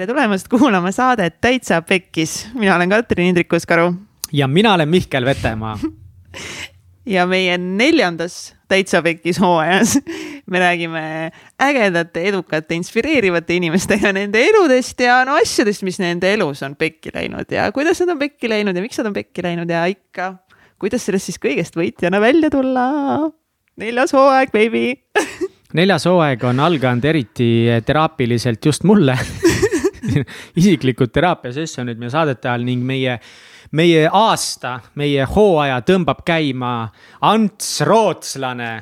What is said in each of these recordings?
tere tulemast kuulama saadet Täitsa Pekkis, mina olen Katrin Hindrikus-Karu. ja mina olen Mihkel Vetemaa ja meie neljandas Täitsa Pekkis hooajas me räägime ägedate, edukate, inspireerivate inimestega nende eludest ja no asjadest, mis nende elus on pekki läinud ja kuidas nad on pekki läinud ja miks nad on pekki läinud ja ikka, kuidas sellest siis kõigest võitjana välja tulla. neljas hooaeg, baby neljas hooaeg on alganud eriti teraapiliselt just mulle isiklikud teraapiasessionid meie saadete ajal ning meie, meie aasta, meie hooaja tõmbab käima Ants Rootslane.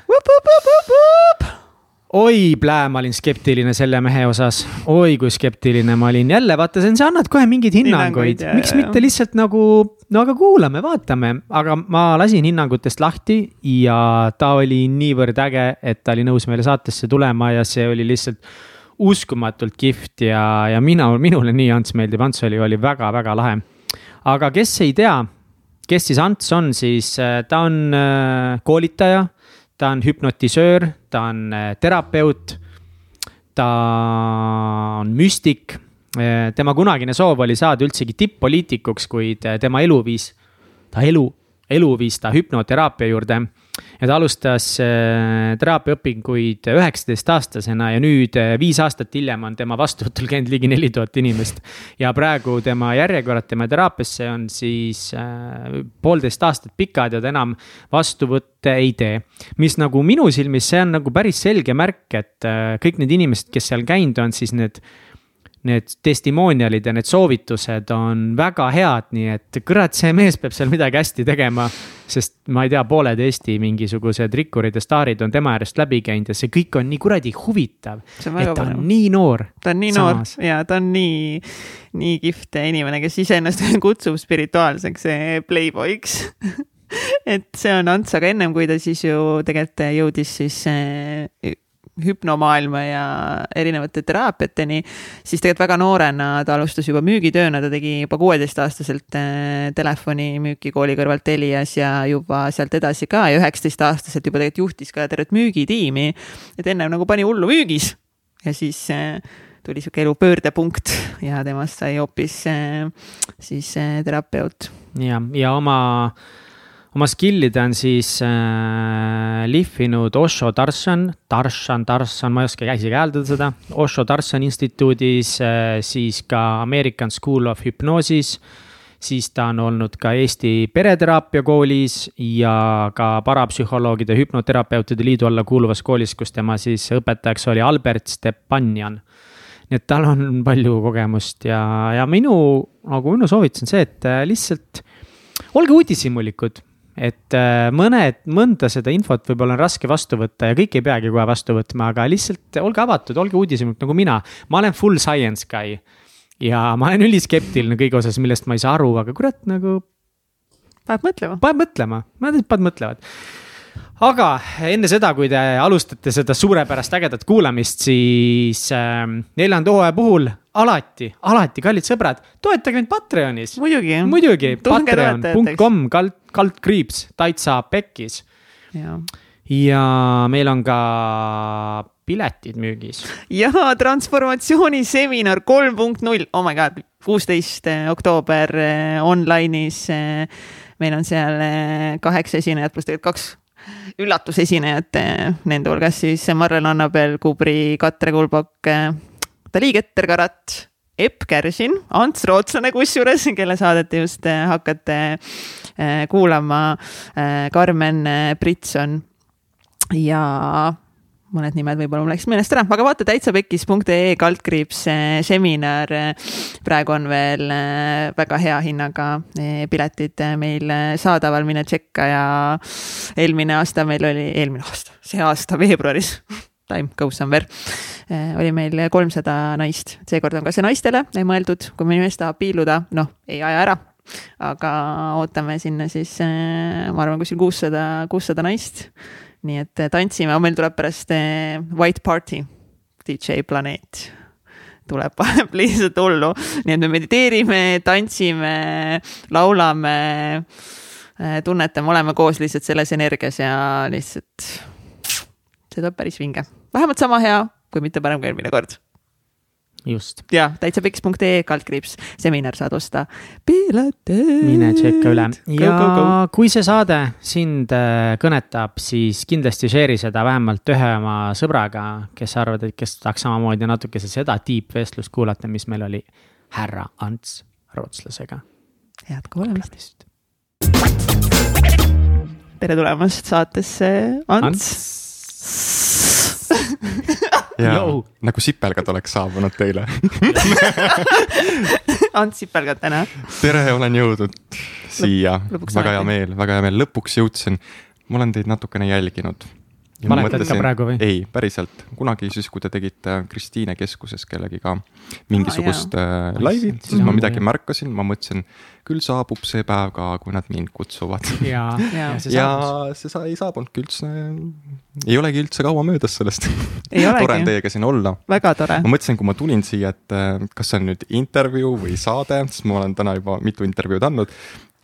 oi, plää, ma olin skeptiline selle mehe osas, oi kui skeptiline ma olin, jälle vaata, see on, sa annad kohe mingeid hinnanguid, miks jah, mitte lihtsalt nagu, no aga kuulame, vaatame, aga ma lasin hinnangutest lahti ja ta oli niivõrd äge, et ta oli nõus meile saatesse tulema ja see oli lihtsalt uskumatult kihvt ja, ja mina, minule nii Ants meeldib, Ants oli, oli väga-väga lahe. aga kes ei tea, kes siis Ants on, siis äh, ta on äh, koolitaja, ta on hüpnotisöör, ta on äh, terapeut, ta on müstik. tema kunagine soov oli saada üldsegi tipp-poliitikuks, kuid tema elu viis, ta elu, elu viis ta hüpnoteraapia juurde ja ta alustas äh, teraapiaõpinguid üheksateistaastasena ja nüüd äh, viis aastat hiljem on tema vastuvõtul käinud ligi neli tuhat inimest. ja praegu tema järjekorrad tema teraapiasse on siis äh, poolteist aastat pikad ja ta enam vastuvõtte ei tee. mis nagu minu silmis, see on nagu päris selge märk, et kõik need inimesed, kes seal käinud on, siis need need testimonial'id ja need soovitused on väga head, nii et kurat, see mees peab seal midagi hästi tegema. sest ma ei tea, pooled Eesti mingisugused rikkurid ja staarid on tema äärest läbi käinud ja see kõik on nii kuradi huvitav. et ta on nii noor. ta on nii samas. noor ja ta on nii, nii kihvt inimene, kes iseennast kutsub spirituaalseks playboy'ks et see on Ants, aga ennem kui ta siis ju tegelikult jõudis siis hüpnomaailma ja erinevate teraapiateni, siis tegelikult väga noorena ta alustas juba müügitööna, ta tegi juba kuueteistaastaselt äh, telefonimüüki kooli kõrvalt Telias ja juba sealt edasi ka ja üheksateistaastaselt juba tegelikult juhtis ka tervet müügitiimi. et ennem nagu pani hullu müügis ja siis äh, tuli sihuke elu pöördepunkt ja temast sai hoopis äh, siis terapeut. ja, ja oma oma skill'ide on siis äh, lihvinud Osho Darshan, Darshan, Darshan, ma ei oska isegi hääldada seda, Osho Darshan instituudis äh,, siis ka American School of Hypnosis. Siis ta on olnud ka Eesti Pereteraapia Koolis ja ka parapsühholoogide hüpnoterapeutide liidu alla kuuluvas koolis, kus tema siis õpetajaks oli Albert Stepanjan. nii et tal on palju kogemust ja, ja minu, nagu minu soovitus on see, et äh, lihtsalt olge uudishimulikud, et äh, mõned, mõnda seda infot võib-olla on raske vastu võtta ja kõike ei peagi kohe vastu võtma, aga lihtsalt olge avatud, olge uudishimulik nagu mina. ma olen full science guy ja ma olen üliskeptiline kõige osas, millest ma ei saa aru, aga kurat nagu. paneb mõtlema. paneb mõtlema, mõned paned mõtlevad aga enne seda, kui te alustate seda suurepärast ägedat kuulamist, siis äh, neljanda hooaja puhul alati, alati, kallid sõbrad, toetage mind Patreonis. muidugi. muidugi, patreon.com kald, kaldkriips, täitsa pekkis. ja meil on ka piletid müügis. ja transformatsiooniseminar kolm punkt null, oh my god, kuusteist oktoober eh, online'is. Eh, meil on seal kaheksa esinejat pluss tegelikult kaks üllatusesinejat, nende hulgas siis Marlen Annabel, Kubri, Katre Kulbok, Dali Keter-Karat, Epp Kärsin, Ants Rootslane kusjuures, kelle saadet just äh, hakkate äh, kuulama, äh, Karmen Britson. Ja mõned nimed võib-olla mul läksid meelest ära, aga vaata täitsapekkis.ee kaldkriips seminar. praegu on veel väga hea hinnaga piletid meil saadaval, mine tšekka ja eelmine aasta meil oli, eelmine aasta, see aasta veebruaris time goes somewhere. Oli meil kolmsada naist, seekord on ka see naistele mõeldud, kui mõni mees tahab piiluda, noh, ei aja ära. aga ootame sinna siis, ma arvan, kuskil kuussada, kuussada naist. Nii et äh, tantsime, meil tuleb pärast White Party, DJ Planeet tuleb, paneb lihtsalt hullu, nii et me mediteerime, tantsime, laulame, tunnetame, oleme koos lihtsalt selles energias ja lihtsalt see tuleb päris vinge. Vähemalt sama hea, kui mitte parem kui eelmine kord. Just. ja täitsapiks.ee kaldkriips seminar saad osta pileteid. mine tšekka üle ja go, go, go. kui see saade sind äh, kõnetab, siis kindlasti share'i seda vähemalt ühe oma sõbraga, kes arvavad, et kes tahaks samamoodi natukese seda tiipvestlust kuulata, mis meil oli härra Ants Rootslasega. head kuulamist. tere tulemast saatesse, Ants, Ants. nagu sipelgad oleks saabunud teile. Ants Sipelgad täna. tere, olen jõudnud siia, väga hea meel, väga hea meel, lõpuks jõudsin. ma olen teid natukene jälginud mäletad ka praegu või? ei, päriselt, kunagi siis, kui te tegite Kristiine keskuses kellegiga mingisugust ah, laivi, siis ma midagi märkasin, ma mõtlesin, küll saabub see päev ka, kui nad mind kutsuvad. ja, ja, see, ja see sa ei saabunudki üldse, ei olegi üldse kaua möödas sellest. Tore on teiega siin olla. väga tore. ma mõtlesin, kui ma tulin siia, et äh, kas see on nüüd intervjuu või saade, sest ma olen täna juba mitu intervjuud andnud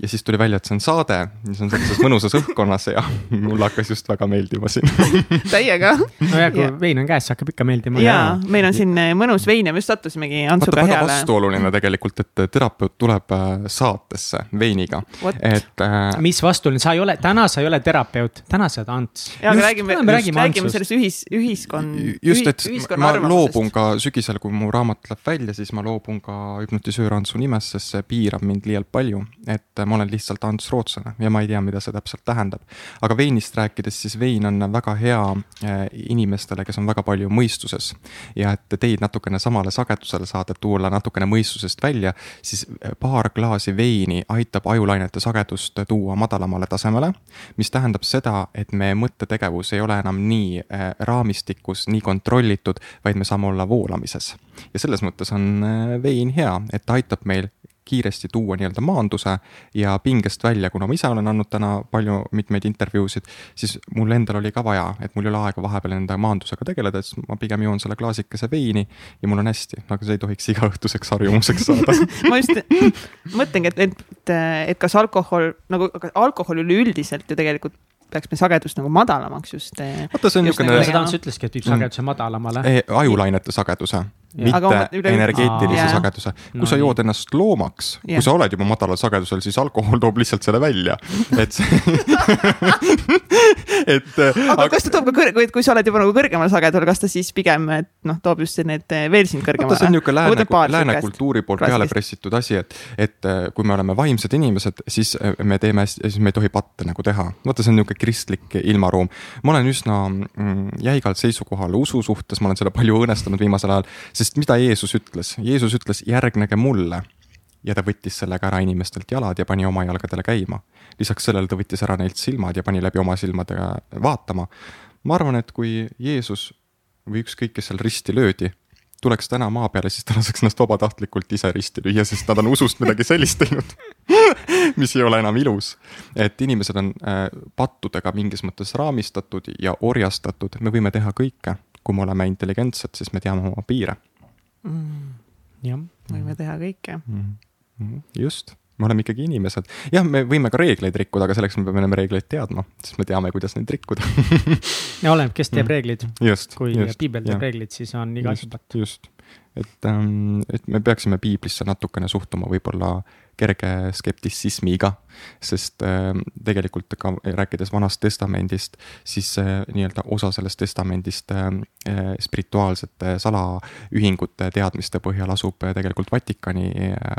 ja siis tuli välja, et see on saade, mis on sellises mõnusas õhkkonnas ja mulle hakkas just väga meeldima siin Täiega. no ja kui ja. vein on käes, hakkab ikka meeldima. ja, meil on siin mõnus vein ja me just sattusimegi Antsuga heale. väga vastuoluline tegelikult, et terapeut tuleb äh, saatesse veiniga, et äh.... mis vastuoluline, sa ei ole, täna sa ei ole terapeut, täna sa oled Ants. ja, aga räägime, räägime, räägime sellest ühis, ühiskond. just, et ma loobun ka sügisel, kui mu raamat läheb välja, siis ma loobun ka hüpnotisöör Antsu nimest, sest see piirab mind liialt palju, et ma olen lihtsalt Ants Rootslane ja ma ei tea, mida see täpselt tähendab. aga veinist rääkides, siis vein on väga hea eh, inimestele, kes on väga palju mõistuses. ja et teid natukene samale sagedusele saada, tuua natukene mõistusest välja, siis eh, paar klaasi veini aitab ajulainete sagedust tuua madalamale tasemele. mis tähendab seda, et meie mõttetegevus ei ole enam nii eh, raamistikus, nii kontrollitud, vaid me saame olla voolamises. ja selles mõttes on vein hea, et ta aitab meil kiiresti tuua nii-öelda maanduse ja pingest välja, kuna ma ise olen andnud täna palju mitmeid intervjuusid, siis mul endal oli ka vaja, et mul ei ole aega vahepeal enda maandusega tegeleda, siis ma pigem joon selle klaasikese veini ja mul on hästi, aga see ei tohiks igaõhtuseks harjumuseks saada ma just mõtlengi, et, et, et kas alkohol nagu, alkohol üleüldiselt ju tegelikult peaks meil sagedust nagu madalamaks just. vaata, see on niisugune. seda Ants ütleski, et viib sageduse madalamale. ajulainete sageduse mitte energeetilise sageduse. kui no, sa jood ennast loomaks, kui sa oled juba madalal sagedusel, siis alkohol toob lihtsalt selle välja, et see et. aga, aga kas ta toob ka kõrge, kui sa oled juba nagu kõrgemal sagedusel, kas ta siis pigem, et noh, toob just need eh, veel sind kõrgemale? see on niisugune lääne, lääne kultuuri poolt peale pressitud asi, et, et eh, kui me oleme vaimsed inimesed, siis me teeme, siis me ei tohi patte nagu teha. vaata, see on niisugune kristlik ilmaruum. ma olen üsna mm, jäigalt seisukohal usu suhtes, ma olen seda palju õõnestanud viimasel ajal sest mida Jeesus ütles? Jeesus ütles, järgnege mulle. ja ta võttis sellega ära inimestelt jalad ja pani oma jalgadele käima. lisaks sellele ta võttis ära neilt silmad ja pani läbi oma silmade vaatama. ma arvan, et kui Jeesus või ükskõik, kes seal risti löödi, tuleks täna maa peale, siis ta laseks ennast vabatahtlikult ise risti lüüa, sest nad on usust midagi sellist teinud mis ei ole enam ilus. et inimesed on äh, pattudega mingis mõttes raamistatud ja orjastatud, me võime teha kõike. kui me oleme intelligentsed, siis me teame oma piire mm.. jah, võime teha kõike. Mm.. just, me oleme ikkagi inimesed. jah, me võime ka reegleid rikkuda, aga selleks me peame ennem reegleid teadma, sest me teame, kuidas neid rikkuda. Ja oleneb, kes teeb mm. reeglid. kui just, piibel teeb reeglid, siis on iga asi patt. just, et, ähm, et me peaksime piiblisse natukene suhtuma võib-olla kerge skeptitsismiga, sest äh, tegelikult ka rääkides Vanast Testamendist, siis äh, nii-öelda osa sellest testamendist äh, spirituaalsete salaühingute teadmiste põhjal asub tegelikult Vatikani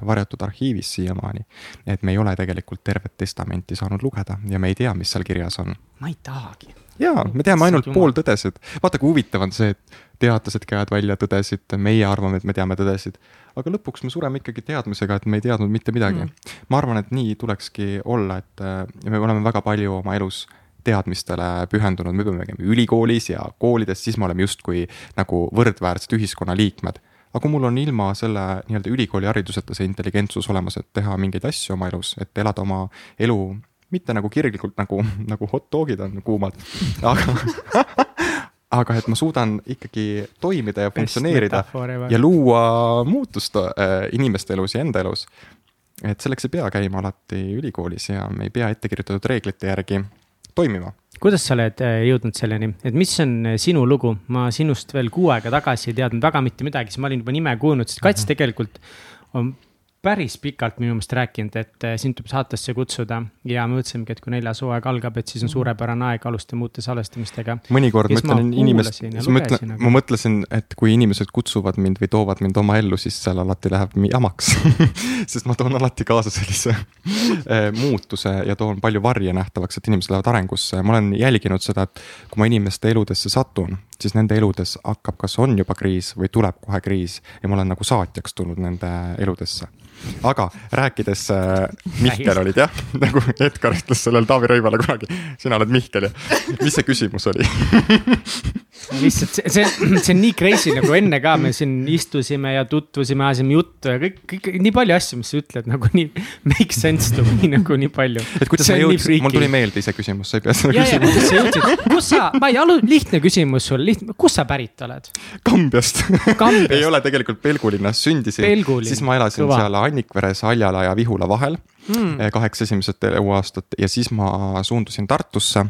varjatud arhiivis siiamaani. et me ei ole tegelikult tervet testamenti saanud lugeda ja me ei tea, mis seal kirjas on. ma ei tahagi jaa, me teame ainult pooltõdesid. vaata, kui huvitav on see, et teadlased käivad välja tõdesid, meie arvame, et me teame tõdesid aga lõpuks me sureme ikkagi teadmisega, et me ei teadnud mitte midagi. Mm.. ma arvan, et nii tulekski olla, et äh, me oleme väga palju oma elus teadmistele pühendunud, me peame käima ülikoolis ja koolides, siis me oleme justkui nagu võrdväärsed ühiskonnaliikmed aga kui mul on ilma selle nii-öelda ülikoolihariduseta see intelligentsus olemas, et teha mingeid asju oma elus, et elada oma elu mitte nagu kirglikult nagu, nagu hot dog'id on kuumad, aga aga et ma suudan ikkagi toimida ja funktsioneerida ja luua muutust äh, inimeste elus ja enda elus. et selleks ei pea käima alati ülikoolis ja me ei pea ettekirjutatud reeglite järgi toimima. kuidas sa oled äh, jõudnud selleni, et mis on äh, sinu lugu, ma sinust veel kuu aega tagasi ei teadnud väga mitte midagi, siis ma olin juba nime kuulnud, sest Kats mhm. tegelikult on päris pikalt minu meelest rääkinud, et eh, sind tuleb saatesse kutsuda ja mõtlesimegi, et kui neljas hooaeg algab, et siis on mhm. suurepärane aeg alustada uute salvestamistega. mõnikord ma ütlen inimest, siis ma ütlen, ma mõtlesin, et kui inimesed kutsuvad mind või toovad mind oma ellu, siis seal alati läheb jamaks sest ma toon alati kaasa sellise eh, muutuse ja toon palju varje nähtavaks, et inimesed lähevad arengusse. ma olen jälginud seda, et kui ma inimeste eludesse satun, siis nende eludes hakkab, kas on juba kriis või tuleb kohe kriis ja ma olen nagu saatjaks tulnud nende eludesse. Aga rääkides äh,, Mihkel olid jah, nagu Edgar ütles sellele Taavi Rõivale kunagi, sina oled Mihkel ja mis see küsimus oli? Lihtsalt see, see, see on nii crazy nagu enne ka me siin istusime ja tutvusime, ajasime juttu ja kõik, kõik nii palju asju, mis sa ütled nagu nii make sense to me nagu nii palju. et kuidas sa jõudsid, mul tuli meelde ise küsimus, sa ei pea seda küsima. kus sa, ma ei alu-, lihtne küsimus sul, lihtne, kust sa pärit oled? Kambjast ei ole tegelikult Pelgulinnas, sündisin, siis ma elasin Kõva. seal Annikveres, Haljala ja Vihula vahel mm. Eh, kaheksa esimesed eluaastat ja siis ma suundusin Tartusse.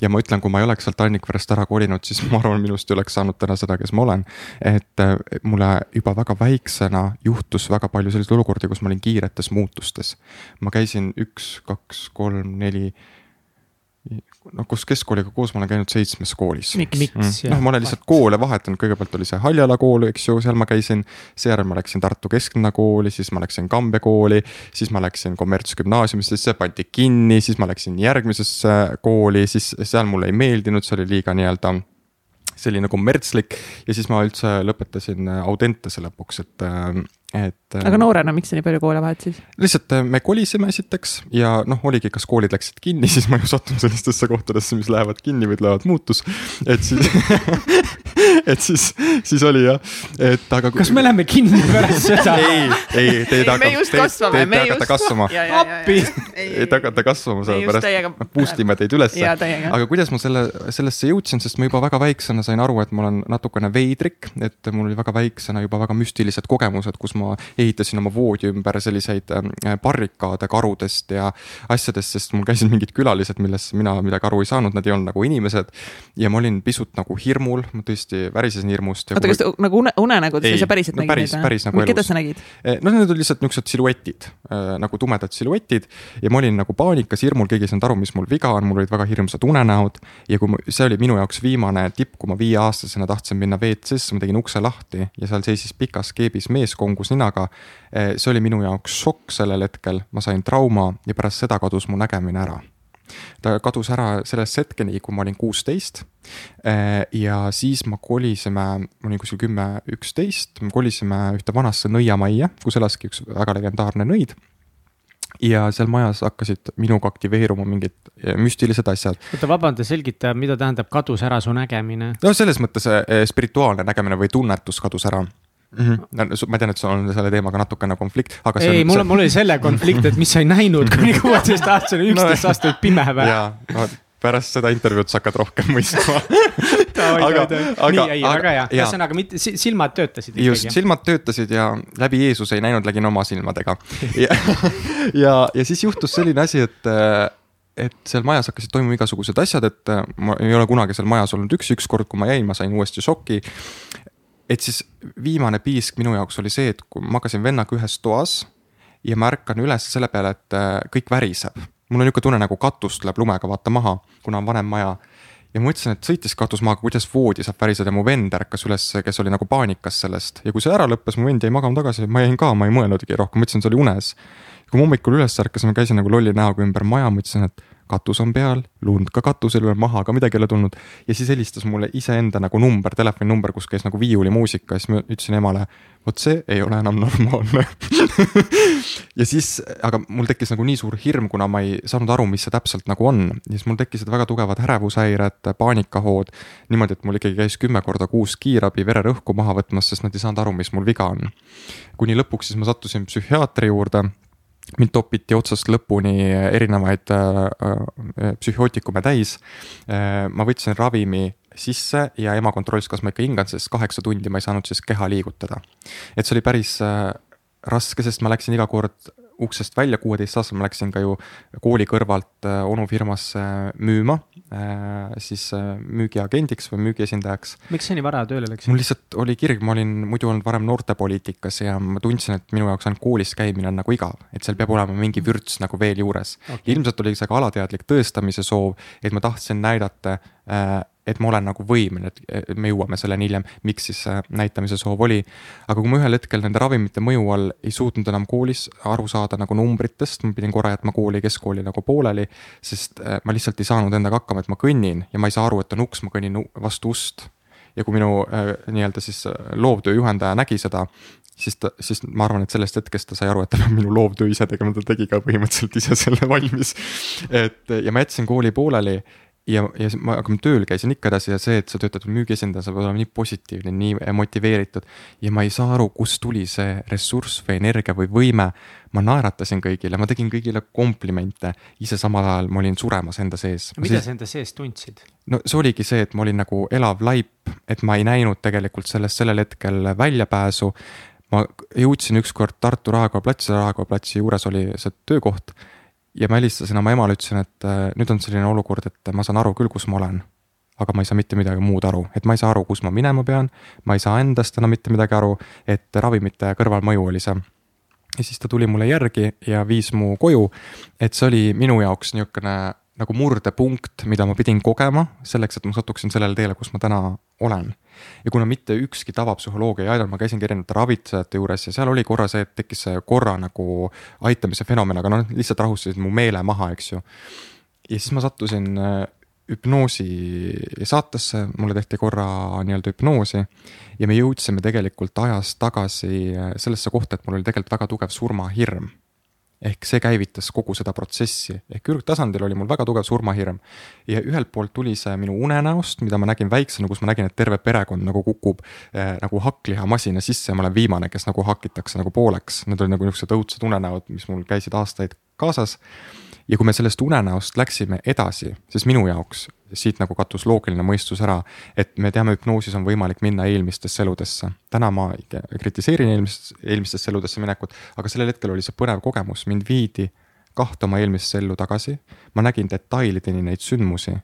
ja ma ütlen, kui ma ei oleks sealt Annikverest ära kolinud, siis ma arvan, minust ei oleks saanud täna seda, kes ma olen. et eh, mulle juba väga väiksena juhtus väga palju selliseid olukordi, kus ma olin kiiretes muutustes. ma käisin üks, kaks, kolm, neli noh, koos keskkooliga koos ma olen käinud seitsmes koolis. Mm. noh, ma olen lihtsalt koole vahetanud, kõigepealt oli see Haljala kool, eks ju, seal ma käisin. seejärel ma läksin Tartu Kesklinna kooli, siis ma läksin Kambja kooli, siis ma läksin kommertsgümnaasiumisse, see pandi kinni, siis ma läksin järgmisesse kooli, siis seal mulle ei meeldinud, see oli liiga nii-öelda selline kommertslik ja siis ma üldse lõpetasin Audentese lõpuks, et et. aga äh, noorena, miks sa nii palju koole vahetasid? lihtsalt äh, me kolisime esiteks ja noh, oligi, kas koolid läksid kinni, siis ma ju satun sellistesse kohtadesse, mis lähevad kinni või tulevad muutus. et siis et siis, siis oli jah, et aga. kas me läheme kinni pärast seda? ei, ei, te ei me just kasvame, me just. kasvama. appi. ei hakata kasvama, sellepärast boost ime teid ülesse. aga kuidas ma selle, sellesse jõudsin, sest ma juba väga väiksena sain aru, et ma olen natukene veidrik, et mul oli väga väiksena juba väga müstilised kogemused, kus ma ehitasin oma voodi ümber selliseid äh, barrikaade karudest ja asjadest, sest mul käisid mingid külalised, millest mina midagi aru ei saanud, nad ei olnud nagu inimesed. ja ma olin pisut nagu hirmul, ma tõesti värisesin hirmust. oota, kas nagu une, unenägudes või sa päriselt no, nägid päris, neid? päris nagu elus. keda sa nägid? Eh, no need olid lihtsalt niisugused siluetid äh, nagu tumedad siluetid ja ma olin nagu paanikas, hirmul, keegi ei saanud aru, mis mul viga on, mul olid väga hirmsad unenäod. ja kui ma, see oli minu jaoks viimane tipp, kui ma viieaastasena tahtsin minna WC-sse, ma tegin ukse lahti ja seal seisis pikas keebis mees kongus ninaga. Eh, see oli minu jaoks šokk sellel hetkel, ma sain trauma ja pärast seda kadus mu nägemine ära ta kadus ära sellest hetkeni, kui ma olin kuusteist. Eh, ja siis ma kolisime, ma olin kuskil kümme, üksteist, me kolisime ühte vanasse nõiamajja, kus elaski üks väga legendaarne nõid ja seal majas hakkasid minuga aktiveeruma mingid eh, müstilised asjad. oota, vabanda, selgita, mida tähendab kadus ära su nägemine? no selles mõttes spirituaalne nägemine või tunnetus kadus ära mm. -hmm. ma tean, et sul on selle teemaga natukene konflikt, aga. ei, mul, mul oli selle konflikt, et mis sa ei näinud kuni kuueteistaastasena, üksteist no, aastat pime või? no pärast seda intervjuud sa hakkad rohkem mõistma aga, aga, nii, ei, väga hea, ühesõnaga mitte, silmad töötasid just, silmad töötasid ja läbi Jeesuse ei näinud, nägin oma silmadega. ja, ja, ja siis juhtus selline asi, et et seal majas hakkasid toimuma igasugused asjad, et ma ei ole kunagi seal majas olnud üksi, ükskord, kui ma jäin, ma sain uuesti šoki et siis viimane piisk minu jaoks oli see, et kui ma magasin vennaga ühes toas ja ma ärkan üles selle peale, et äh, kõik väriseb. mul on niisugune tunne nagu katus tuleb lumega vaata maha, kuna on vanem maja. ja ma mõtlesin, et sõitis katus maha, kuidas voodi saab väriseda, mu vend ärkas üles, kes oli nagu paanikas sellest ja kui see ära lõppes, mu vend jäi magama tagasi, ma jäin ka, ma ei mõelnudki rohkem, mõtlesin, see oli unes. kui ma hommikul üles ärkasin, ma käisin nagu lolli näoga ümber maja, mõtlesin, et katus on peal, lund ka katusel veel maha, aga midagi ei ole tulnud. ja siis helistas mulle iseenda nagu number, telefoninumber, kus käis nagu viiulimuusika, siis ma ütlesin emale, vot see ei ole enam normaalne ja siis, aga mul tekkis nagu nii suur hirm, kuna ma ei saanud aru, mis see täpselt nagu on. ja siis mul tekkisid väga tugevad ärevushäired, paanikahood. niimoodi, et mul ikkagi käis kümme korda kuus kiirabi vererõhku maha võtmas, sest nad ei saanud aru, mis mul viga on. kuni lõpuks siis ma sattusin psühhiaatri juurde mind topiti otsast lõpuni erinevaid äh, äh, psühhoontikume täis äh,. ma võtsin ravimi sisse ja ema kontrollis, kas ma ikka hingan, sest kaheksa tundi ma ei saanud siis keha liigutada. et see oli päris raske, sest ma läksin iga kord uksest välja, kuueteistaastasel ma läksin ka ju kooli kõrvalt äh, onu firmasse müüma, äh, siis müügiagendiks või müügiesindajaks. miks sa nii vara tööle läksid? mul lihtsalt oli kirg, ma olin muidu olnud varem noortepoliitikas ja ma tundsin, et minu jaoks ainult koolis käimine on nagu igav, et seal peab olema mingi vürts nagu veel juures okay.. ilmselt oli see ka alateadlik tõestamise soov, et ma tahtsin näidata äh, et ma olen nagu võimeline, et me jõuame selleni hiljem, miks siis näitamise soov oli. aga kui ma ühel hetkel nende ravimite mõju all ei suutnud enam koolis aru saada nagu numbritest, ma pidin korra jätma kooli, keskkooli nagu pooleli, sest äh, ma lihtsalt ei saanud endaga hakkama, et ma kõnnin ja ma ei saa aru, et on uks, ma kõnnin vastu ust ja kui minu äh, nii-öelda siis äh, loovtöö juhendaja nägi seda, siis ta, siis ma arvan, et sellest hetkest ta sai aru, et ta peab minu loovtöö ise tegema, ta tegi ka põhimõtteliselt ise selle valmis. et ja ma jätsin kooli pooleli ja, ja ma, aga ma tööl käisin ikka edasi ja see, et sa töötad müügiesindaja, sa pead olema nii positiivne, nii motiveeritud. ja ma ei saa aru, kust tuli see ressurss või energia või võime. ma naeratasin kõigile, ma tegin kõigile komplimente, ise samal ajal ma olin suremas enda sees. mida sa enda sees tundsid? no see oligi see, et ma olin nagu elav laip, et ma ei näinud tegelikult sellest sellel hetkel väljapääsu ma jõudsin ükskord Tartu Raekoja platsi, Raekoja platsi juures oli see töökoht ja ma helistasin oma emale, ütlesin, et äh, nüüd on selline olukord, et ma saan aru küll, kus ma olen. aga ma ei saa mitte midagi muud aru, et ma ei saa aru, kus ma minema pean, ma ei saa endast enam mitte midagi aru, et ravimite kõrvalmõju oli see. ja siis ta tuli mulle järgi ja viis mu koju, et see oli minu jaoks niisugune nagu murdepunkt, mida ma pidin kogema selleks, et ma satuksin sellele teele, kus ma täna olen. ja kuna mitte ükski tavapsühholoogia ei aidanud, ma käisingi erinevate ravitsejate juures ja seal oli korra see, et tekkis see korra nagu aitamise fenomen, aga noh, lihtsalt rahustasid mu meele maha, eks ju. ja siis ma sattusin äh, hüpnoosi saatesse, mulle tehti korra nii-öelda hüpnoosi ja me jõudsime tegelikult ajas tagasi äh, sellesse kohta, et mul oli tegelikult väga tugev surmahirm ehk see käivitas kogu seda protsessi, ehk ürgtasandil oli mul väga tugev surmahirm. ja ühelt poolt tuli see minu unenäost, mida ma nägin väiksena, kus ma nägin, et terve perekond nagu kukub eh, nagu hakklihamasina sisse ja ma olen viimane, kes nagu hakitakse nagu pooleks. Need olid nagu niisugused õudsed unenäod, mis mul käisid aastaid kaasas ja kui me sellest unenäost läksime edasi, siis minu jaoks siit nagu kattus loogiline mõistus ära, et me teame, hüpnoosis on võimalik minna eelmistesse eludesse. täna ma kritiseerin eelmist, eelmistesse eludesse minekut, aga sellel hetkel oli see põnev kogemus, mind viidi kahte oma eelmisesse ellu tagasi. ma nägin detailideni neid sündmusi.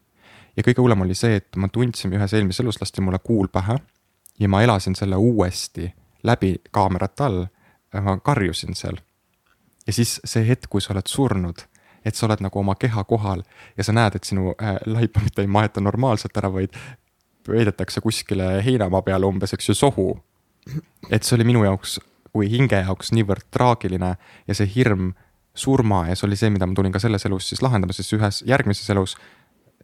ja kõige hullem oli see, et ma tundsin ühes eelmises elus lasti mulle kuul pähe ja ma elasin selle uuesti läbi kaamerate all. ma karjusin seal. ja siis see hetk, kui sa oled surnud et sa oled nagu oma keha kohal ja sa näed, et sinu äh, laipa mitte ei maeta normaalselt ära, vaid peidetakse kuskile heinamaa peale umbes, eks ju, sohu. et see oli minu jaoks kui hinge jaoks niivõrd traagiline ja see hirm surma ees oli see, mida ma tulin ka selles elus siis lahendama, sest ühes järgmises elus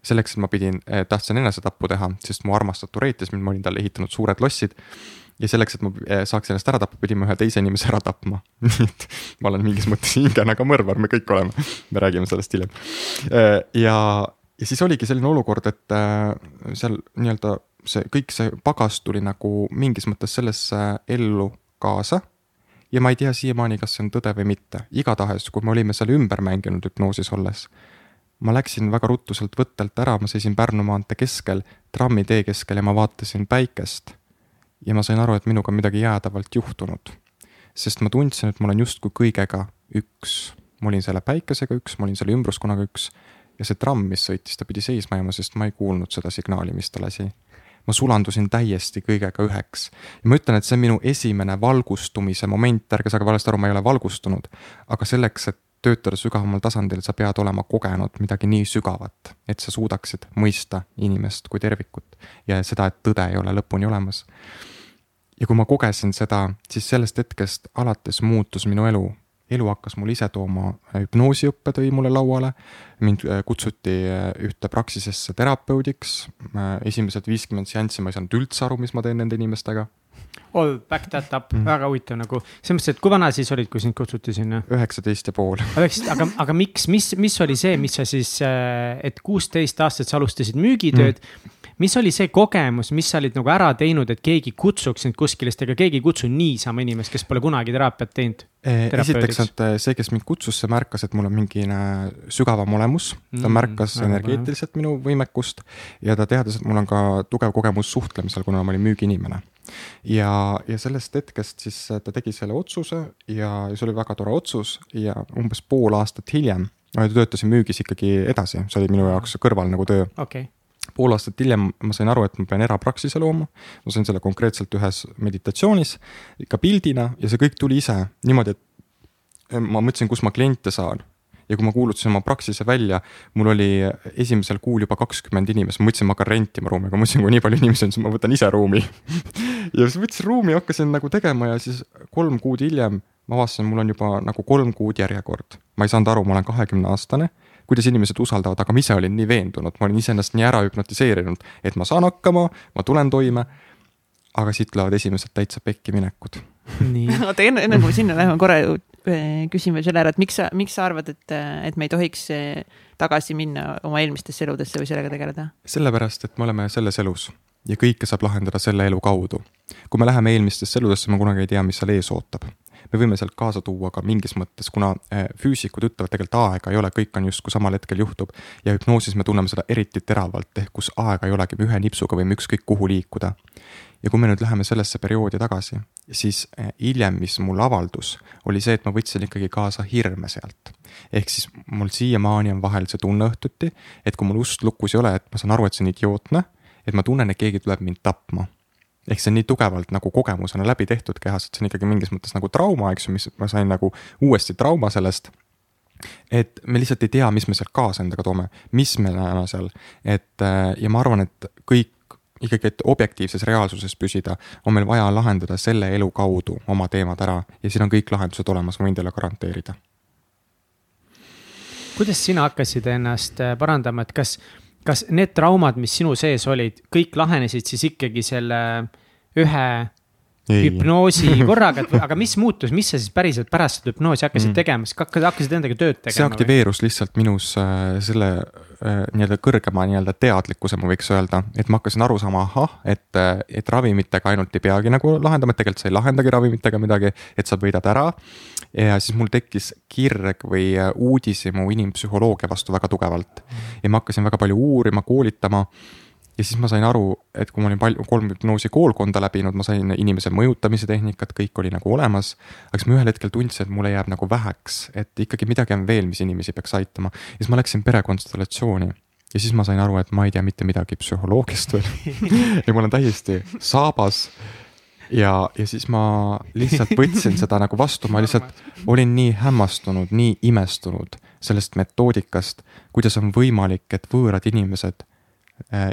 selleks, et ma pidin, äh, tahtsin enesetappu teha, sest mu armastatu reitis mind, ma olin talle ehitanud suured lossid ja selleks, et ma eh, saaks ennast ära tappa, pidin ma ühe teise inimese ära tapma. nii et ma olen mingis mõttes hingena ka mõrvar, me kõik oleme, me räägime sellest hiljem. Eh, ja, ja siis oligi selline olukord, et eh, seal nii-öelda see kõik see pagas tuli nagu mingis mõttes sellesse ellu kaasa ja ma ei tea siiamaani, kas see on tõde või mitte, igatahes, kui me olime seal ümber mänginud hüpnoosis olles, ma läksin väga ruttu sealt võttelt ära, ma seisin Pärnu maantee keskel, trammitee keskel ja ma vaatasin päikest ja ma sain aru, et minuga on midagi jäädavalt juhtunud. sest ma tundsin, et ma olen justkui kõigega üks. ma olin selle päikesega üks, ma olin selle ümbruskonnaga üks ja see tramm, mis sõitis, ta pidi seisma jääma, sest ma ei kuulnud seda signaali, mis ta lasi. ma sulandusin täiesti kõigega üheks. ja ma ütlen, et see on minu esimene valgustumise moment, ärge saage valesti aru, ma ei ole valgustunud, aga selleks, et töötada sügavamal tasandil, sa pead olema kogenud midagi nii sügavat, et sa suudaksid mõista inimest kui tervikut ja seda, et tõde ei ole lõpuni olemas. ja kui ma kogesin seda, siis sellest hetkest alates muutus minu elu. elu hakkas mul ise tooma, hüpnoosiõppe tõi mulle lauale, mind äh, kutsuti äh, ühte praksisesse terapeudiks, äh, esimesed viiskümmend seanssi ma ei saanud üldse aru, mis ma teen nende inimestega oh, back that up mm., väga huvitav nagu, selles mõttes, et kui vana siis olid, kui sind kutsuti sinna? üheksateist ja pool. aga, aga miks, mis, mis oli see, mis sa siis, äh, et kuusteist aastat sa alustasid müügitööd mm mis oli see kogemus, mis sa olid nagu ära teinud, et keegi kutsuks sind kuskile, sest ega keegi ei kutsu niisama inimest, kes pole kunagi teraapiat teinud? Eh, esiteks, et äh, see, kes mind kutsus, see märkas, et mul on mingine sügavam olemus, ta mm, märkas energeetiliselt minu võimekust ja ta teadis, et mul on ka tugev kogemus suhtlemisel, kuna ma olin müügiinimene. Ja, ja sellest hetkest siis ta tegi selle otsuse ja, ja see oli väga tore otsus ja umbes pool aastat hiljem ma töötasin müügis ikkagi edasi, see oli minu jaoks kõrval nagu töö. Okay pool aastat hiljem ma sain aru, et ma pean erapraksise looma. ma sain selle konkreetselt ühes meditatsioonis, ikka pildina ja see kõik tuli ise. Niimoodi, et ma mõtlesin, kus ma kliente saan. Ja kui ma kuulutasin oma Praxise välja, mul oli esimesel kuul juba kakskümmend inimest, ma mõtlesin, ma hakkan rentima ruumi, aga ma mõtlesin, kui nii palju inimesi on, siis ma võtan ise ruumi. Ja siis võtsin ruumi, hakkasin nagu tegema ja siis kolm kuud hiljem ma avastasin, mul on juba nagu kolm kuud järjekord. ma ei saanud aru, ma olen kahekümne aastane, kuidas inimesed usaldavad, aga ma ise olin nii veendunud, ma olin iseennast nii ära hüpnotiseerinud, et ma saan hakkama, ma tulen toime. aga siit tulevad esimesed täitsa pekki minekud. oota enne, enne kui me sinna läheme, korra Äh, küsin veel selle ära, et miks sa, miks sa arvad, et, et me ei tohiks äh, tagasi minna oma eelmistesse eludesse või sellega tegeleda? sellepärast, et me oleme selles elus ja kõike saab lahendada selle elu kaudu. kui me läheme eelmistesse eludesse, me kunagi ei tea, mis seal ees ootab. Me võime sealt kaasa tuua ka mingis mõttes, kuna äh, füüsikud ütlevad, tegelikult aega ei ole, kõik on justkui samal hetkel juhtub. ja hüpnoosis me tunneme seda eriti teravalt, ehk kus aega ei olegi, me ühe nipsuga võime ükskõik kuhu liikuda ja kui me nüüd läheme sellesse perioodi tagasi, siis eh, hiljem, mis mul avaldus, oli see, et ma võtsin ikkagi kaasa hirme sealt. ehk siis mul siiamaani on vahel see tunne õhtuti, et kui mul ust lukus ei ole, et ma saan aru, et see on idiootne, et ma tunnen, et keegi tuleb mind tapma ehk see on nii tugevalt nagu kogemusena läbi tehtud kehas, et see on ikkagi mingis mõttes nagu trauma, eks ju, mis ma sain nagu uuesti trauma sellest et me lihtsalt ei tea, mis me sealt kaasa endaga toome, mis me näeme seal, et eh, ja ma arvan, et kõik ikkagi, et objektiivses reaalsuses püsida, on meil vaja lahendada selle elu kaudu oma teemad ära ja siin on kõik lahendused olemas, ma võin teile garanteerida. kuidas sina hakkasid ennast äh, parandama, et kas, kas need traumad, mis sinu sees olid, kõik lahenesid siis ikkagi selle ühe hüpnoosi korraga, aga mis muutus, mis sa siis päriselt pärast seda hüpnoosi hakkasid mm. tegema, siis hakkasid endaga tööd tegema? see aktiveerus või? lihtsalt minus äh, selle äh, nii-öelda kõrgema nii-öelda teadlikkuse, ma võiks öelda, et ma hakkasin aru saama, ahah, et, äh, et ravimitega ainult ei peagi nagu lahendama, et tegelikult sa ei lahendagi ravimitega midagi, et sa võidad ära. ja siis mul tekkis kirg või uudishimu inimpsühholoogia vastu väga tugevalt ja ma hakkasin väga palju uurima, koolitama ja siis ma sain aru, et kui ma olin palju, kolm hüpnoosi koolkonda läbinud, ma sain inimese mõjutamise tehnikat, kõik oli nagu olemas. aga siis ma ühel hetkel tundsin, et mulle jääb nagu väheks, et ikkagi midagi on veel, mis inimesi peaks aitama. ja siis ma läksin perekonstellatsiooni ja siis ma sain aru, et ma ei tea mitte midagi psühholoogiast veel ja ma olen täiesti saabas ja, ja siis ma lihtsalt võtsin seda nagu vastu, ma lihtsalt olin nii hämmastunud, nii imestunud sellest metoodikast, kuidas on võimalik, et võõrad inimesed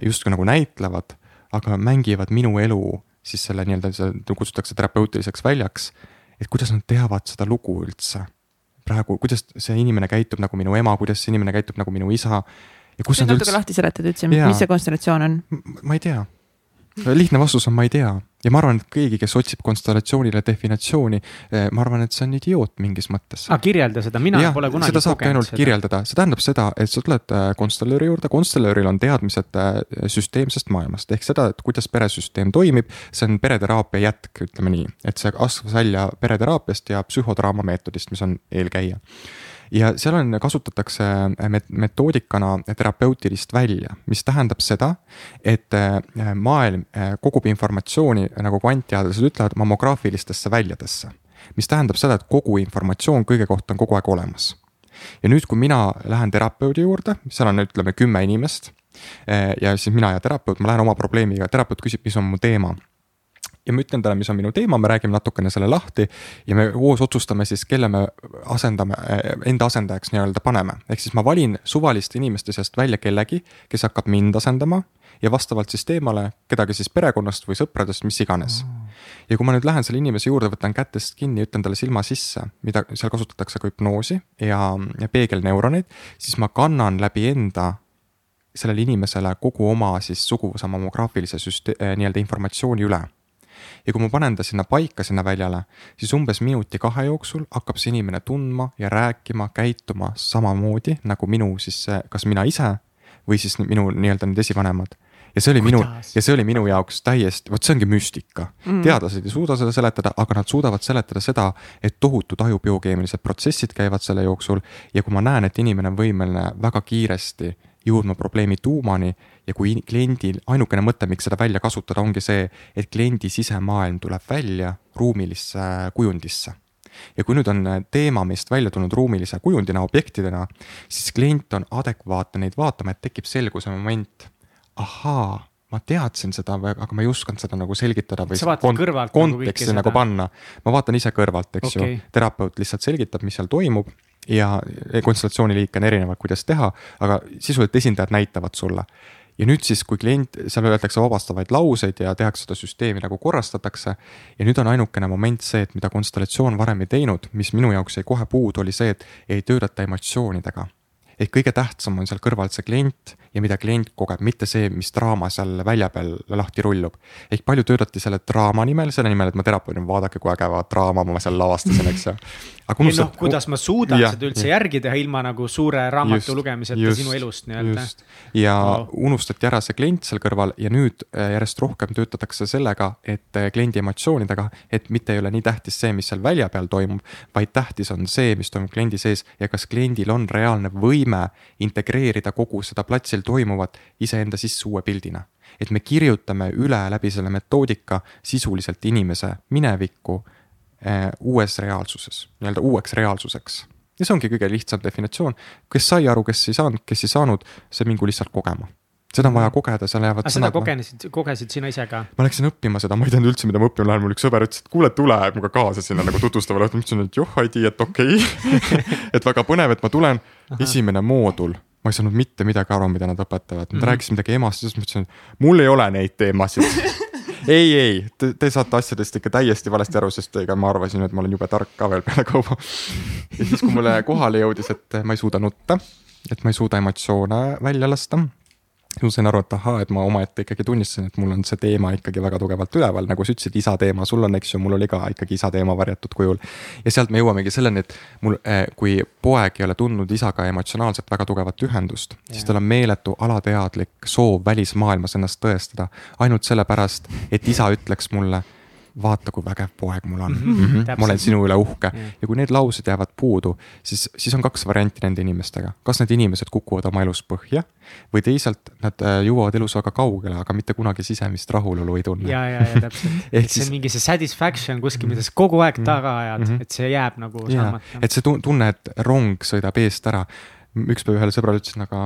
justkui nagu näitlevad, aga mängivad minu elu siis selle nii-öelda, seda kutsutakse terapeutiliseks väljaks. et kuidas nad teavad seda lugu üldse praegu, kuidas see inimene käitub nagu minu ema, kuidas see inimene käitub nagu minu isa. ja kus nad üldse. natuke lahti seletada üldse, mis see konstellatsioon on? ma ei tea lihtne vastus on, ma ei tea ja ma arvan, et keegi, kes otsib konstellatsioonile definitsiooni, eh, ma arvan, et see on idioot mingis mõttes. aga kirjelda seda, mina ja, pole kunagi seda saabki ainult seda. kirjeldada, see tähendab seda, et sa tuled eh, konstellööri juurde, konstellööril on teadmised eh, süsteemsest maailmast ehk seda, et kuidas peresüsteem toimib. see on pereteraapia jätk, ütleme nii, et see kasvas välja pereteraapiast ja psühhodraama meetodist, mis on eelkäija ja seal on, kasutatakse äh, metoodikana terapeutilist välja, mis tähendab seda, et äh, maailm äh, kogub informatsiooni, nagu kvantteadlased ütlevad, mammograafilistesse väljadesse. mis tähendab seda, et kogu informatsioon kõige kohta on kogu aeg olemas. ja nüüd, kui mina lähen terapeudi juurde, seal on, ütleme, kümme inimest ja siis mina ja terapeut, ma lähen oma probleemiga, terapeut küsib, mis on mu teema ja ma ütlen talle, mis on minu teema, me räägime natukene selle lahti ja me koos otsustame siis, kelle me asendame, enda asendajaks nii-öelda paneme. ehk siis ma valin suvaliste inimeste seast välja kellegi, kes hakkab mind asendama ja vastavalt siis teemale kedagi siis perekonnast või sõpradest, mis iganes mm.. ja kui ma nüüd lähen selle inimese juurde, võtan kätest kinni, ütlen talle silma sisse, mida seal kasutatakse ka hüpnoosi ja, ja peegelneuroneid, siis ma kannan läbi enda sellele inimesele kogu oma siis suguvõsa mammograafilise süste-, nii-öelda informatsiooni üle ja kui ma panen ta sinna paika, sinna väljale, siis umbes minuti-kahe jooksul hakkab see inimene tundma ja rääkima, käituma samamoodi nagu minu siis, kas mina ise või siis minu nii-öelda need esivanemad ja see oli Kuidas? minu, ja see oli minu jaoks täiesti, vot see ongi müstika mm.. teadlased ei suuda seda seletada, aga nad suudavad seletada seda, et tohutud ajubiokeemilised protsessid käivad selle jooksul. ja kui ma näen, et inimene on võimeline väga kiiresti jõudma probleemi tuumani ja kui kliendil ainukene mõte, miks seda välja kasutada, ongi see, et kliendi sisemaailm tuleb välja ruumilisse kujundisse ja kui nüüd on teema meist välja tulnud ruumilise kujundina, objektidena, siis klient on adekvaatne neid vaatama, et tekib selguse moment. ahaa, ma teadsin seda, aga ma ei osanud seda nagu selgitada või kont kõrvalt, nagu konteksti nagu, nagu panna. ma vaatan ise kõrvalt, eks okay. ju, terapeut lihtsalt selgitab, mis seal toimub ja konsultatsiooniliike on erinevad, kuidas teha, aga sisuliselt esindajad näitavad sulle ja nüüd siis, kui klient, seal öeldakse vabastavaid lauseid ja tehakse seda süsteemi nagu korrastatakse. ja nüüd on ainukene moment see, et mida konstellatsioon varem ei teinud, mis minu jaoks jäi kohe puudu, oli see, et ei töötata emotsioonidega ehk kõige tähtsam on seal kõrval see klient ja mida klient kogeb, mitte see, mis draama seal välja peal lahti rullub. ehk palju töötati selle draama nimel, selle nimel, et ma terapeudina, vaadake kui ägevat draama ma seal lavastasin, eks ju. aga unustad. noh, kuidas ma suudan ja, seda üldse ja. järgi teha ilma nagu suure raamatu just, lugemiseta just, sinu elust nii-öelda. ja oh. unustati ära see klient seal kõrval ja nüüd äh, järjest rohkem töötatakse sellega, et äh, kliendi emotsioonidega, et mitte ei ole nii tähtis see, mis seal välja peal toimub, vaid tähtis on see, mis toimub kliendi sees ja kas kliendil on reaalne võim võime integreerida kogu seda platsil toimuvat iseenda sisse uue pildina. et me kirjutame üle läbi selle metoodika sisuliselt inimese minevikku eh, uues reaalsuses, nii-öelda uueks reaalsuseks. ja see ongi kõige lihtsam definitsioon, kes sai aru, kes ei saanud, kes ei saanud, see mingu lihtsalt kogema seda on vaja kogeda, seal jäävad seda kogenesid, kogesid sina ise ka? ma läksin õppima seda, ma ei teadnud üldse, mida ma õppima lähen, mul üks sõber ütles, et kuule, tule minuga kaasa sinna nagu tutvustavale õhtule, ma ütlesin, et joh, Heidi, et okei. Okay. et väga põnev, et ma tulen, esimene moodul. Ma ei saanud mitte midagi aru, mida nad õpetavad, nad mm -hmm. rääkisid midagi emast, siis ma ütlesin, mul ei ole neid teemasid. Ei, ei, te, te saate asjadest ikka täiesti valesti aru, sest ega ma arvasin, et ma olen jube tark ka veel pealekauba. ja siis, kui mulle kohale jõudis, et ma ei suuda nutta, et ma ei suuda emotsioone välja lasta ma sain aru, et ahaa, et ma omaette ikkagi tunnistasin, et mul on see teema ikkagi väga tugevalt üleval, nagu sa ütlesid, isa teema, sul on, eks ju, mul oli ka ikkagi isa teema varjatud kujul. ja sealt me jõuamegi selleni, et mul, eh, kui poeg ei ole tundnud isaga emotsionaalselt väga tugevat ühendust, siis tal on meeletu alateadlik soov välismaailmas ennast tõestada. ainult sellepärast, et isa ütleks mulle vaata, kui vägev poeg mul on mm. -hmm. ma olen sinu üle uhke yeah. ja kui need laused jäävad puudu, siis, siis on kaks varianti nende inimestega. kas need inimesed kukuvad oma elus põhja või teisalt nad äh, jõuavad elus väga kaugele, aga mitte kunagi sisemist rahulolu ei tunne. ja, ja, ja täpselt et siis... see on mingi see satisfaction kuskil, mida sa kogu aeg taga ajad mm, -hmm. et see jääb nagu saamata. et see tunne, et rong sõidab eest ära. üks päev ühele sõbrale ütlesin, aga,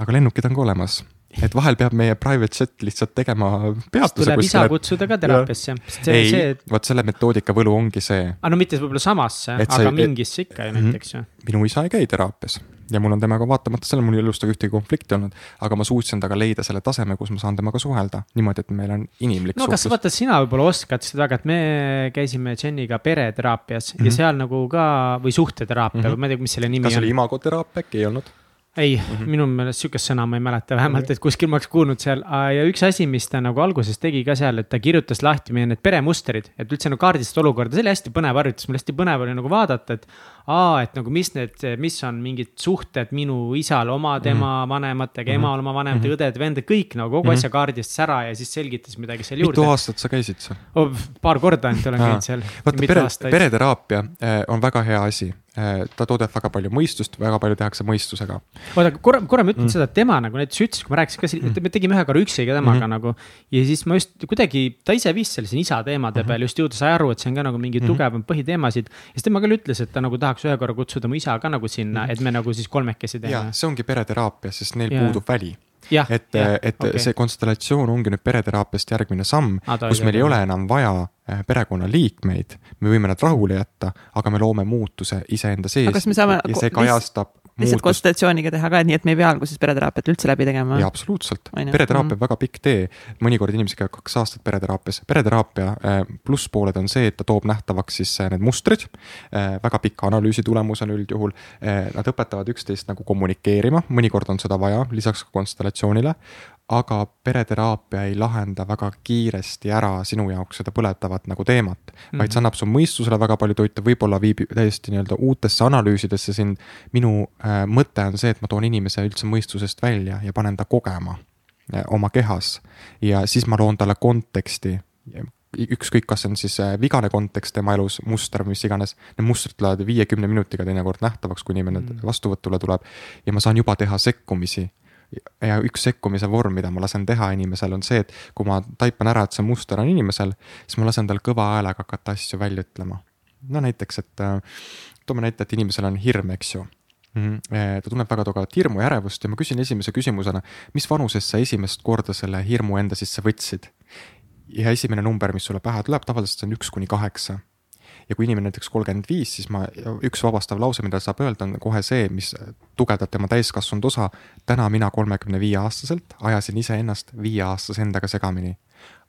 aga lennukid on ka olemas et vahel peab meie private jet lihtsalt tegema peatuse. tuleb isa kutsuda ka teraapiasse. ei see..., vot selle metoodika võlu ongi see. aga no mitte võib-olla samasse, aga ei, mingisse ikka ju -hmm. näiteks ju. minu isa ei käi teraapias ja mul on temaga vaatamata sellele, mul ei ole temaga ühtegi konflikti olnud, aga ma suutsin temaga leida selle taseme, kus ma saan temaga suhelda niimoodi, et meil on inimlik no suhtlus. kas vaata, sina võib-olla oskad seda väga, et me käisime Jeniga pereteraapias mm -hmm. ja mhm. seal nagu ka või suhteteraapia mm, -hmm. ma ei tea, mis selle nimi kas on. kas oli imagoteraapia äkki ei olnud? Ei mm, -hmm. minu meelest sihukest sõna ma ei mäleta vähemalt, et kuskil ma oleks kuulnud seal ja üks asi, mis ta nagu alguses tegi ka seal, et ta kirjutas lahti meie need peremustrid, et üldse nagu kaardistada olukorda, see oli hästi põnev harjutus, mul hästi põnev oli nagu vaadata, et. Aa, et nagu mis need, mis on mingid suhted minu isal oma tema mm -hmm. vanematega mm, -hmm. emal oma vanematega mm, -hmm. õded, vendad, kõik nagu kogu mm -hmm. asja kaardistas ära ja siis selgitas midagi seal juurde. mitu aastat sa käisid seal oh,? paar korda ainult olen käinud seal. vaata pere, pereteraapia eh, on väga hea asi Äh, ta toodab väga palju mõistust, väga palju tehakse mõistusega. oota, korra, korra ma ütlen mm. seda, et tema nagu näiteks ütles, kui ma rääkisin ka, et me tegime ühe korra üksi ka temaga mm -hmm. nagu. ja siis ma just kuidagi, ta ise viis selle siin isa teemade mm -hmm. peale just jõuda, sai aru, et see on ka nagu mingi mm -hmm. tugevam põhiteemasid. ja siis tema küll ütles, et ta nagu tahaks ühe korra kutsuda mu isa ka nagu sinna mm, -hmm. et me nagu siis kolmekesi teeme. see ongi pereteraapia, sest neil ja. puudub väli et, et okay. see konstellatsioon ongi nüüd pereteraapiast järgmine samm ah,, kus meil ei ole enam vaja äh, perekonnaliikmeid, me võime nad rahule jätta, aga me loome muutuse iseenda sees. ja see kajastab lihtsalt konsultatsiooniga teha ka, nii et me ei pea alguses pereteraapiat üldse läbi tegema? jaa, absoluutselt. pereteraapia on mm. väga pikk tee. mõnikord inimesed käivad kaks aastat pereteraapias. pereteraapia äh, plusspooled on see, et ta toob nähtavaks siis äh, need mustrid. väga pika analüüsi tulemusena üldjuhul. Nad õpetavad üksteist nagu kommunikeerima, mõnikord on seda vaja, lisaks konstellatsioonile aga pereteraapia ei lahenda väga kiiresti ära sinu jaoks seda põletavat nagu teemat mm. -hmm. vaid see annab su mõistusele väga palju toitu, võib-olla viib täiesti nii-öelda uutesse analüüsidesse sind. minu äh, mõte on see, et ma toon inimese üldse mõistusest välja ja panen ta kogema äh, oma kehas. ja siis ma loon talle konteksti ükskõik, kas see on siis äh, vigane kontekst tema elus, muster või mis iganes. Need mustrid tulevad viiekümne minutiga teinekord nähtavaks, kui inimene mm. vastuvõtule tuleb. ja ma saan juba teha sekkumisi ja üks sekkumise vorm, mida ma lasen teha inimesel, on see, et kui ma taipan ära, et see muster on inimesel, siis ma lasen tal kõva häälega hakata asju välja ütlema. no näiteks, et äh, toome näite, et inimesel on hirm, eks ju mm. -hmm. ta tunneb väga tugevat hirmu ja ärevust ja ma küsin esimese küsimusena, mis vanuses sa esimest korda selle hirmu enda sisse võtsid? ja esimene number, mis sulle pähe tuleb, tavaliselt see on üks kuni kaheksa ja kui inimene näiteks kolmkümmend viis, siis ma, üks vabastav lause, mida saab öelda, on kohe see, mis tugevdab tema täiskasvanud osa. täna mina kolmekümne viie aastaselt ajasin iseennast viieaastase endaga segamini.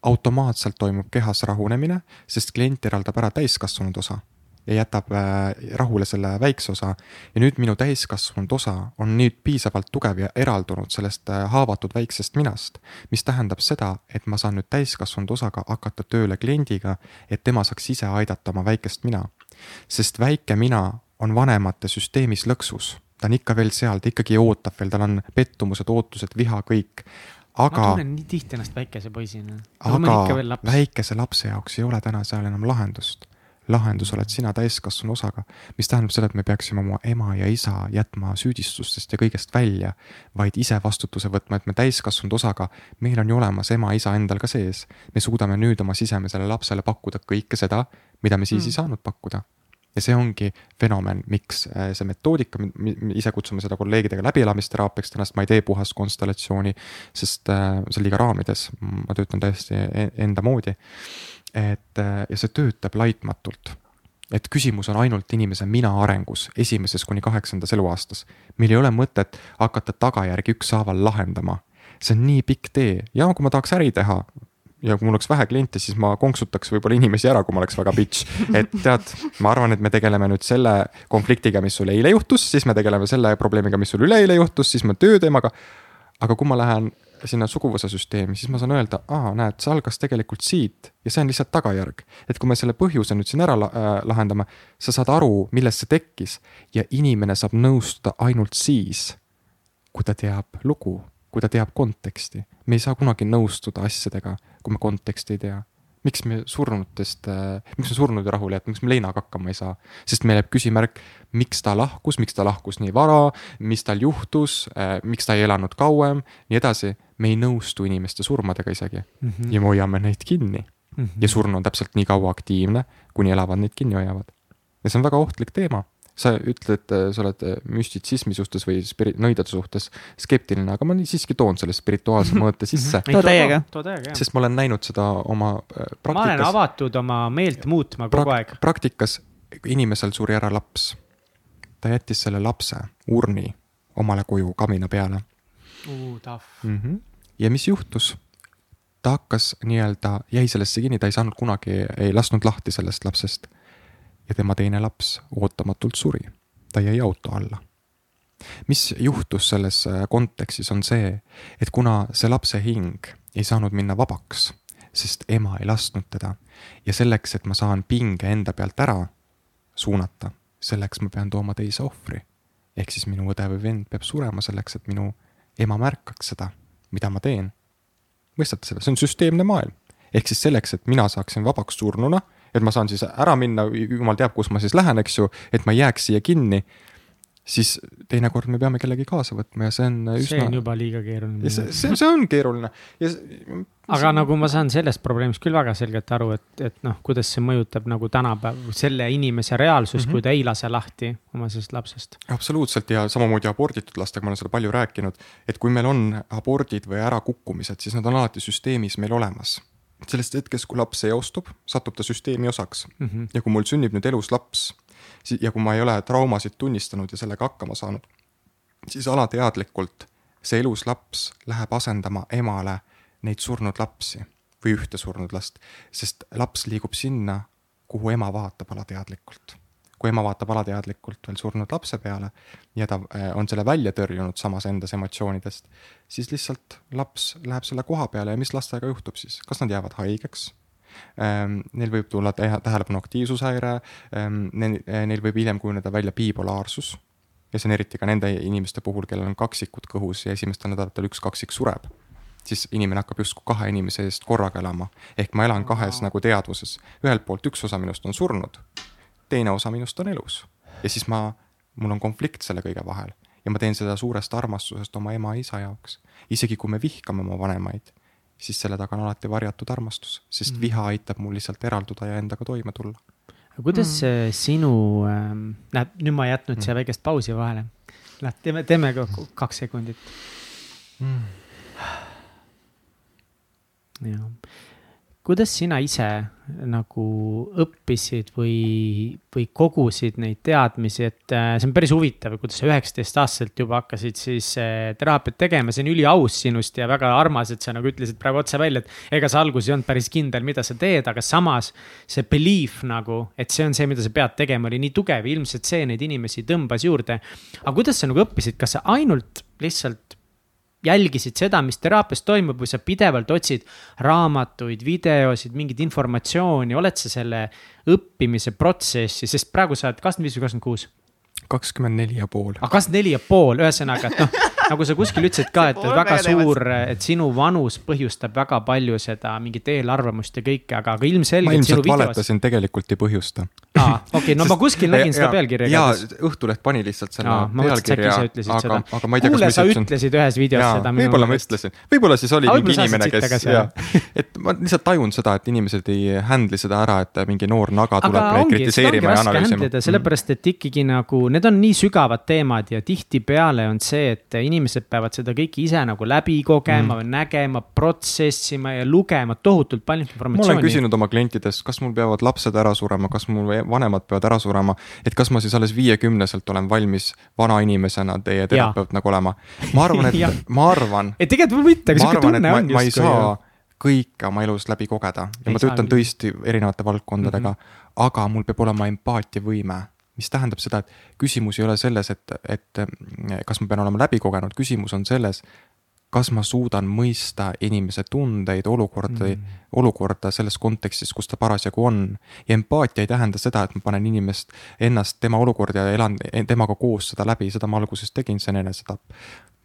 automaatselt toimub kehas rahunemine, sest klient eraldab ära täiskasvanud osa ja jätab äh, rahule selle väikse osa. ja nüüd minu täiskasvanud osa on nüüd piisavalt tugev ja eraldunud sellest äh, haavatud väiksest minast. mis tähendab seda, et ma saan nüüd täiskasvanud osaga hakata tööle kliendiga, et tema saaks ise aidata oma väikest mina. sest väike mina on vanemate süsteemis lõksus ta on ikka veel seal, ta ikkagi ootab veel, tal on pettumused, ootused, viha, kõik aga. ma tunnen nii tihti ennast väikese poisina. aga väikese lapse jaoks ei ole täna seal enam lahendust lahendus oled sina täiskasvanu osaga, mis tähendab seda, et me peaksime oma ema ja isa jätma süüdistustest ja kõigest välja, vaid ise vastutuse võtma, et me täiskasvanud osaga, meil on ju olemas ema-isa endal ka sees. me suudame nüüd oma sisemisele lapsele pakkuda kõike seda, mida me siis mm. ei saanud pakkuda ja see ongi fenomen, miks äh, see metoodika, me ise kutsume seda kolleegidega läbielamisteraapiaks, tänast ma ei tee puhast konstellatsiooni, sest äh, see on liiga raamides, ma töötan täiesti e-, enda moodi et äh, ja see töötab laitmatult. et küsimus on ainult inimese mina arengus esimeses kuni kaheksandas eluaastas. meil ei ole mõtet hakata tagajärgi ükshaaval lahendama. see on nii pikk tee ja kui ma tahaks äri teha, ja kui mul oleks vähe kliente, siis ma konksutaks võib-olla inimesi ära, kui ma oleks väga bitch. et tead, ma arvan, et me tegeleme nüüd selle konfliktiga, mis sul eile juhtus, siis me tegeleme selle probleemiga, mis sul üleeile juhtus, siis me tööteemaga. aga kui ma lähen sinna suguvõsasüsteemi, siis ma saan öelda, aa, näed, see algas tegelikult siit ja see on lihtsalt tagajärg. et kui me selle põhjuse nüüd siin ära äh, lahendame, sa saad aru, millest see tekkis ja inimene saab nõustuda ainult siis, kui ta teab lugu, kui ta teab konteksti. Me ei saa kunagi nõustuda asjadega, kui me konteksti ei tea miks me surnutest, äh, miks me surnuid rahule jätame, miks me leinaga hakkama ei saa. sest meil jääb küsimärk, miks ta lahkus, miks ta lahkus nii vara, mis tal juhtus, äh, miks ta ei elanud kauem, nii edasi. me ei nõustu inimeste surmadega isegi mm -hmm. ja me hoiame neid kinni mm. -hmm. ja surnu on täpselt nii kaua aktiivne, kuni elavad neid kinni hoiavad. ja see on väga ohtlik teema sa ütled, et sa oled müstitsismi suhtes või spiri-, nõidade suhtes skeptiline, aga ma siiski toon selle spirituaalse mõõte sisse. too täiega. sest ma olen näinud seda oma praktikas. Äh, ma olen avatud oma meelt muutma kogu prak aeg. praktikas inimesel suri ära laps. ta jättis selle lapse urni omale koju kamina peale uh,. mm. -hmm. ja mis juhtus? ta hakkas nii-öelda, jäi sellesse kinni, ta ei saanud kunagi, ei lasknud lahti sellest lapsest ja tema teine laps ootamatult suri. ta jäi auto alla. mis juhtus selles äh, kontekstis, on see, et kuna see lapse hing ei saanud minna vabaks, sest ema ei lasknud teda ja selleks, et ma saan pinge enda pealt ära suunata, selleks ma pean tooma teise ohvri. ehk siis minu õde või vend peab surema selleks, et minu ema märkaks seda, mida ma teen. mõistate seda, see on süsteemne maailm. ehk siis selleks, et mina saaksin vabaks surnuna et ma saan siis ära minna, jumal teab, kus ma siis lähen, eks ju, et ma ei jääks siia kinni. siis teinekord me peame kellegi kaasa võtma ja see on üsna. see on juba liiga keeruline. see, see, see on keeruline ja. aga nagu ma saan sellest probleemist küll väga selgelt aru, et, et noh, kuidas see mõjutab nagu tänapäev selle inimese reaalsust mm, -hmm. kui ta ei lase lahti oma sellest lapsest. absoluutselt ja samamoodi aborditud lastega, ma olen seda palju rääkinud, et kui meil on abordid või ärakukkumised, siis nad on alati süsteemis meil olemas sellest hetkest, kui laps eostub, satub ta süsteemi osaks mm. -hmm. ja kui mul sünnib nüüd elus laps ja kui ma ei ole traumasid tunnistanud ja sellega hakkama saanud, siis alateadlikult see elus laps läheb asendama emale neid surnud lapsi või ühte surnud last, sest laps liigub sinna, kuhu ema vaatab alateadlikult kui ema vaatab alateadlikult veel surnud lapse peale ja ta äh, on selle välja tõrjunud samas endas emotsioonidest, siis lihtsalt laps läheb selle koha peale ja mis lastega juhtub siis, kas nad jäävad haigeks? Ähm, neil võib tulla tähelepanu aktiivsushäire, ähm, äh, neil võib hiljem kujuneda välja bipolaarsus ja see on eriti ka nende inimeste puhul, kellel on kaksikud kõhus ja esimestel nädalatel üks kaksik sureb siis inimene hakkab justkui kahe inimese eest korraga elama. ehk ma elan kahes nagu teadvuses, ühelt poolt üks osa minust on surnud teine osa minust on elus. ja siis ma, mul on konflikt selle kõige vahel ja ma teen seda suurest armastusest oma ema-isa jaoks. isegi kui me vihkame oma vanemaid, siis selle taga on alati varjatud armastus, sest mm. viha aitab mul lihtsalt eralduda ja endaga toime tulla. kuidas mm. sinu äh,, näed, nüüd ma ei jätnud mm. siia väikest pausi vahele. Lähed, teeme, teeme kaks sekundit mm.. jah kuidas sina ise nagu õppisid või, või kogusid neid teadmisi, et äh, see on päris huvitav, kuidas sa üheksateistaastaselt juba hakkasid siis äh, teraapiat tegema, see on üliaus sinust ja väga armas, et sa nagu ütlesid praegu otse välja, et ega sa alguses ei olnud päris kindel, mida sa teed, aga samas see belief nagu, et see on see, mida sa pead tegema, oli nii tugev. Ja ilmselt see neid inimesi tõmbas juurde. aga kuidas sa nagu õppisid, kas sa ainult lihtsalt jälgisid seda, mis teraapias toimub või sa pidevalt otsid raamatuid, videosid, mingit informatsiooni, oled sa selle õppimise protsessi, sest praegu sa oled kakskümmend viis või kakskümmend kuus? kakskümmend neli ja pool. aga kakskümmend neli ja pool, ühesõnaga, et noh nagu sa kuskil ütlesid ka, et väga suur, et sinu vanus põhjustab väga palju seda mingit eelarvamust ja kõike, aga, aga ilmselgelt. ma ilmselt videos... valetasin, tegelikult ei põhjusta. aa, okei okay,, no ma kuskil nägin seda pealkirja. jaa, Õhtuleht pani lihtsalt selle aa, pealkirja, aga, aga ma ei tea, kas ma ütlesin. ütlesid ühes videos jaa, seda. võib-olla ma ütlesin, võib-olla siis oli mingi inimene, kes, et ma lihtsalt tajun seda, et inimesed ei handle'i seda ära, et mingi noor naga tuleb kritiseerima ja analüüsima. sellepärast, et ikkagi nagu need on nii sügavad teemad ja tihtipeale on see, et inimesed inimesed peavad seda kõike ise nagu läbi kogema mm. nägema, protsessima ja lugema tohutult palju informatsiooni. ma olen küsinud oma klientidest, kas mul peavad lapsed ära surema, kas mul vanemad peavad ära surema. et kas ma siis alles viiekümneselt olen valmis vana inimesena teie terapeut nagu olema. ma arvan, et ma arvan. et tegelikult võib mitte, aga sihuke tunne on justkui. ma saa kõike oma elus läbi kogeda ja ei ma töötan tõesti erinevate valdkondadega mm, -hmm. aga mul peab olema empaatiavõime mis tähendab seda, et küsimus ei ole selles, et, et kas ma pean olema läbikogenud, küsimus on selles, kas ma suudan mõista inimese tundeid, olukorda mm., olukorda selles kontekstis, kus ta parasjagu on. ja empaatia ei tähenda seda, et ma panen inimest, ennast tema olukorda ja elan temaga koos seda läbi, seda ma alguses tegin, see on enesetapp.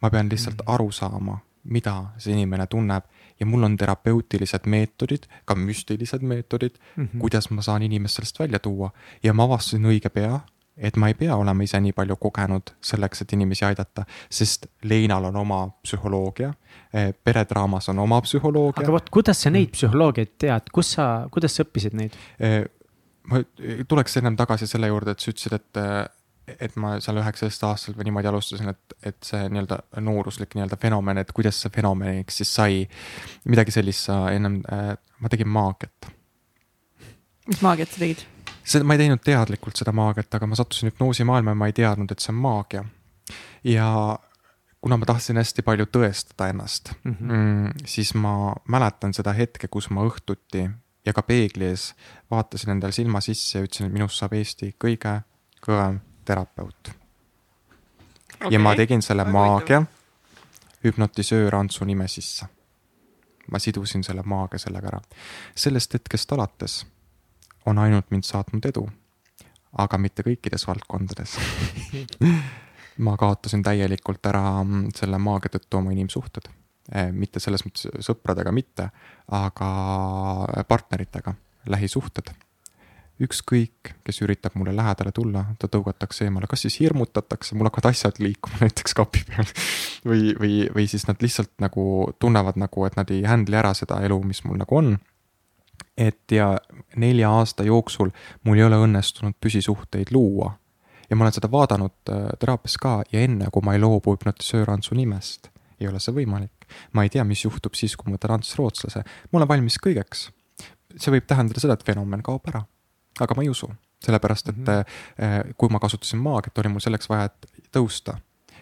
ma pean lihtsalt mm. aru saama, mida see inimene tunneb ja mul on terapeutilised meetodid, ka müstilised meetodid mm, -hmm. kuidas ma saan inimest sellest välja tuua. ja ma avastasin õige pea, et ma ei pea olema ise nii palju kogenud selleks, et inimesi aidata, sest Leinal on oma psühholoogia, eh, peredraamas on oma psühholoogia. aga vot, kuidas sa neid mm. psühholoogiaid tead, kus sa, kuidas sa õppisid neid? Eh, ma tuleks ennem tagasi selle juurde, et sa ütlesid, et eh, et ma seal üheksateist aastaselt või niimoodi alustasin, et, et see nii-öelda nooruslik nii-öelda fenomen, et kuidas see fenomeniks siis sai. midagi sellist sa ennem äh,, ma tegin maagiat. mis maagiat sa tegid? seda, ma ei teinud teadlikult seda maagiat, aga ma sattusin hüpnoosimaailma ja ma ei teadnud, et see on maagia. ja kuna ma tahtsin hästi palju tõestada ennast mm, -hmm. siis ma mäletan seda hetke, kus ma õhtuti ja ka peegli ees vaatasin endale silma sisse ja ütlesin, et minust saab Eesti kõige kõvem terapeut okay.. ja ma tegin selle maagia hüpnotisöör Antsu nime sisse. ma sidusin selle maagia sellega ära. sellest hetkest alates on ainult mind saatnud edu, aga mitte kõikides valdkondades ma kaotasin täielikult ära mm, selle maagia tõttu oma inimsuhted. Eh, mitte selles mõttes sõpradega mitte, aga partneritega, lähisuhted ükskõik, kes üritab mulle lähedale tulla, ta tõugatakse eemale, kas siis hirmutatakse, mul hakkavad asjad liikuma näiteks kapi peal. või, või, või siis nad lihtsalt nagu tunnevad nagu, et nad ei handle'i ära seda elu, mis mul nagu on. et ja nelja aasta jooksul mul ei ole õnnestunud püsisuhteid luua. ja ma olen seda vaadanud äh, teraapias ka ja enne, kui ma ei loobu hüpnotisöör Antsu nimest, ei ole see võimalik. ma ei tea, mis juhtub siis, kui ma võtan Ants rootslase, ma olen valmis kõigeks see võib tähendada seda, et fenomen kaob ära aga ma ei usu, sellepärast et mm -hmm. kui ma kasutasin maagiat, oli mul selleks vaja, et tõusta.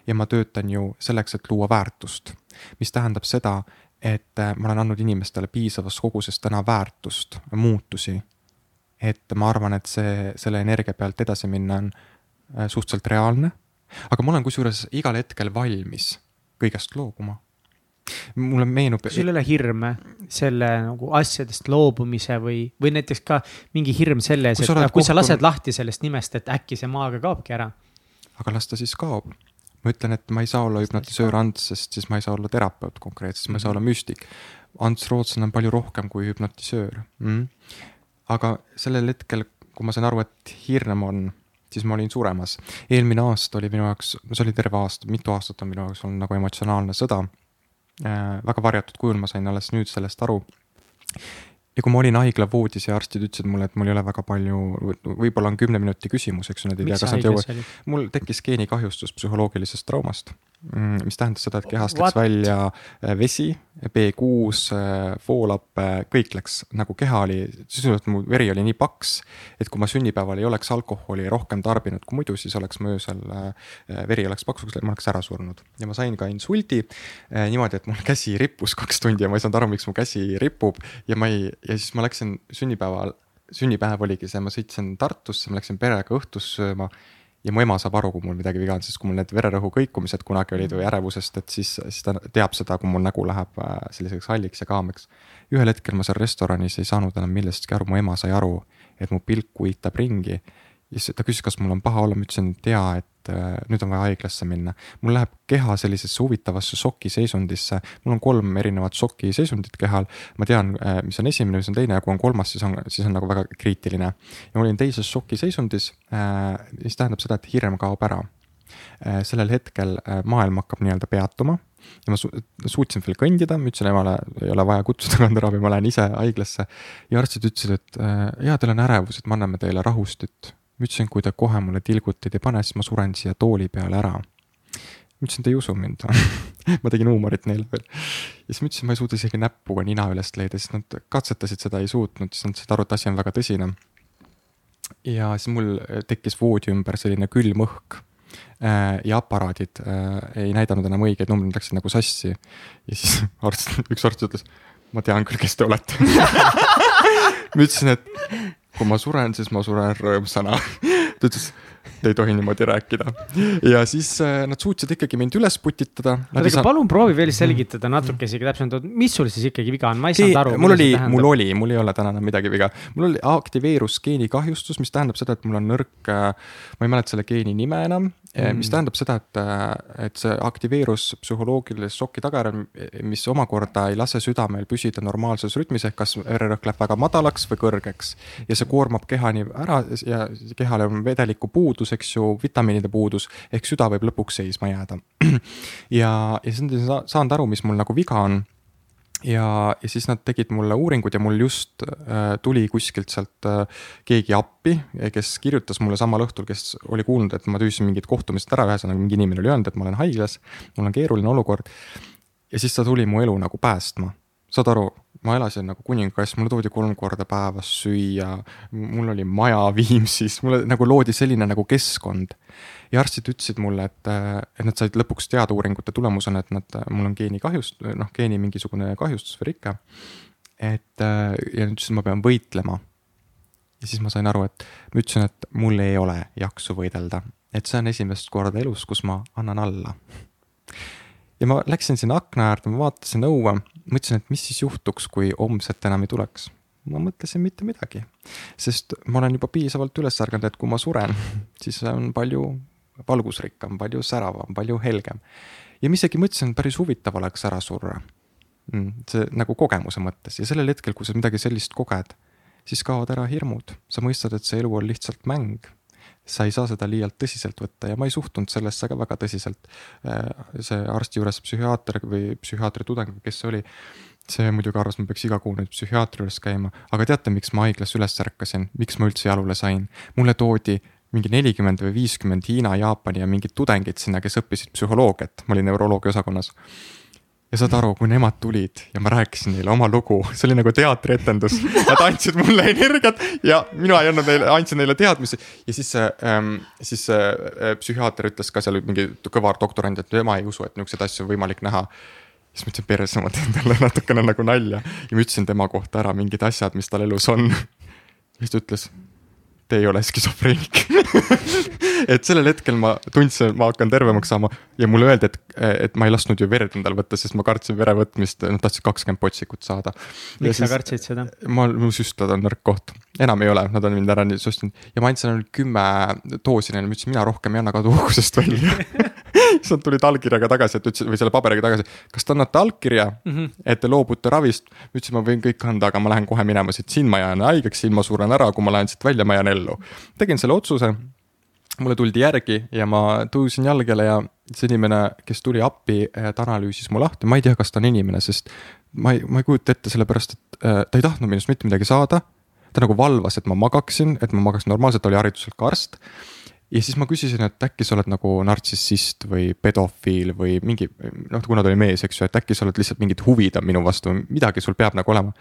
ja ma töötan ju selleks, et luua väärtust, mis tähendab seda, et äh, ma olen andnud inimestele piisavas koguses täna väärtust, muutusi. et ma arvan, et see, selle energia pealt edasi minna on suhteliselt reaalne. aga ma olen kusjuures igal hetkel valmis kõigest loobuma mulle meenub. sul ei ole hirme selle nagu asjadest loobumise või, või näiteks ka mingi hirm selles, et kui kohtun... sa lased lahti sellest nimest, et äkki see maaga kaobki ära? aga las ta siis kaob. ma ütlen, et ma ei saa olla hüpnotisöör Ants, sest siis ma ei saa olla terapeut konkreetselt, ma ei saa mhm. olla müstik. Ants Rootslane on palju rohkem kui hüpnotisöör mm.. aga sellel hetkel, kui ma sain aru, et hirm on siis ma olin suremas. eelmine aasta oli minu jaoks, see oli terve aasta, mitu aastat on minu jaoks olnud nagu emotsionaalne sõda. Väga varjatud kujul, ma sain alles nüüd sellest aru. Ja kui ma olin haiglavoodis ja arstid ütlesid mulle, et mul ei ole väga palju, võib-olla on kümne minuti küsimus, eks ju, nad ei tea, kas nad jõuavad. mul tekkis geenikahjustus psühholoogilisest traumast mis tähendas seda, et kehast läks välja äh, vesi, B6, äh, voolapp, kõik läks nagu keha oli, sisuliselt mu veri oli nii paks, et kui ma sünnipäeval ei oleks alkoholi rohkem tarbinud kui muidu, siis oleks mu öösel äh, veri oleks paksuks läinud, ma oleks ära surnud. ja ma sain ka insuldi niimoodi, et mul käsi rippus kaks tundi ja ma ei saanud aru, miks mu käsi ripub. Ja ma ei, ja siis ma läksin sünnipäeval, sünnipäev oligi see, ma sõitsin Tartusse, ma läksin perega õhtust sööma ja mu ema saab aru, kui mul midagi viga on, sest kui mul need vererõhu kõikumised kunagi olid või ärevusest, et siis, siis ta teab seda, kui mul nägu läheb äh, selliseks halliks ja kaameks. ühel hetkel ma seal restoranis ei saanud enam millestki aru, mu ema sai aru, et mu pilk uitab ringi. ja siis ta küsis, kas mul on paha olla, ma ütlesin, et jaa, et et äh, nüüd on vaja haiglasse minna. mul läheb keha sellisesse huvitavasse šokiseisundisse, mul on kolm erinevat šokiseisundit kehal. ma tean, äh, mis on esimene, mis on teine ja kui on kolmas, siis on, siis on nagu väga kriitiline. ja ma olin teises šokiseisundis, äh, mis tähendab seda, et hirm kaob ära. sellel hetkel maailm hakkab nii-öelda peatuma ja ma su suutsin veel kõndida, ma ütlesin emale, ei ole vaja kutsuda kanderabi, ma lähen ise haiglasse. ja arstid ütlesid, et jaa, teil on ärevus, et me anname teile rahustit ma ütlesin, kui te kohe mulle tilguteid ei pane, siis ma suren siia tooli peale ära. ma ütlesin, te ei usu mind ma tegin huumorit neile veel. ja siis ma ütlesin, ma ei suuda isegi näpuga nina üles leida, siis nad katsetasid seda, ei suutnud, siis nad said aru, et asi on väga tõsine. ja siis mul tekkis voodi ümber selline külm õhk äh, ja aparaadid äh, ei näidanud enam õigeid numbreid, läksid nagu sassi. ja siis arst, üks arst ütles, ma tean küll, kes te olete ma ütlesin, et kui ma suren, siis ma suren rõõmsana ta ütles, te ei tohi niimoodi rääkida. ja siis äh, nad suutsid ikkagi mind üles putitada. oota, aga palun proovi veel selgitada natuke isegi täpsemalt, mis sul siis ikkagi viga on, ma ei saanud aru. mul oli, mul oli, mul ei ole täna enam midagi viga. mul oli aktiveerus geenikahjustus, mis tähendab seda, et mul on nõrk, äh, ma ei mäleta selle geeni nime enam mm., mis tähendab seda, et, äh, et see aktiveerus psühholoogilise šoki tagajärjel, mis omakorda ei lase südamel püsida normaalses rütmis, ehk kas vererõhk läheb väga madalaks või kõrgeks. ja see koormab keha nii ära ja kehale on vedeliku puudus, eks ju, vitamiinide puudus, ehk süda võib lõpuks seisma jääda. ja, ja siis nad ei saanud aru, mis mul nagu viga on ja, ja siis nad tegid mulle uuringud ja mul just äh, tuli kuskilt sealt äh, keegi appi, kes kirjutas mulle samal õhtul, kes oli kuulnud, et ma tüüsin mingid kohtumised ära, ühesõnaga mingi inimene oli öelnud, et ma olen haiglas, mul on keeruline olukord. ja siis ta tuli mu elu nagu päästma saad aru, ma elasin nagu kuningass, mulle toodi kolm korda päevas süüa, mul oli maja Viimsis, mulle nagu loodi selline nagu keskkond. Ja arstid ütlesid mulle, et, et nad said lõpuks teada uuringute tulemusena, et nad, mul on geenikahjust-, noh, geeni mingisugune kahjustus või rike. et ja nad ütlesid, ma pean võitlema. ja siis ma sain aru, et ma ütlesin, et mul ei ole jaksu võidelda, et see on esimest korda elus, kus ma annan alla ja ma läksin sinna akna äärde, ma vaatasin õue, mõtlesin, et mis siis juhtuks, kui homset enam ei tuleks. ma mõtlesin mitte midagi, sest ma olen juba piisavalt üles ärganud, et kui ma suren, siis on palju valgusrikkam, palju säravam, palju helgem. ja ma isegi mõtlesin, päris huvitav oleks ära surra. Mm, see nagu kogemuse mõttes ja sellel hetkel, kui sa midagi sellist koged, siis kaovad ära hirmud, sa mõistad, et see elu on lihtsalt mäng sa ei saa seda liialt tõsiselt võtta ja ma ei suhtunud sellesse ka väga tõsiselt. Äh, see arsti juures psühhiaater või psühhiaatri tudeng, kes see oli, see muidugi arvas, ma peaks iga kuu nüüd psühhiaatri juures käima, aga teate, miks ma haiglas üles ärkasin, miks ma üldse jalule sain? mulle toodi mingi nelikümmend või viiskümmend Hiina, Jaapani ja mingid tudengid sinna, kes õppisid psühholoogiat, ma olin neuroloogia osakonnas ja saad aru, kui nemad tulid ja ma rääkisin neile oma lugu, see oli nagu teatrietendus. Nad andsid mulle energiat ja mina ei andnud neile, andsin neile teadmisi ja siis see ähm,, siis see äh, psühhiaater ütles ka seal mingi kõva doktorant, et tema ei usu, et niisuguseid asju on võimalik näha. siis ma ütlesin perse, ma teen talle natukene nagu nalja ja ma ütlesin tema kohta ära mingid asjad, mis tal elus on. siis ta ütles te ei ole skisofreenik et sellel hetkel ma tundsin, et ma hakkan tervemaks saama ja mulle öeldi, et, et ma ei lasknud ju verd endal võtta, sest ma kartsin vere võtmist, nad tahtsid kakskümmend potsikut saada. miks sa kartsid seda? ma, mu süstlad on nõrk koht, enam ei ole, nad on mind ära nii süstinud ja ma andsin ainult kümme doosi neile, ma ütlesin, mina rohkem ei anna ka tuhkusest välja siis nad tulid allkirjaga tagasi, et ütlesid või selle paberiga tagasi, kas te annate allkirja mm, -hmm. et te loobute ravist. ma ütlesin, ma võin kõik anda, aga ma lähen kohe minema siit, siin ma jään haigeks, siin ma suren ära, kui ma lähen siit välja, ma jään ellu. tegin selle otsuse mulle tuldi järgi ja ma tõusin jalgele ja see inimene, kes tuli appi, ta analüüsis mu lahti, ma ei tea, kas ta on inimene, sest ma ei, ma ei kujuta ette, sellepärast et äh, ta ei tahtnud minust mitte midagi saada. ta nagu valvas, et ma magaksin, et ma magaksin normaalselt, ta oli hariduselt ka arst. ja siis ma küsisin, et äkki sa oled nagu nartsissist või pedofiil või mingi, noh, kuna ta oli mees, eks ju, et äkki sa oled lihtsalt mingid huvid on minu vastu, midagi sul peab nagu olema.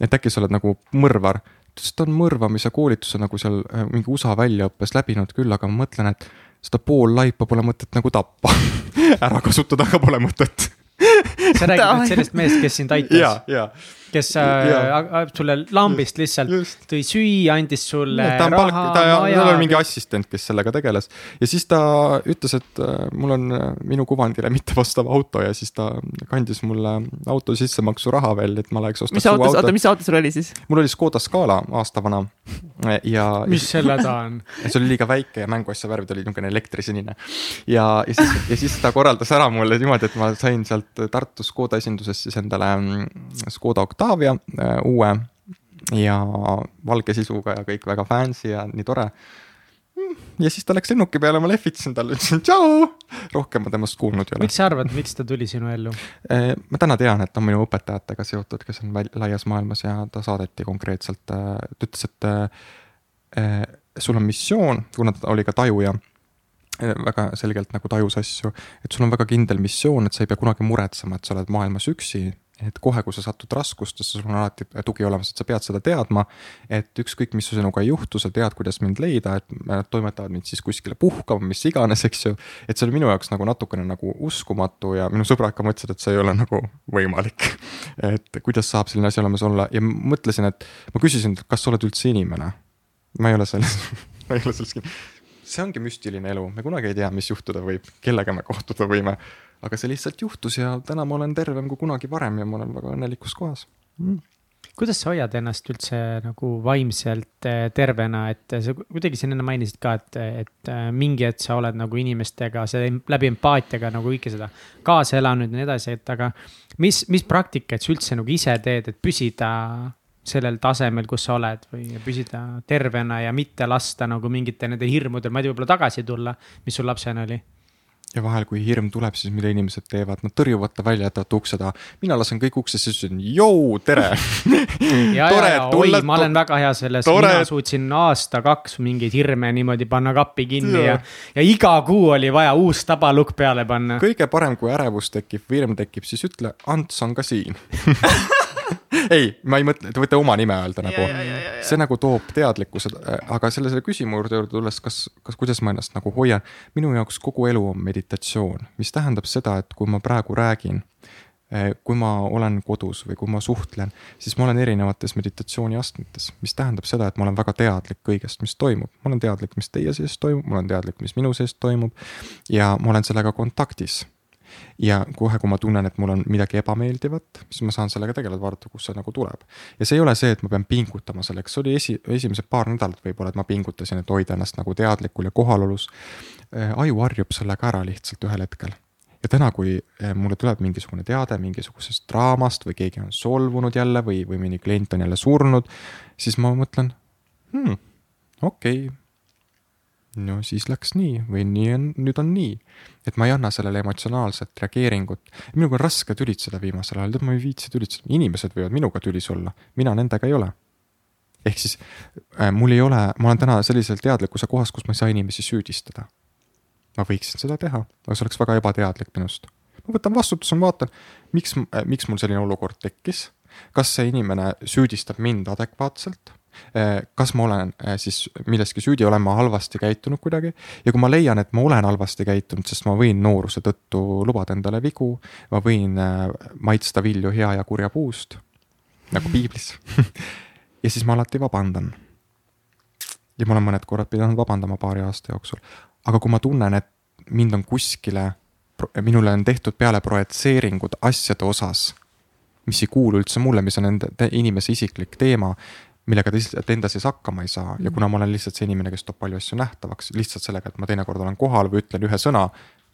et äkki sa oled nagu mõrvar ütles, et ta on mõrvamise koolituse nagu seal äh, mingi USA väljaõppes läbinud küll, aga ma mõtlen, et seda pool laipa pole mõtet nagu tappa. Ära kasutada ka pole mõtet. Sa räägid nüüd sellest mehest, kes sind aitas? ja, ja kes äh, sulle lambist lihtsalt just. tõi süüa, andis sulle ja, ta raha, ta, tal oli mingi assistent, kes sellega tegeles. ja siis ta ütles, et äh, mul on äh, minu kuvandile mittevastav auto ja siis ta kandis mulle auto sissemaksu raha veel, et ma läheks ostaks mis autos, oota, mis auto sul oli siis? mul oli Škoda Scala aastavana ja. mis selle ta on? see oli liiga väike ja mänguasja värvid olid niisugune elektrisinine. ja, ja siis, ja siis ta korraldas ära mulle niimoodi, et ma sain sealt Tartu Škoda esindusest siis endale mm, Škoda Octavia äh, uue ja valge sisuga ja kõik väga fancy ja nii tore. ja siis ta läks lennuki peale, ma lehvitasin talle, ütlesin tšau. rohkem ma temast kuulnud ei ole. miks sa arvad, miks ta tuli sinu ellu? Äh, ma täna tean, et ta on minu õpetajatega seotud, kes on laias maailmas ja ta saadeti konkreetselt, äh, ta ütles, et sul on missioon, kuna ta oli ka tajuja väga selgelt nagu tajus asju, et sul on väga kindel missioon, et sa ei pea kunagi muretsema, et sa oled maailmas üksi et kohe, kui sa satud raskustesse, sul on alati tugi olemas, et sa pead seda teadma. et ükskõik, mis sinuga ei juhtu, sa tead, kuidas mind leida, et nad toimetavad mind siis kuskile puhkama, mis iganes, eks ju. et see oli minu jaoks nagu natukene nagu uskumatu ja minu sõbrad ka mõtlesid, et see ei ole nagu võimalik. et kuidas saab selline asi olemas olla ja mõtlesin, et ma küsisin, kas sa oled üldse inimene. ma ei ole selles ma ei ole selles kindel see ongi müstiline elu, me kunagi ei tea, mis juhtuda võib, kellega me kohtuda võime aga see lihtsalt juhtus ja täna ma olen tervem kui kunagi varem ja ma olen väga õnnelikus kohas. Mm. Kuidas sa hoiad ennast üldse nagu vaimselt eh, tervena, et sa kuidagi siin enne mainisid ka, et, et eh, mingi hetk sa oled nagu inimestega, see läbi empaatiaga nagu kõike seda kaasa elanud ja nii edasi, et aga. mis, mis praktikaid sa üldse nagu ise teed, et püsida sellel tasemel, kus sa oled või püsida tervena ja mitte lasta nagu mingite nende hirmudel, ma ei tea, võib-olla tagasi tulla, mis sul lapsena oli ja vahel, kui hirm tuleb, siis mida inimesed teevad, nad tõrjuvad ta välja, jätavad ukse taha. mina lasen kõik uksesse, siis ütlen jõu, tere! Ja, ja, ja oi, ma olen väga hea selles, mina suutsin aasta-kaks mingeid hirme niimoodi panna kappi kinni ja, ja iga kuu oli vaja uus tabalukk peale panna. kõige parem, kui ärevus tekib, hirm tekib, siis ütle, Ants on ka siin ei, ma ei mõtle, te võite oma nime öelda nagu, see nagu toob teadlikkuse, aga selle, selle küsimuse juurde tulles, kas, kas, kuidas ma ennast nagu hoian. minu jaoks kogu elu on meditatsioon, mis tähendab seda, et kui ma praegu räägin eh, kui ma olen kodus või kui ma suhtlen, siis ma olen erinevates meditatsiooniastmetes, mis tähendab seda, et ma olen väga teadlik kõigest, mis toimub. ma olen teadlik, mis teie sees toimub, ma olen teadlik, mis minu sees toimub ja ma olen sellega kontaktis ja kohe, kui ma tunnen, et mul on midagi ebameeldivat, siis ma saan sellega tegeleda, vaadata, kust see nagu tuleb. ja see ei ole see, et ma pean pingutama selleks, see oli esi, esimesed paar nädalat võib-olla, et ma pingutasin, et hoida ennast nagu teadlikul ja kohalolus. Äh, aju harjub sellega ära lihtsalt ühel hetkel ja täna, kui äh, mulle tuleb mingisugune teade mingisugusest draamast või keegi on solvunud jälle või, või mõni klient on jälle surnud, siis ma mõtlen hmm,, okei okay no siis läks nii või nii on, nüüd on nii. et ma ei anna sellele emotsionaalset reageeringut. minuga on raske tülitseda viimasel ajal, tead ma ei viitsi tülitseda, inimesed võivad minuga tülis olla, mina nendega ei ole. ehk siis äh, mul ei ole, ma olen täna sellisel teadlikkuse kohas, kus ma ei saa inimesi süüdistada. ma võiksin seda teha, aga see oleks väga ebateadlik minust. ma võtan vastutuse, ma vaatan, miks äh,, miks mul selline olukord tekkis. kas see inimene süüdistab mind adekvaatselt kas ma olen eh, siis milleski süüdi, olen ma halvasti käitunud kuidagi. ja kui ma leian, et ma olen halvasti käitunud, sest ma võin nooruse tõttu lubada endale vigu, ma võin eh, maitsta vilju hea ja kurja puust, nagu piiblis ja siis ma alati vabandan. ja ma olen mõned korrad pidanud vabandama paari aasta jooksul. aga kui ma tunnen, et mind on kuskile, minule on tehtud peale projitseeringud asjade osas mis ei kuulu üldse mulle, mis on enda inimese isiklik teema, millega ta lihtsalt enda sees hakkama ei saa ja kuna ma olen lihtsalt see inimene, kes toob palju asju nähtavaks, lihtsalt sellega, et ma teinekord olen kohal või ütlen ühe sõna,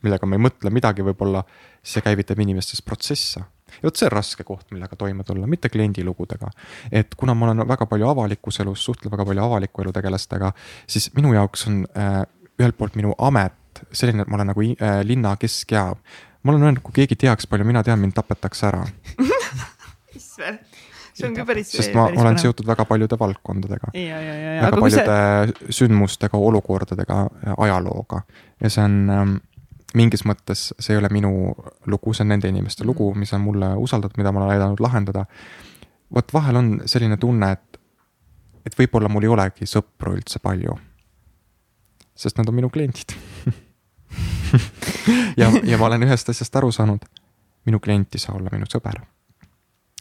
millega ma ei mõtle midagi võib-olla, see käivitab inimestes protsesse. ja vot see on raske koht, millega toime tulla, mitte kliendi lugudega. et kuna ma olen väga palju avalikus elus, suhtlen väga palju avaliku elu tegelastega, siis minu jaoks on äh, ühelt poolt minu amet selline, et ma olen nagu äh, linna keskjaam. ma olen öelnud, kui keegi teaks, palju mina tean, mind tapetakse ära issand, see on ka päris. sest ma päris olen põnev. seotud väga paljude valdkondadega ja, ja, ja, ja, väga aga paljude sa, sündmustega, olukordadega, ajalooga ja see on ähm, mingis mõttes, see ei ole minu lugu, see on nende inimeste lugu, mis on mulle usaldatud, mida ma olen aidanud lahendada. vot vahel on selline tunne, et, et võib-olla mul ei olegi sõpru üldse palju. sest nad on minu kliendid ja, ja ma olen ühest asjast aru saanud. minu klient ei saa olla minu sõber.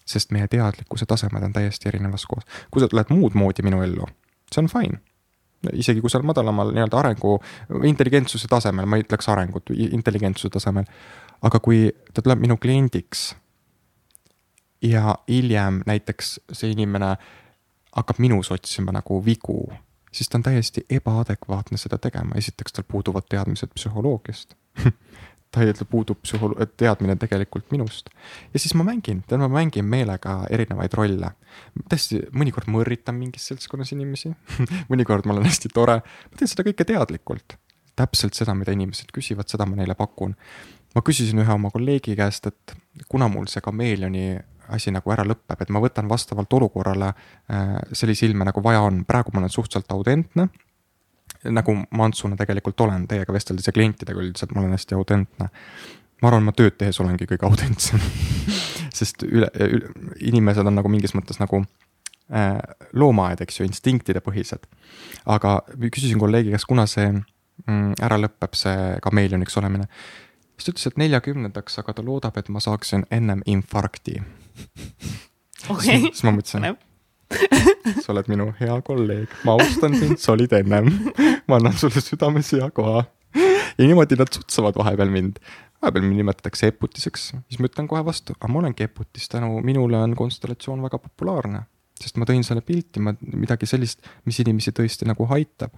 Sest meie teadlikkuse tasemed on täiesti erinevas kohas. kui sa tuled muud moodi minu ellu, see on fine isegi kui seal madalamal nii-öelda arengu, intelligentsuse tasemel, ma ei ütleks arengut, intelligentsuse tasemel. aga kui ta tuleb minu kliendiks ja hiljem näiteks see inimene hakkab minus otsima nagu vigu, siis ta on täiesti ebaadekvaatne seda tegema, esiteks tal puuduvad teadmised psühholoogiast tal puudub psühholo-, teadmine tegelikult minust. ja siis ma mängin, ma mängin meelega erinevaid rolle. tõesti, mõnikord ma õrritan mingis seltskonnas inimesi mõnikord ma olen hästi tore, ma teen seda kõike teadlikult. täpselt seda, mida inimesed küsivad, seda ma neile pakun. ma küsisin ühe oma kolleegi käest, et kuna mul see kameelioni asi nagu ära lõpeb, et ma võtan vastavalt olukorrale äh, sellise ilme, nagu vaja on, praegu ma olen suhteliselt autentne nagu ma Antsuna tegelikult olen teiega vesteldes ja klientidega üldiselt ma olen hästi autentne. ma arvan, ma tööd tehes olengi kõige autentsem sest üle, üle, inimesed on nagu mingis mõttes nagu äh, loomaaed, eks ju, instinktide põhised. aga küsisin kolleegi käest, kuna see mm, ära lõpeb, see kameelioniks olemine. siis ta ütles, et neljakümnendaks, aga ta loodab, et ma saaksin ennem infarkti okei siis ma mõtlesin, sa oled minu hea kolleeg, ma austan sind, sa olid ennem. ma annan sulle südames hea koha. ja niimoodi nad sutsavad vahepeal mind. vahepeal mind nimetatakse eputiseks, siis ma ütlen kohe vastu, aga ma olengi eputis, tänu minule on konstellatsioon väga populaarne. sest ma tõin selle pilti, ma midagi sellist, mis inimesi tõesti nagu aitab.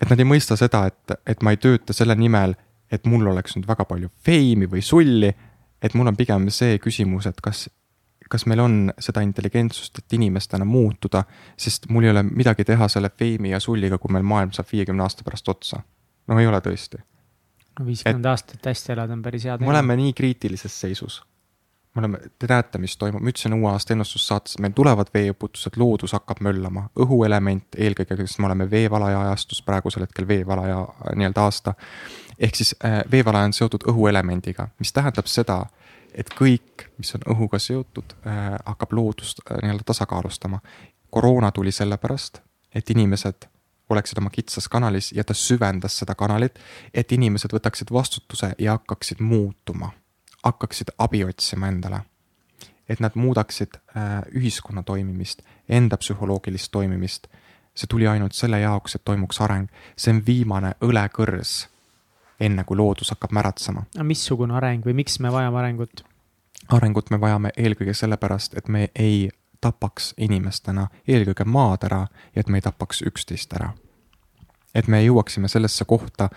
et nad ei mõista seda, et, et ma ei tööta selle nimel, et mul oleks nüüd väga palju feimi või sulli. et mul on pigem see küsimus, et kas kas meil on seda intelligentsust, et inimestena muutuda, sest mul ei ole midagi teha selle feimi ja sulliga, kui meil maailm saab viiekümne aasta pärast otsa. no ei ole tõesti. no viiskümmend aastat hästi elada on päris hea me oleme nii kriitilises seisus. me oleme, te näete, mis toimub, ma ütlesin uue aasta ennustussaates, meil tulevad veeuputused, loodus hakkab möllama, õhuelement eelkõige, sest me oleme veevalaja ajastus, praegusel hetkel veevalaja nii-öelda aasta. ehk siis äh, veevalaja on seotud õhuelemendiga, mis tähendab seda, et kõik, mis on õhuga seotud äh,, hakkab loodust äh, nii-öelda tasakaalustama. koroona tuli sellepärast, et inimesed oleksid oma kitsas kanalis ja ta süvendas seda kanalit, et inimesed võtaksid vastutuse ja hakkaksid muutuma, hakkaksid abi otsima endale. et nad muudaksid äh, ühiskonna toimimist, enda psühholoogilist toimimist. see tuli ainult selle jaoks, et toimuks areng, see on viimane õlekõrs enne kui loodus hakkab märatsema. aga missugune areng või miks me vajame arengut? arengut me vajame eelkõige sellepärast, et me ei tapaks inimestena eelkõige maad ära ja et me ei tapaks üksteist ära. et me jõuaksime sellesse kohta,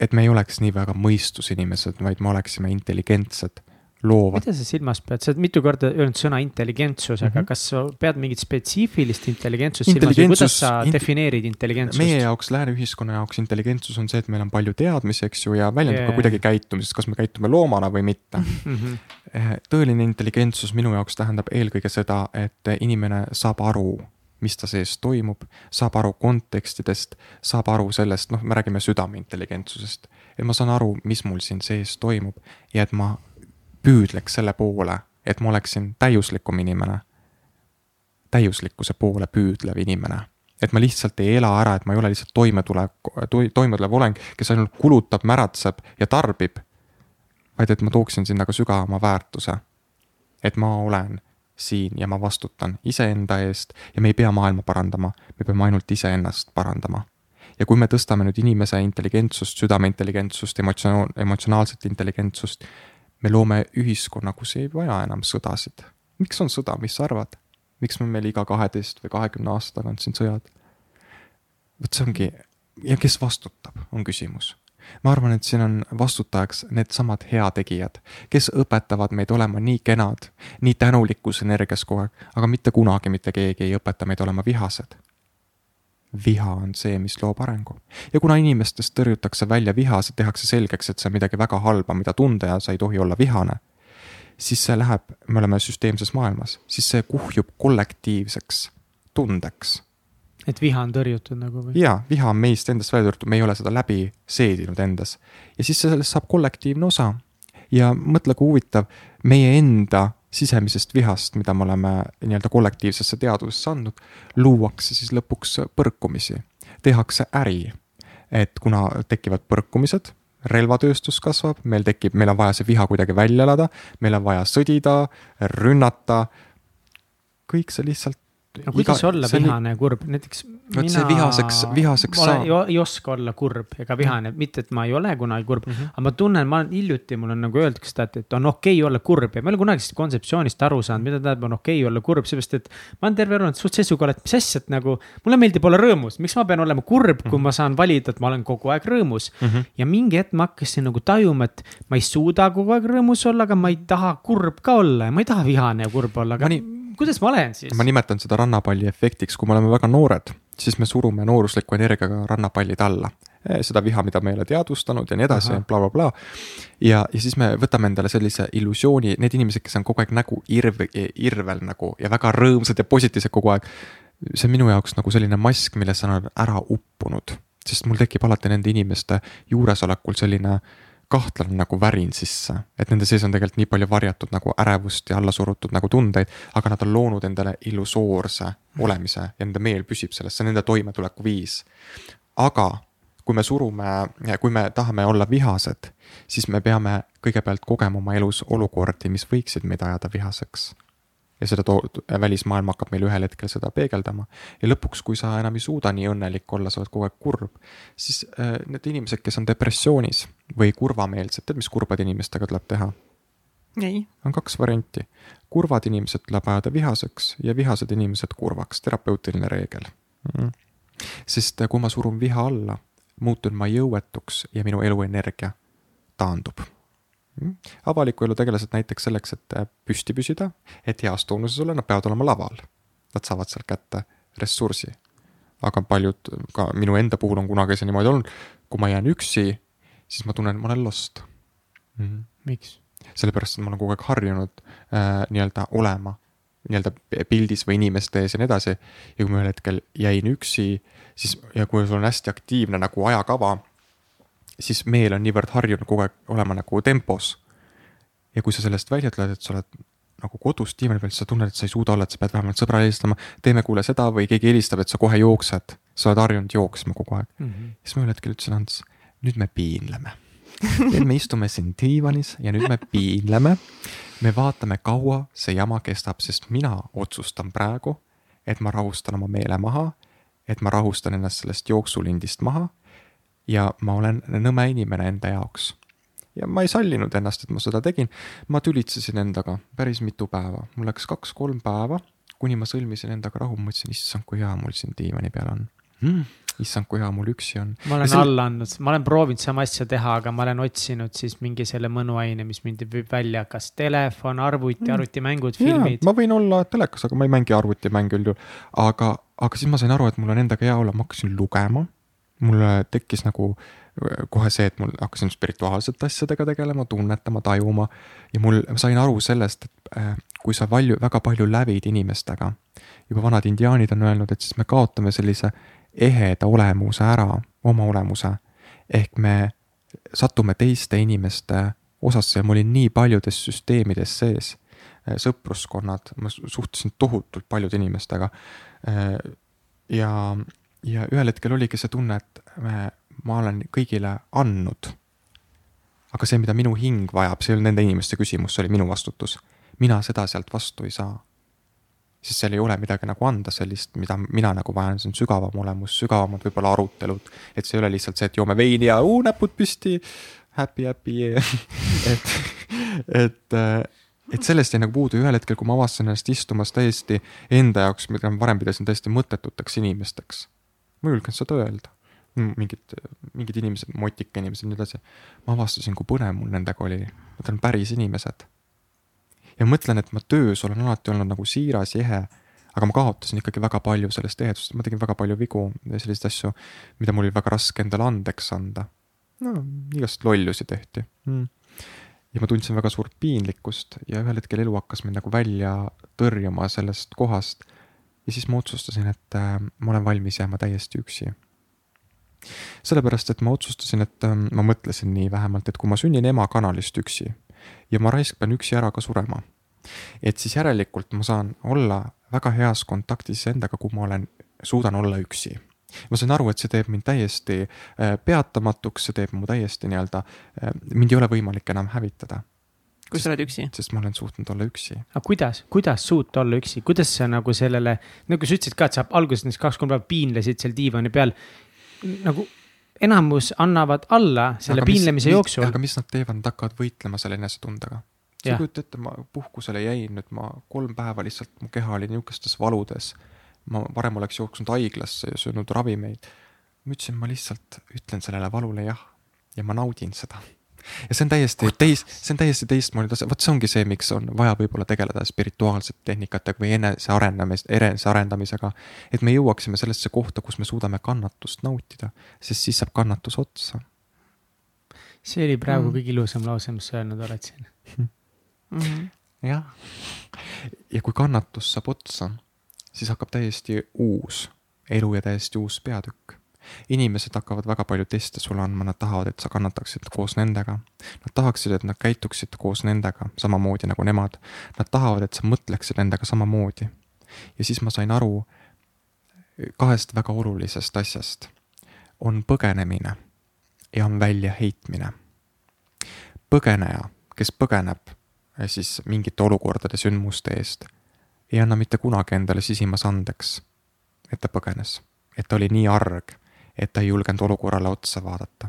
et me ei oleks nii väga mõistusinimesed, vaid me oleksime intelligentsed loovad. mida sa silmas pead, sa oled mitu korda öelnud sõna intelligentsus mm, -hmm. aga kas sa pead mingit spetsiifilist intelligentsust silmas või kuidas sa int- defineerid intelligentsust? meie jaoks, lääne ühiskonna jaoks intelligentsus on see, et meil on palju teadmisi, eks ju, ja väljendub Jaa. ka kuidagi käitumises, kas me käitume loomana või mitte. mm. -hmm. tõeline intelligentsus minu jaoks tähendab eelkõige seda, et inimene saab aru, mis ta sees toimub, saab aru kontekstidest, saab aru sellest, noh, me räägime südame intelligentsusest. et ma saan aru, mis mul siin sees toimub ja et ma püüdleks selle poole, et ma oleksin täiuslikum inimene. täiuslikkuse poole püüdlev inimene. et ma lihtsalt ei ela ära, et ma ei ole lihtsalt toimetulev, toimetulev oleng, kes ainult kulutab, märatseb ja tarbib. vaid et ma tooksin sinna ka sügavama väärtuse. et ma olen siin ja ma vastutan iseenda eest ja me ei pea maailma parandama, me peame ainult iseennast parandama. ja kui me tõstame nüüd inimese intelligentsust, südame intelligentsust, emotsioon, emotsionaalset intelligentsust, me loome ühiskonna, kus ei vaja enam sõdasid. miks on sõda, mis sa arvad? miks on meil iga kaheteist või kahekümne aasta tagant siin sõjad? vot see ongi, ja kes vastutab, on küsimus ma arvan, et siin on vastutajaks needsamad heategijad, kes õpetavad meid olema nii kenad, nii tänulikus energias kogu aeg, aga mitte kunagi mitte keegi ei õpeta meid olema vihased. Viha on see, mis loob arengu. ja kuna inimestest tõrjutakse välja viha, see tehakse selgeks, et see on midagi väga halba, mida tunda ja sa ei tohi olla vihane. siis see läheb, me oleme süsteemses maailmas, siis see kuhjub kollektiivseks tundeks. et viha on tõrjutud nagu või? jaa, viha on meist endast välja tõrjutud, me ei ole seda läbi seedinud endas. ja siis sellest saab kollektiivne osa. ja mõtle, kui huvitav, meie enda sisemisest vihast, mida me oleme nii-öelda kollektiivsesse teadvusesse andnud, luuakse siis lõpuks põrkumisi, tehakse äri. et kuna tekivad põrkumised, relvatööstus kasvab, meil tekib, meil on vaja see viha kuidagi välja elada, meil on vaja sõdida, rünnata. kõik see lihtsalt no kuidas iga, olla vihane ja kurb, näiteks vot see vihaseks, vihaseks saab. ei oska olla kurb ega vihane -hmm. mitte et ma ei ole kunagi kurb mm, -hmm. aga ma tunnen, ma olen hiljuti, mul on nagu öeldakse seda, et, et on okei okay olla kurb ja ma ei ole kunagi sellest kontseptsioonist aru saanud, mida tähendab, on okei okay olla kurb, seepärast et. ma olen terve elu olnud suht seisukohal, et mis asja, et nagu mulle meeldib olla rõõmus, miks ma pean olema kurb mm, -hmm. kui mhm. ma saan valida, et ma olen kogu aeg rõõmus mm. -hmm. ja mingi hetk ma hakkasin nagu tajuma, et ma ei suuda kogu aeg rõõmus olla, aga ma ei taha kurb ka olla ja ma ei taha vihane ja kurb olla, aga Mõni kuidas ma olen siis? ma nimetan seda rannapalli efektiks, kui me oleme väga noored, siis me surume noorusliku energiaga rannapallid alla. Eh, seda viha, mida me ei ole teadvustanud ja nii edasi blablabla bla, bla. ja, ja siis me võtame endale sellise illusiooni, need inimesed, kes on kogu aeg nägu irv, irvel nagu ja väga rõõmsad ja positiivsed kogu aeg. see on minu jaoks nagu selline mask, millesse on ära uppunud, sest mul tekib alati nende inimeste juuresolekul selline kahtlane nagu värin sisse, et nende sees on tegelikult nii palju varjatud nagu ärevust ja allasurutud nagu tundeid, aga nad on loonud endale illusoorse olemise ja nende meel püsib selles, see on nende toimetuleku viis. aga kui me surume, kui me tahame olla vihased, siis me peame kõigepealt kogema oma elus olukordi, mis võiksid meid ajada vihaseks ja seda to-, välismaailm hakkab meile ühel hetkel seda peegeldama. ja lõpuks, kui sa enam ei suuda nii õnnelik olla, sa oled kogu aeg kurb, siis äh, need inimesed, kes on depressioonis või kurvameelsed, tead, mis kurbade inimestega tuleb teha? on kaks varianti. kurvad inimesed tuleb ajada vihaseks ja vihased inimesed kurvaks, terapeutiline reegel mm. -hmm. sest äh, kui ma surun viha alla, muutun ma jõuetuks ja minu eluenergia taandub. Avaliku elu tegelased näiteks selleks, et äh, püsti püsida, et heas toonuses olla, nad peavad olema laval. Nad saavad sealt kätte ressursi. aga paljud, ka minu enda puhul on kunagi see niimoodi olnud, kui ma jään üksi, siis ma tunnen, ma olen lost mm. -hmm. miks? sellepärast, et ma olen kogu aeg harjunud äh, nii-öelda olema nii-öelda pildis või inimeste ees ja nii edasi. ja kui ma ühel hetkel jäin üksi, siis ja kui sul on hästi aktiivne nagu ajakava siis meel on niivõrd harjunud kogu aeg olema nagu tempos. ja kui sa sellest välja tuled, et sa oled nagu kodus diivani peal, siis sa tunned, et sa ei suuda olla, et sa pead vähemalt sõbrale helistama. teeme kuule seda või keegi helistab, et sa kohe jooksed, sa oled harjunud jooksma kogu aeg mm. -hmm. siis ma ühel hetkel ütlesin, Ants, nüüd me piinleme nüüd me istume siin diivanis ja nüüd me piinleme. me vaatame, kaua see jama kestab, sest mina otsustan praegu, et ma rahustan oma meele maha. et ma rahustan ennast sellest jooksulindist maha ja ma olen nõme inimene enda jaoks. ja ma ei sallinud ennast, et ma seda tegin. ma tülitsesin endaga päris mitu päeva, mul läks kaks-kolm päeva, kuni ma sõlmisin endaga rahu, ma mõtlesin, issand, kui hea mul siin diivani peal on mm issand, kui hea mul üksi on. ma olen selle... alla andnud, ma olen proovinud sama asja teha, aga ma olen otsinud siis mingi selle mõnuaine, mis mind viib välja, kas telefon, arvuti mm., arvutimängud, filmid. ma võin olla telekas, aga ma ei mängi arvutimänge üldjuhul. aga, aga siis ma sain aru, et mul on endaga hea olla, ma hakkasin lugema mulle tekkis nagu äh, kohe see, et mul hakkasin spirituaalsete asjadega tegelema, tunnetama, tajuma. ja mul, ma sain aru sellest, et äh, kui sa palju, väga palju lävid inimestega, juba vanad indiaanid on öelnud, et siis me kaotame sellise eheda olemuse ära, oma olemuse. ehk me satume teiste inimeste osasse ja ma olin nii paljudes süsteemides sees. Äh, sõpruskonnad, ma suhtlesin tohutult paljude inimestega. ja ja ühel hetkel oligi see tunne, et me, ma olen kõigile andnud. aga see, mida minu hing vajab, see ei olnud nende inimeste küsimus, see oli minu vastutus. mina seda sealt vastu ei saa. sest seal ei ole midagi nagu anda sellist, mida mina nagu vajan, see on sügavam olemus, sügavamad võib-olla arutelud. et see ei ole lihtsalt see, et joome veini ja uu, näpud püsti, happy, happy et, et et sellest jäi nagu puudu ühel hetkel, kui ma avastasin ennast istumas täiesti enda jaoks, mida ma varem pidasin täiesti mõttetuteks inimesteks ma julgen seda öelda. mingid, mingid inimesed, motika inimesed ja nii edasi. ma avastasin, kui põnev mul nendega oli, nad on päris inimesed. ja mõtlen, et ma töös olen alati olnud nagu siiras ehe, aga ma kaotasin ikkagi väga palju sellest ehedusest, ma tegin väga palju vigu ja selliseid asju, mida mul oli väga raske endale andeks anda. no igast lollusi tehti mm. ja ma tundsin väga suurt piinlikkust ja ühel hetkel elu hakkas mind nagu välja tõrjuma sellest kohast. Ja siis ma otsustasin, et äh, ma olen valmis jääma täiesti üksi sellepärast, et ma otsustasin, et äh, ma mõtlesin nii vähemalt, et kui ma sünnin ema kanalist üksi ja ma raisk pean üksi ära ka surema, et siis järelikult ma saan olla väga heas kontaktis endaga, kui ma olen, suudan olla üksi ma sain aru, et see teeb mind täiesti äh, peatamatuks, see teeb mu täiesti nii-öelda, äh, mind ei ole võimalik enam hävitada. Kui sa oled üksi? sest ma olen suutnud olla üksi. aga kuidas, kuidas suuta olla üksi, kuidas sa nagu sellele, nagu sa ütlesid ka, et sa alguses näiteks kaks-kolm päeva piinlesid seal diivani peal. nagu enamus annavad alla selle aga piinlemise mis, jooksul. aga mis nad teevad, nad hakkavad võitlema selle enesetundega sa kujuta ette, ma puhkusele jäin, nüüd ma kolm päeva lihtsalt, mu keha oli niisugustes valudes. ma varem oleks jooksnud haiglasse ja söönud ravimeid. ma ütlesin, ma lihtsalt ütlen sellele valule jah ja ma naudin seda. Ja see on täiesti teis-, see on täiesti teistmoodi tase, vot see ongi see, miks on vaja võib-olla tegeleda spirituaalsete tehnikatega või enesearenemis-, enesearendamisega. et me jõuaksime sellesse kohta, kus me suudame kannatust nautida, sest siis saab kannatus otsa. see oli praegu mm. kõige ilusam lause, mis sa öelnud oled siin mm -hmm. jah, ja kui kannatus saab otsa, siis hakkab täiesti uus elu ja täiesti uus peatükk inimesed hakkavad väga palju teste sulle andma, nad tahavad, et sa kannataksid koos nendega. Nad tahaksid, et nad käituksid koos nendega samamoodi nagu nemad. Nad tahavad, et sa mõtleksid nendega samamoodi. ja siis ma sain aru kahest väga olulisest asjast. on põgenemine ja on väljaheitmine. põgeneja, kes põgeneb siis mingite olukordade, sündmuste eest, ei anna mitte kunagi endale sisimas andeks, et ta põgenes, et ta oli nii arg, et ta ei julgenud olukorrale otsa vaadata.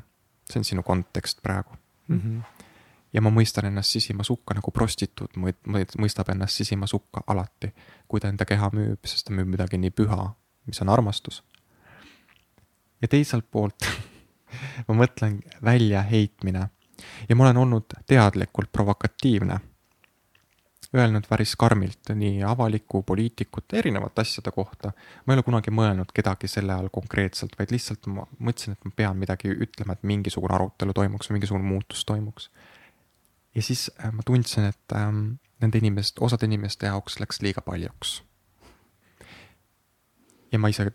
see on sinu kontekst praegu mm. -hmm. ja ma mõistan ennast sisimas hukka nagu prostituut mõistab ennast sisimas hukka alati, kui ta enda keha müüb, sest ta müüb midagi nii püha, mis on armastus. ja teiselt poolt ma mõtlen väljaheitmine ja ma olen olnud teadlikult provokatiivne öelnud päris karmilt nii avalikku, poliitikute, erinevate asjade kohta. ma ei ole kunagi mõelnud kedagi selle all konkreetselt, vaid lihtsalt ma mõtlesin, et ma pean midagi ütlema, et mingisugune arutelu toimuks või mingisugune muutus toimuks. ja siis äh, ma tundsin, et ähm, nende inimeste, osade inimeste jaoks läks liiga paljuks. ja ma ise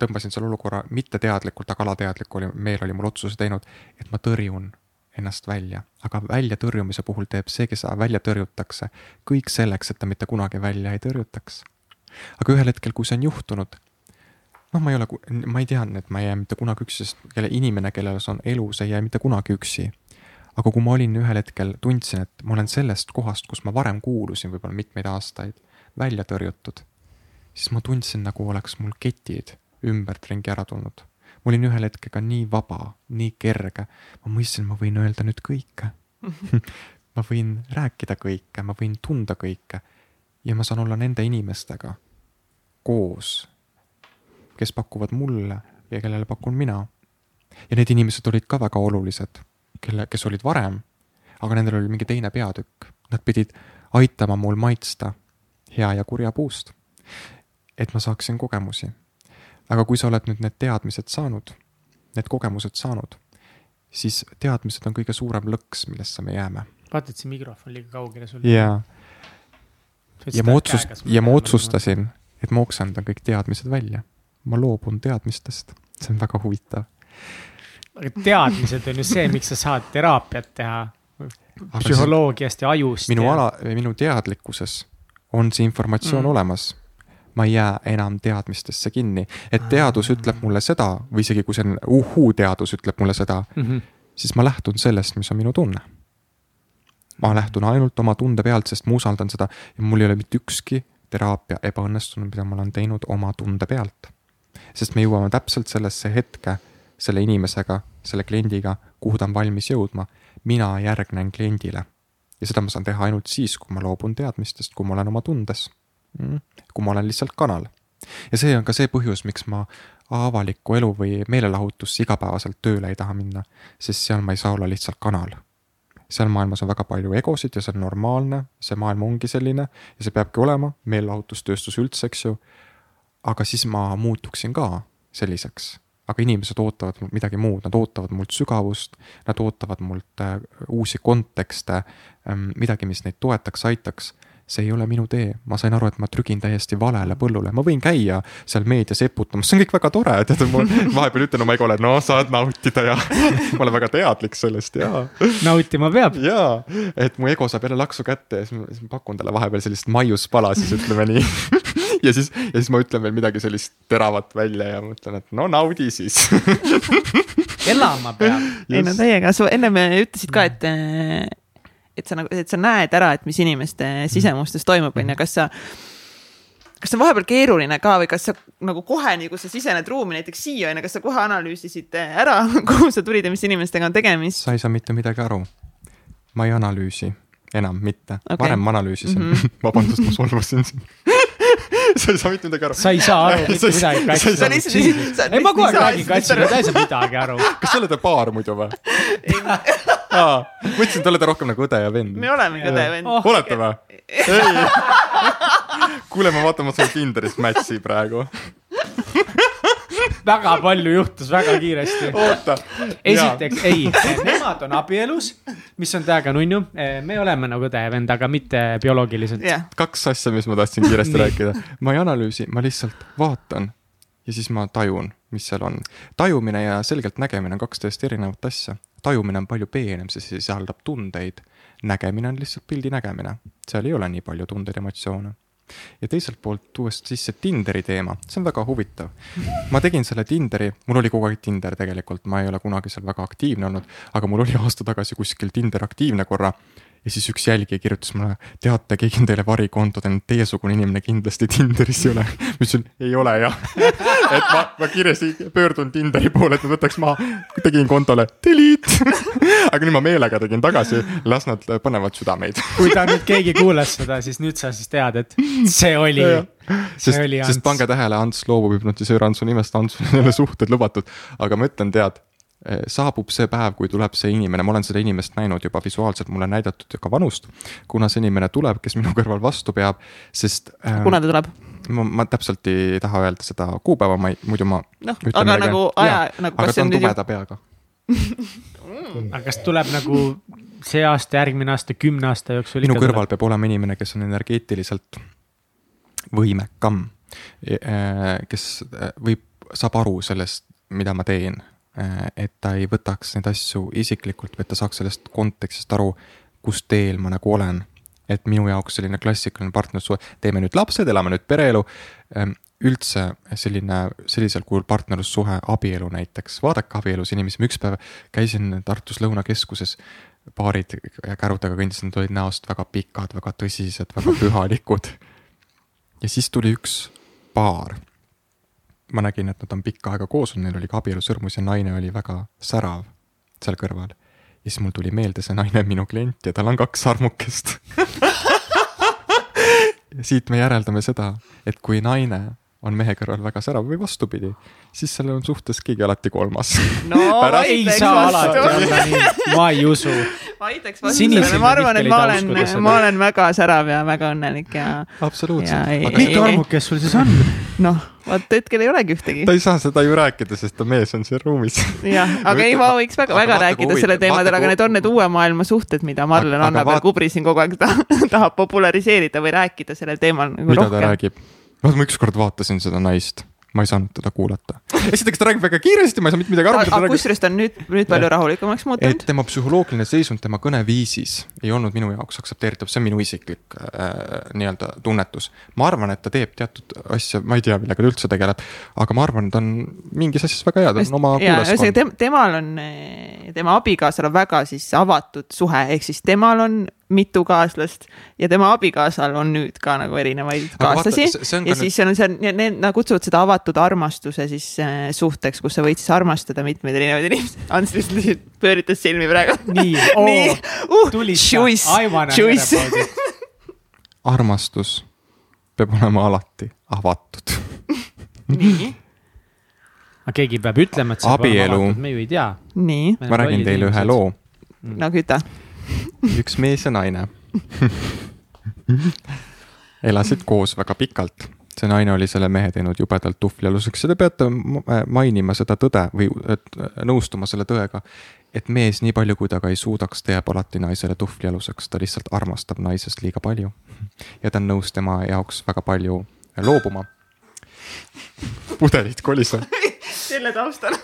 tõmbasin selle olukorra mitte teadlikult, aga alateadlik oli, meel oli mul otsuse teinud, et ma tõrjun ennast välja, aga väljatõrjumise puhul teeb see, kes välja tõrjutakse, kõik selleks, et ta mitte kunagi välja ei tõrjutaks. aga ühel hetkel, kui see on juhtunud, noh, ma ei ole, ma ei teadnud, et ma ei jää mitte kunagi üksi, sest kelle inimene, kellel on elus, ei jää mitte kunagi üksi. aga kui ma olin ühel hetkel, tundsin, et ma olen sellest kohast, kus ma varem kuulusin võib-olla mitmeid aastaid, välja tõrjutud, siis ma tundsin, nagu oleks mul ketid ümbertringi ära tulnud ma olin ühel hetkel ka nii vaba, nii kerge. ma mõistsin, ma võin öelda nüüd kõike ma võin rääkida kõike, ma võin tunda kõike ja ma saan olla nende inimestega koos, kes pakuvad mulle ja kellele pakun mina. ja need inimesed olid ka väga olulised, kelle, kes olid varem, aga nendel oli mingi teine peatükk, nad pidid aitama mul maitsta hea ja kurja puust. et ma saaksin kogemusi aga kui sa oled nüüd need teadmised saanud, need kogemused saanud, siis teadmised on kõige suurem lõks, millesse me jääme. vaata, et see mikrofon liiga kaugele sul. jaa. ja ma otsust-, ja ma otsustasin, et ma oksendan kõik teadmised välja. ma loobun teadmistest, see on väga huvitav. aga teadmised on ju see, miks sa saad teraapiat teha. psühholoogiast ja ajust. minu ja... ala, minu teadlikkuses on see informatsioon mm. olemas ma ei jää enam teadmistesse kinni. et teadus ütleb mulle seda või isegi kui see on uhuu-teadus ütleb mulle seda mm, -hmm. siis ma lähtun sellest, mis on minu tunne. ma lähtun ainult oma tunde pealt, sest ma usaldan seda ja mul ei ole mitte ükski teraapia ebaõnnestunud, mida ma olen teinud oma tunde pealt. sest me jõuame täpselt sellesse hetke selle inimesega, selle kliendiga, kuhu ta on valmis jõudma. mina järgnen kliendile ja seda ma saan teha ainult siis, kui ma loobun teadmistest, kui ma olen oma tundes. Kui ma olen lihtsalt kanal. ja see on ka see põhjus, miks ma avalikku elu või meelelahutusse igapäevaselt tööle ei taha minna, sest seal ma ei saa olla lihtsalt kanal. seal maailmas on väga palju egosid ja see on normaalne, see maailm ongi selline ja see peabki olema, meelelahutustööstus üldse, eks ju. aga siis ma muutuksin ka selliseks aga inimesed ootavad mult midagi muud, nad ootavad mult sügavust, nad ootavad mult äh, uusi kontekste, ähm, midagi, mis neid toetaks, aitaks see ei ole minu tee, ma sain aru, et ma trügin täiesti valele põllule, ma võin käia seal meedias eputamas, see on kõik väga tore, tead, ma vahepeal ütlen oma egole, no saad nautida ja ma olen väga teadlik sellest ja. nautima peab. ja, et mu ego saab jälle laksu kätte ja siis ma, siis ma pakun talle vahepeal sellist maiuspala siis ütleme nii. Ja siis, ja siis ma ütlen veel midagi sellist teravat välja ja mõtlen, et no naudi siis. Elama peab. ei no täiega, sa ennem ütlesid ka, et et sa nagu, et sa näed ära, et mis inimeste sisemustes toimub, on ju, kas sa kas see on vahepeal keeruline ka või kas sa nagu kohe, nii kui sa sisened ruumi näiteks siia onju, kas sa kohe analüüsisid ära, kuhu sa tulid ja mis inimestega on tegemist? sa ei saa mitte midagi aru. ma ei analüüsi enam mitte okay., varem ma analüüsisin mm. -hmm. vabandust, ma solvasin sind sa ei saa mitte midagi aru. sa ei saa aru mitte midagi, kats. ei, ma kogu aeg räägin katsile, ta ei saa midagi aru. kas te olete paar muidu või? Mõtlesin, te olete rohkem nagu õde ja vend. me olemegi õde ja vend oh,. olete või? kuule, ma vaatan, ma saan Tinderist match'i praegu väga palju juhtus väga kiiresti. oota. esiteks, ei, nemad on abielus, mis on täiega nunnu. me oleme nagu õde ja vend, aga mitte bioloogiliselt yeah.. kaks asja, mis ma tahtsin kiiresti rääkida. ma ei analüüsi, ma lihtsalt vaatan ja siis ma tajun, mis seal on. tajumine ja selgelt nägemine on kaks täiesti erinevat asja tajumine on palju peenem, see sisaldab tundeid. nägemine on lihtsalt pildi nägemine, seal ei ole nii palju tundeid, emotsioone. ja teiselt poolt tuues sisse Tinderi teema, see on väga huvitav. ma tegin selle Tinderi, mul oli kogu aeg Tinder tegelikult, ma ei ole kunagi seal väga aktiivne olnud, aga mul oli aasta tagasi kuskil Tinder aktiivne korra ja siis üks jälgija kirjutas mulle, teate, keegi on teile varikonto teinud, teiesugune inimene kindlasti Tinderis ei ole. ma ütlesin, ei ole jah. et ma, ma kiiresti pöördun Tinderi poole, et ma võtaks maha, tegin kontole delete. Aga nüüd ma meelega tegin tagasi, las nad panevad südameid. Kui ta nüüd keegi kuulas seda, siis nüüd sa siis tead, et see oli sest, sest pange tähele, Ants loobub hüpnotisöör Antsu nimest, Antsul ei ole suhted lubatud, aga ma ütlen, tead saabub see päev, kui tuleb see inimene, ma olen seda inimest näinud juba visuaalselt, mulle näidatud ka vanust. kuna see inimene tuleb, kes minu kõrval vastu peab, sest äh,. kuna ta tuleb? ma, ma täpselt ei taha öelda seda kuupäeva, ma ei, muidu ma. noh, aga midagi, nagu aja, nagu. aga ta on tumeda peaga aga kas tuleb nagu see aasta, järgmine aasta, kümne aasta jooksul? minu kõrval tuleb? peab olema inimene, kes on energeetiliselt võimekam, eh, kes eh, võib, saab aru sellest, mida ma teen et ta ei võtaks neid asju isiklikult, vaid ta saaks sellest kontekstist aru, kus teel ma nagu olen. et minu jaoks selline klassikaline partnerlussuhe, teeme nüüd lapsed, elame nüüd pereelu. Ähm, üldse selline, sellisel kujul partnerlussuhe, abielu näiteks, vaadake abielus inimesi, ma üks päev käisin Tartus Lõunakeskuses paarid kärutega kõndisid, nad olid näost väga pikad, väga tõsised, väga pühalikud. ja siis tuli üks paar ma nägin, et nad on pikka aega koos olnud, neil oli ka abielusõrmus ja naine oli väga särav seal kõrval. ja siis mul tuli meelde, see naine on minu klient ja tal on kaks armukest ja siit me järeldame seda, et kui naine on mehe kõrval väga särav või vastupidi, siis seal on suhtes keegi alati kolmas. no Pärast... ei saa alati olla nii, ma ei usu. vaidleks vastu ma arvan, et ma olen, ma olen väga särav ja väga õnnelik ja. absoluutselt. mitu armukest sul siis on? noh, vot hetkel ei olegi ühtegi. ta ei saa seda ju rääkida, sest ta mees on siin ruumis. jah, aga ei, ma võiks väga, väga rääkida selle teemadel, aga need on need uue maailma suhted, mida Marlen Annaberg Kubri siin kogu aeg tahab populariseerida või rääkida sellel teemal nagu mida rohkem. ta räägib? Vaat ma ükskord vaatasin seda naist, ma ei saanud teda kuulata. esiteks ta räägib väga kiiresti, ma ei saa mitte midagi aru. aga kusjuures ta on nüüd, nüüd palju rahulikumaks muutunud. tema psühholoogiline seisund tema kõneviisis ei olnud minu jaoks aktsepteeritav, see on minu isiklik äh, nii-öelda tunnetus. ma arvan, et ta teeb teatud asja, ma ei tea, millega ta üldse tegeleb, aga ma arvan, ta on mingis asjas väga hea, ta on oma kuulajaskond tem. temal on, tema abikaasal on väga siis avatud suhe, ehk siis temal on mitu kaaslast ja tema abikaasal on nüüd ka nagu erinevaid kaaslasi. ja nüüd... siis on see, need, nad kutsuvad seda avatud armastuse siis äh, suhteks, kus sa võid siis armastada mitmeid erinevaid inimesi. Ants lihtsalt pööritas silmi praegu. nii oh,, nii. Uh, tuli see. armastus peab olema alati avatud nii aga keegi peab ütlema, et see abielu, me ju ei tea. nii. ma räägin teile ühe loo. no küta üks mees ja naine elasid koos väga pikalt. see naine oli selle mehe teinud jubedalt tuhvlialuseks ja te peate mainima seda tõde või et nõustuma selle tõega. et mees, nii palju kui ta ka ei suudaks, teeb alati naisele tuhvlialuseks, ta lihtsalt armastab naisest liiga palju. ja ta on nõus tema jaoks väga palju loobuma pudelid kolisevad selle taustal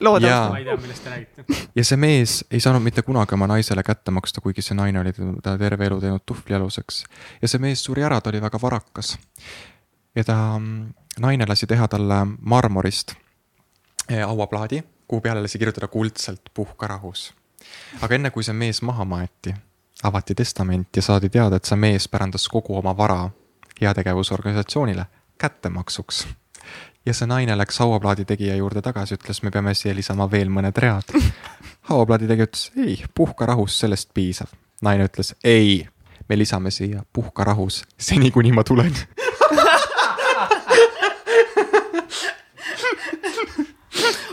loo taustal. ma ei tea, millest te räägite. ja see mees ei saanud mitte kunagi oma naisele kätte maksta, kuigi see naine oli ta terve elu teinud tuhvlialuseks. ja see mees suri ära, ta oli väga varakas. ja ta, naine lasi teha talle marmorist hauaplaadi, kuhu peale lasi kirjutada kuldselt puhka rahus. aga enne kui see mees maha maeti, avati testament ja saadi teada, et see mees pärandas kogu oma vara heategevusorganisatsioonile kättemaksuks ja see naine läks hauaplaadi tegija juurde tagasi, ütles, me peame siia lisama veel mõned read. hauaplaadi tegija ütles, ei, puhka rahus, sellest piisab. naine ütles, ei, me lisame siia puhka rahus, seni kuni ma tulen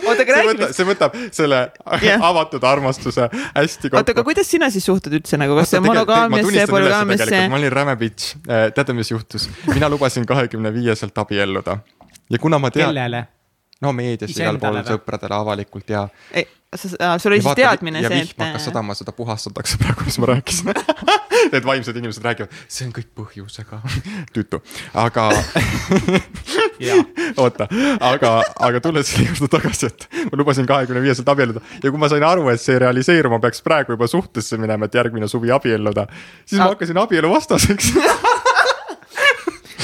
oota, aga räägi. see võtab selle yeah. avatud armastuse hästi kokku. oota, aga kuidas sina siis suhtud üldse nagu, kas see monogaamiasse ja polügaamiasse? ma olin räme bitch, äh, teate, mis juhtus? mina lubasin kahekümne viieselt abielluda ja kuna ma tean. kellele? no meedias igal pool sõpradele avalikult ja. sul oli siis teadmine see, et. ja vihm hakkas sadama, seda puhastatakse praegu, mis ma rääkisin Need vaimsed inimesed räägivad, see on kõik põhjusega tütu, aga oota, aga, aga tulles selle juurde tagasi, et ma lubasin kahekümne viieselt abielluda ja kui ma sain aru, et see ei realiseeru, ma peaks praegu juba suhtesse minema, et järgmine suvi abielluda, siis ma hakkasin abielu vastaseks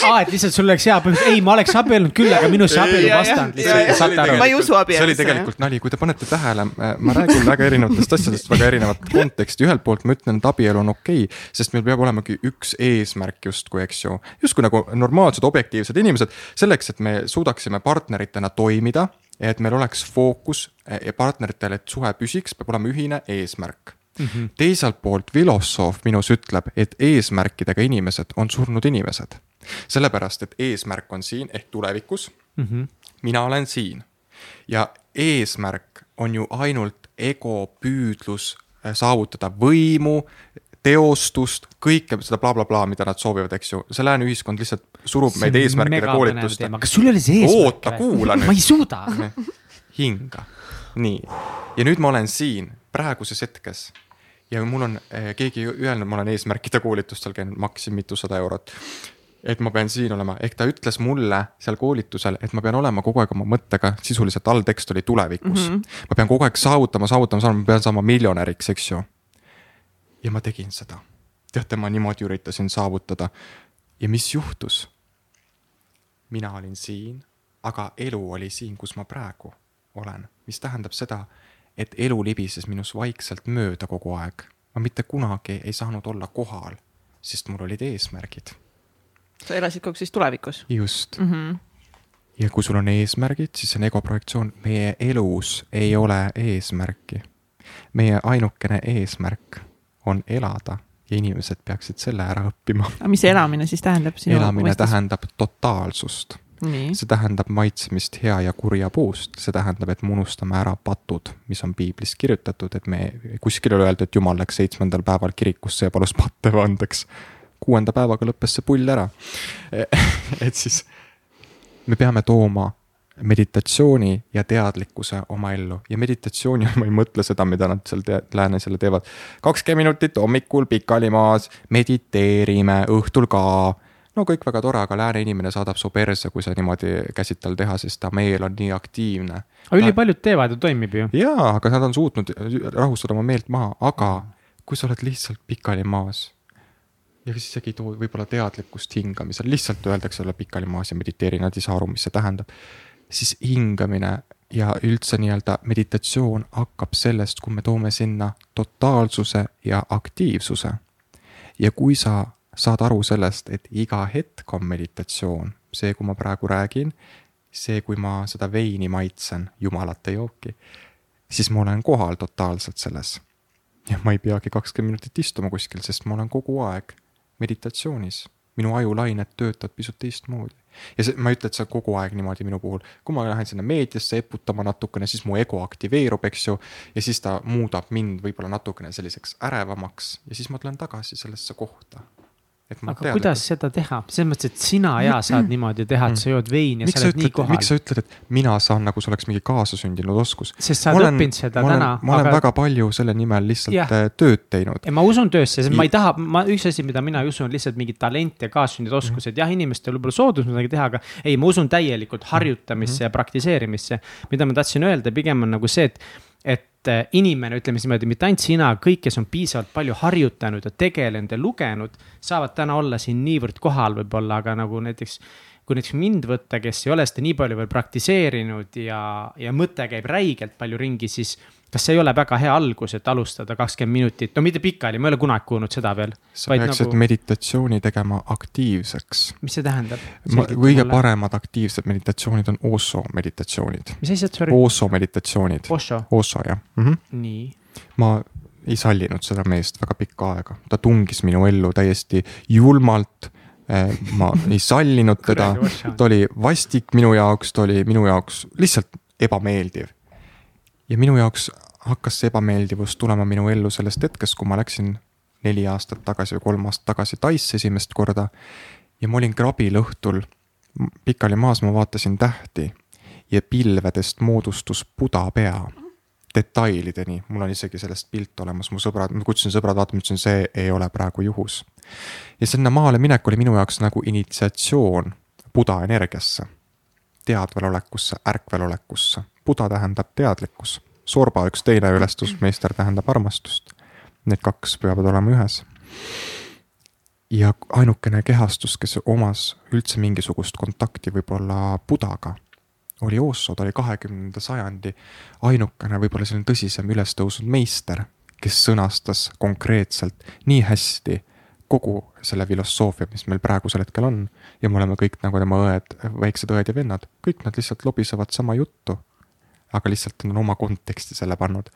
aa, et lihtsalt sul oleks hea põhjus, ei, ma oleks abiellunud küll, aga minust see abielu vastand lihtsalt. ma ei usu abielusse. see oli tegelikult nali, kui te panete tähele, ma räägin väga erinevatest asjadest, väga erinevat konteksti, ühelt poolt ma ütlen, et abielu on okei okay,, sest meil peab olemagi üks eesmärk justkui, eks ju. justkui nagu normaalsed, objektiivsed inimesed, selleks, et me suudaksime partneritena toimida et meil oleks fookus partneritel, et suhe püsiks, peab olema ühine eesmärk Mm -hmm. teiselt poolt filosoof minus ütleb, et eesmärkidega inimesed on surnud inimesed sellepärast, et eesmärk on siin ehk tulevikus mm. -hmm. mina olen siin ja eesmärk on ju ainult ego püüdlus äh, saavutada võimu, teostust, kõike seda blablabla bla, bla, mida nad soovivad, eks ju, see lääne ühiskond lihtsalt surub meid eesmärkide koolituste. kas sul oli see eesmärk? oota, kuula nüüd. ma ei suuda. hinga, nii ja nüüd ma olen siin praeguses hetkes ja mul on eh, keegi öelnud, ma olen eesmärkide koolitustel käinud, maksin mitusada eurot et ma pean siin olema, ehk ta ütles mulle seal koolitusel, et ma pean olema kogu aeg oma mõttega, sisuliselt alltekst oli tulevikus mm. -hmm. ma pean kogu aeg saavutama, saavutama, saama, ma pean saama miljonäriks, eks ju. ja ma tegin seda. teate, ma niimoodi üritasin saavutada. ja mis juhtus? mina olin siin, aga elu oli siin, kus ma praegu olen, mis tähendab seda, et elu libises minust vaikselt mööda kogu aeg. ma mitte kunagi ei saanud olla kohal, sest mul olid eesmärgid sa elasid kogu aeg siis tulevikus? just mm. -hmm. ja kui sul on eesmärgid, siis see on ego projektsioon, meie elus ei ole eesmärki. meie ainukene eesmärk on elada ja inimesed peaksid selle ära õppima. aga mis elamine siis tähendab? elamine mõistes? tähendab totaalsust. see tähendab maitsemist hea ja kurja puust, see tähendab, et me unustame ära patud, mis on piiblis kirjutatud, et me, kuskil ei ole öeldud, et jumal läks seitsmendal päeval kirikusse ja palus patte andeks kuuenda päevaga lõppes see pull ära. et siis me peame tooma meditatsiooni ja teadlikkuse oma ellu ja meditatsiooni ma ei mõtle seda, mida nad seal te läänes jälle teevad. kakskümmend minutit hommikul pikali maas, mediteerime, õhtul ka. no kõik väga tore, aga lääne inimene saadab su perse, kui sa niimoodi käsid tal teha, sest ta meel on nii aktiivne. aga ülipaljud teevad ja toimib ju. jaa, aga nad on suutnud rahustada oma meelt maha, aga kui sa oled lihtsalt pikali maas ja siis isegi ei too võib-olla teadlikkust hingamisel, lihtsalt öeldakse olla pikali maas ja mediteeri, nad ei saa aru, mis see tähendab. siis hingamine ja üldse nii-öelda meditatsioon hakkab sellest, kui me toome sinna totaalsuse ja aktiivsuse. ja kui sa saad aru sellest, et iga hetk on meditatsioon, see, kui ma praegu räägin, see, kui ma seda veini maitsen, jumalate jooki, siis ma olen kohal totaalselt selles. ja ma ei peagi kakskümmend minutit istuma kuskil, sest ma olen kogu aeg meditatsioonis minu ajulained töötavad pisut teistmoodi. ja see, ma ei ütle, et see on kogu aeg niimoodi minu puhul, kui ma lähen sinna meediasse eputama natukene, siis mu ego aktiveerub, eks ju. ja siis ta muudab mind võib-olla natukene selliseks ärevamaks ja siis ma tulen tagasi sellesse kohta aga teadlikult. kuidas seda teha, selles mõttes, et sina ja saad niimoodi teha, et sa jood veini ja miks sa oled ütled, nii kohal. miks sa ütled, et mina saan nagu see oleks mingi kaasasündinud oskus? sest sa oled õppinud seda ma olen, täna. ma olen aga... väga palju selle nimel lihtsalt ja. Äh, tööd teinud. ma usun töösse, sest ma ei taha, ma, üks asi, mida mina ei usu, on lihtsalt mingi talent ja kaasasündinud oskused mm -hmm., jah, inimestel võib-olla soodus midagi teha, aga ei, ma usun täielikult harjutamisse mm -hmm. ja praktiseerimisse. mida ma tahtsin öelda, pigem on nagu see, et et äh, inimene, ütleme siis niimoodi, mitte ainult sina, kõik, kes on piisavalt palju harjutanud ja tegelenud ja lugenud, saavad täna olla siin niivõrd kohal võib-olla, aga nagu näiteks kui näiteks mind võtta, kes ei ole seda nii palju veel praktiseerinud ja, ja mõte käib räigelt palju ringi, siis kas see ei ole väga hea algus, et alustada kakskümmend minutit, no mitte pikali, ma ei ole kunagi kuulnud seda veel. sa peaksid nagu... meditatsiooni tegema aktiivseks. mis see tähendab? kõige paremad aktiivsed meditatsioonid on Osho meditatsioonid. mis asjad, sorry? Osho meditatsioonid. Osho, jah mm. -hmm. nii. ma ei sallinud seda meest väga pikka aega, ta tungis minu ellu täiesti julmalt eh, ma ei sallinud teda, ta oli vastik minu jaoks, ta oli minu jaoks lihtsalt ebameeldiv. Ja minu jaoks hakkas see ebameeldivus tulema minu ellu sellest hetkest, kui ma läksin neli aastat tagasi või kolm aastat tagasi Taisse esimest korda. ja ma olin krabil õhtul pikali maas, ma vaatasin tähti ja pilvedest moodustus Buda pea detailideni, mul on isegi sellest pilt olemas, mu sõbrad, ma kutsusin sõbrad vaatama, ütlesin, see ei ole praegu juhus. ja sinna maale minek oli minu jaoks nagu initsiatsioon Buda energiasse, teadval olekusse, ärkvel olekusse. Buda tähendab teadlikkus Sorba üks teine ülestusmeister tähendab armastust. Need kaks peavad olema ühes. ja ainukene kehastus, kes omas üldse mingisugust kontakti võib-olla Budaga, oli Osso, ta oli kahekümnenda sajandi ainukene võib-olla selline tõsisem ülestõusnud meister, kes sõnastas konkreetselt nii hästi kogu selle filosoofia, mis meil praegusel hetkel on. ja me oleme kõik nagu tema õed, väiksed õed ja vennad, kõik nad lihtsalt lobisevad sama juttu aga lihtsalt on oma konteksti selle pannud.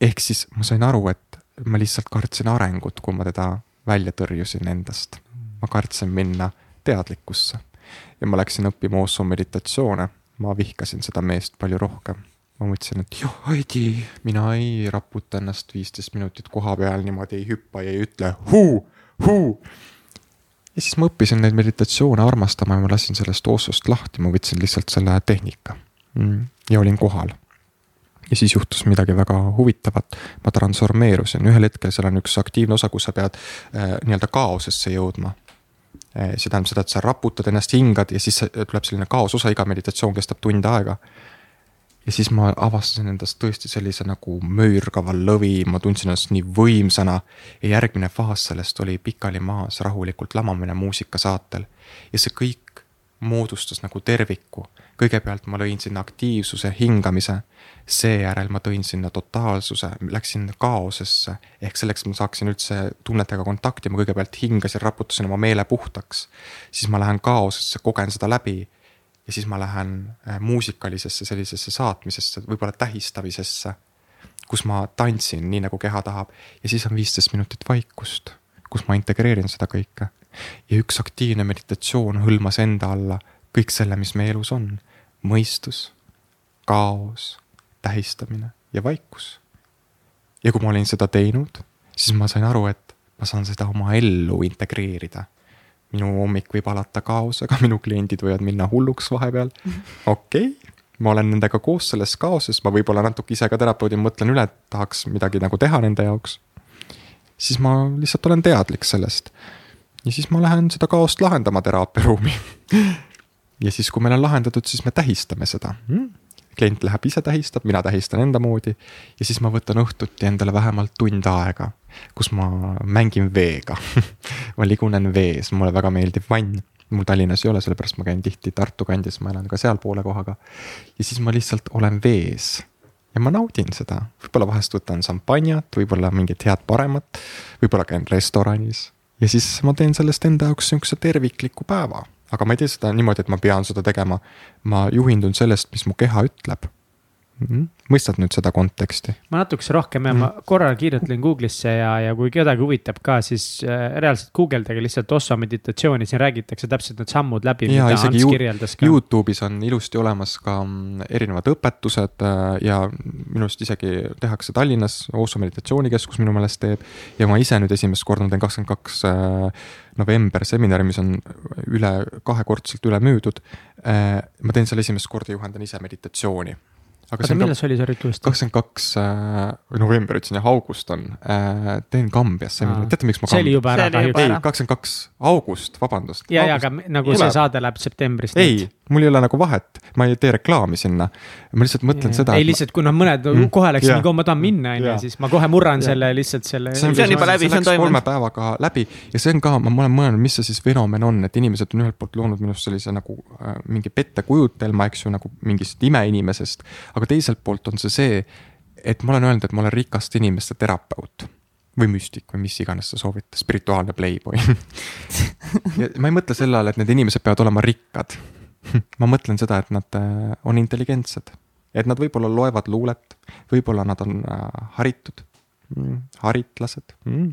ehk siis ma sain aru, et ma lihtsalt kartsin arengut, kui ma teda välja tõrjusin endast. ma kartsin minna teadlikkusse ja ma läksin õppima Osso meditatsioone. ma vihkasin seda meest palju rohkem. ma mõtlesin, et joh, Heidi, mina ei raputa ennast viisteist minutit koha peal niimoodi ei hüppa ja ei ütle huu, huu. Ja siis ma õppisin neid meditatsioone armastama ja ma lasin sellest Ossost lahti, ma võtsin lihtsalt selle tehnika. Mm. Ja olin kohal. ja siis juhtus midagi väga huvitavat, ma transformeerusin, ühel hetkel seal on üks aktiivne osa, kus sa pead äh, nii-öelda kaosesse jõudma. Äh,. see tähendab seda, et sa raputad ennast, hingad ja siis tuleb selline kaososa, iga meditatsioon kestab tund aega ja siis ma avastasin endast tõesti sellise nagu möürgava lõvi, ma tundsin ennast nii võimsana. ja järgmine faas sellest oli pikali maas rahulikult lamamine muusikasaatel. ja see kõik moodustas nagu terviku kõigepealt ma lõin sinna aktiivsuse, hingamise. seejärel ma tõin sinna totaalsuse, läksin kaosesse. ehk selleks, et ma saaksin üldse tunnetega kontakti, ma kõigepealt hingasin, raputasin oma meele puhtaks. siis ma lähen kaosesse, kogen seda läbi. Ja siis ma lähen äh, muusikalisesse sellisesse saatmisesse, võib-olla tähistamisesse. kus ma tantsin nii nagu keha tahab ja siis on viisteist minutit vaikust, kus ma integreerin seda kõike ja üks aktiivne meditatsioon hõlmas enda alla kõik selle, mis meie elus on. mõistus, kaos, tähistamine ja vaikus. ja kui ma olin seda teinud, siis ma sain aru, et ma saan seda oma ellu integreerida. Minu hommik võib alata kaosega, minu kliendid võivad minna hulluks vahepeal. okei okay,, ma olen nendega koos selles kaoses, ma võib-olla natuke ise ka terapeudina mõtlen üle, et tahaks midagi nagu teha nende jaoks. siis ma lihtsalt olen teadlik sellest. ja siis ma lähen seda kaost lahendama teraapiaruumi ja siis, kui meil on lahendatud, siis me tähistame seda mm.. Klient läheb ise tähistab, mina tähistan enda moodi ja siis ma võtan õhtuti endale vähemalt tund aega, kus ma mängin veega. Ma ligunen vees, mulle väga meeldib vann. Mul Tallinnas ei ole, sellepärast ma käin tihti Tartu kandis, ma elan ka seal poole kohaga. ja siis ma lihtsalt olen vees ja ma naudin seda, võib-olla vahest võtan šampanjat, võib-olla mingit head paremat, võib-olla käin restoranis ja siis ma teen sellest enda jaoks sihukese tervikliku päeva aga ma ei tee seda niimoodi, et ma pean seda tegema. ma juhindun sellest, mis mu keha ütleb. Mhm. mõistad nüüd seda konteksti? ma natukese rohkem -hmm. ma korra kirjutasin Google'isse ja, ja kui kedagi huvitab ka, siis äh, reaalselt guugeldage lihtsalt Osso meditatsiooni, siin räägitakse täpselt need sammud läbi, mida Ants kirjeldas ka. Youtube'is on ilusti olemas ka mm, erinevad õpetused äh, ja minu arust isegi tehakse Tallinnas, Osso meditatsioonikeskus minu meelest teeb. ja ma ise nüüd esimest korda teen kakskümmend kaks äh, november seminari, mis on üle, kahekordselt üle müüdud. Ma teen seal esimest korda, juhendan ise meditatsiooni aga oota, milles oli see üritus? kakskümmend kaks äh, november ütlesin jah, august on äh,, teen Kambjas teate miks ma. see oli juba ära kahjuks. ei, kakskümmend kaks august, vabandust. ja, ja aga nagu Tuleb. see saade läheb septembris. ei, mul ei ole nagu vahet, ma ei tee reklaami sinna. ma lihtsalt mõtlen ja, seda. ei, lihtsalt kuna mõned mm, kohe läksid nii, kui ma tahan minna, on ju, siis ma kohe murran ja. selle lihtsalt selle. see on, juba läbi, see on toimunud. kolme päevaga läbi ja see on ka, ma olen mõelnud, mis see siis fenomen on, et inimesed on ühelt poolt loonud minust sellise nagu äh, mingi pettekujutelma, eks ju, nagu mingist imeinimesest. Aga teiselt poolt on see see, et ma olen öelnud, et ma olen rikaste inimeste terapeut või müstik või mis iganes sa soovid, spirituaalne playboy. Ma ei mõtle selle all, et need inimesed peavad olema rikkad. Ma mõtlen seda, et nad äh, on intelligentsed, et nad võib-olla loevad luulet, võib-olla nad on äh, haritud mm,, haritlased mm,,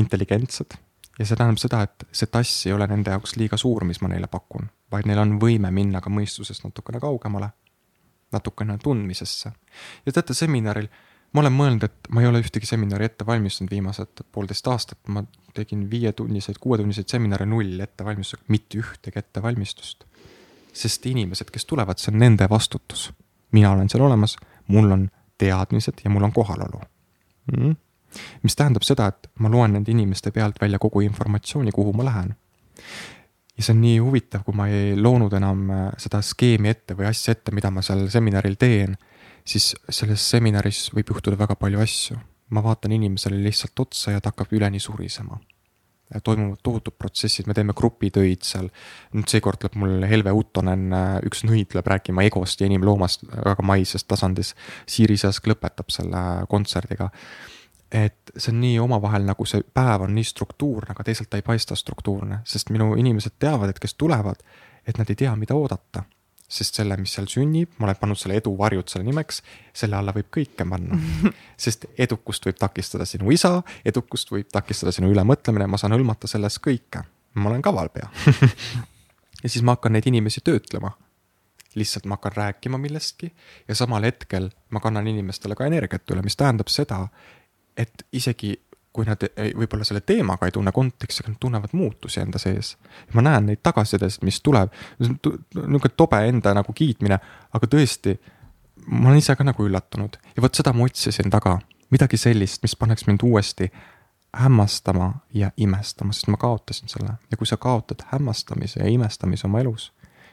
intelligentsed. ja see tähendab seda, et see tass ei ole nende jaoks liiga suur, mis ma neile pakun, vaid neil on võime minna ka mõistusest natukene kaugemale, natukene tundmisesse. ja teate, seminaril ma olen mõelnud, et ma ei ole ühtegi seminari ette valmistanud viimased poolteist aastat, ma tegin viietunniseid, kuuetunniseid seminare null ettevalmistusega, mitte ühtegi ettevalmistust sest inimesed, kes tulevad, see on nende vastutus. mina olen seal olemas, mul on teadmised ja mul on kohalolu mm.. mis tähendab seda, et ma loen nende inimeste pealt välja kogu informatsiooni, kuhu ma lähen. Ja see on nii huvitav, kui ma ei loonud enam äh, seda skeemi ette või asja ette, mida ma seal seminaril teen, siis selles seminaris võib juhtuda väga palju asju. ma vaatan inimesele lihtsalt otsa ja ta hakkab üleni surisema toimuvad tohutud protsessid, me teeme grupitöid seal. nüüd seekord tuleb mul Helve Uttonen, üks nõidleb rääkima egost ja inimloomast väga maises tasandis. Siiri Sask lõpetab selle kontserdiga. Et see on nii omavahel nagu see päev on nii struktuurne, aga teisalt ta ei paista struktuurne, sest minu inimesed teavad, et kes tulevad, et nad ei tea, mida oodata sest selle, mis seal sünnib, ma olen pannud selle edu varjud selle nimeks, selle alla võib kõike panna sest edukust võib takistada sinu isa, edukust võib takistada sinu ülemõtlemine, ma saan hõlmata selles kõike. ma olen kaval pea ja siis ma hakkan neid inimesi töötlema. lihtsalt ma hakkan rääkima millestki ja samal hetkel ma kannan inimestele ka energiat üle, mis tähendab seda, et isegi kui nad võib-olla selle teemaga ei tunne konteksti, aga nad tunnevad muutusi enda sees. ma näen neid tagasisidesid, mis tuleb, niisugune tobe enda nagu kiitmine, aga tõesti, ma olen ise ka nagu üllatunud. Ja vot seda ma otsisin taga, midagi sellist, mis paneks mind uuesti hämmastama ja imestama, sest ma kaotasin selle. Ja kui sa kaotad hämmastamise ja imestamise oma elus,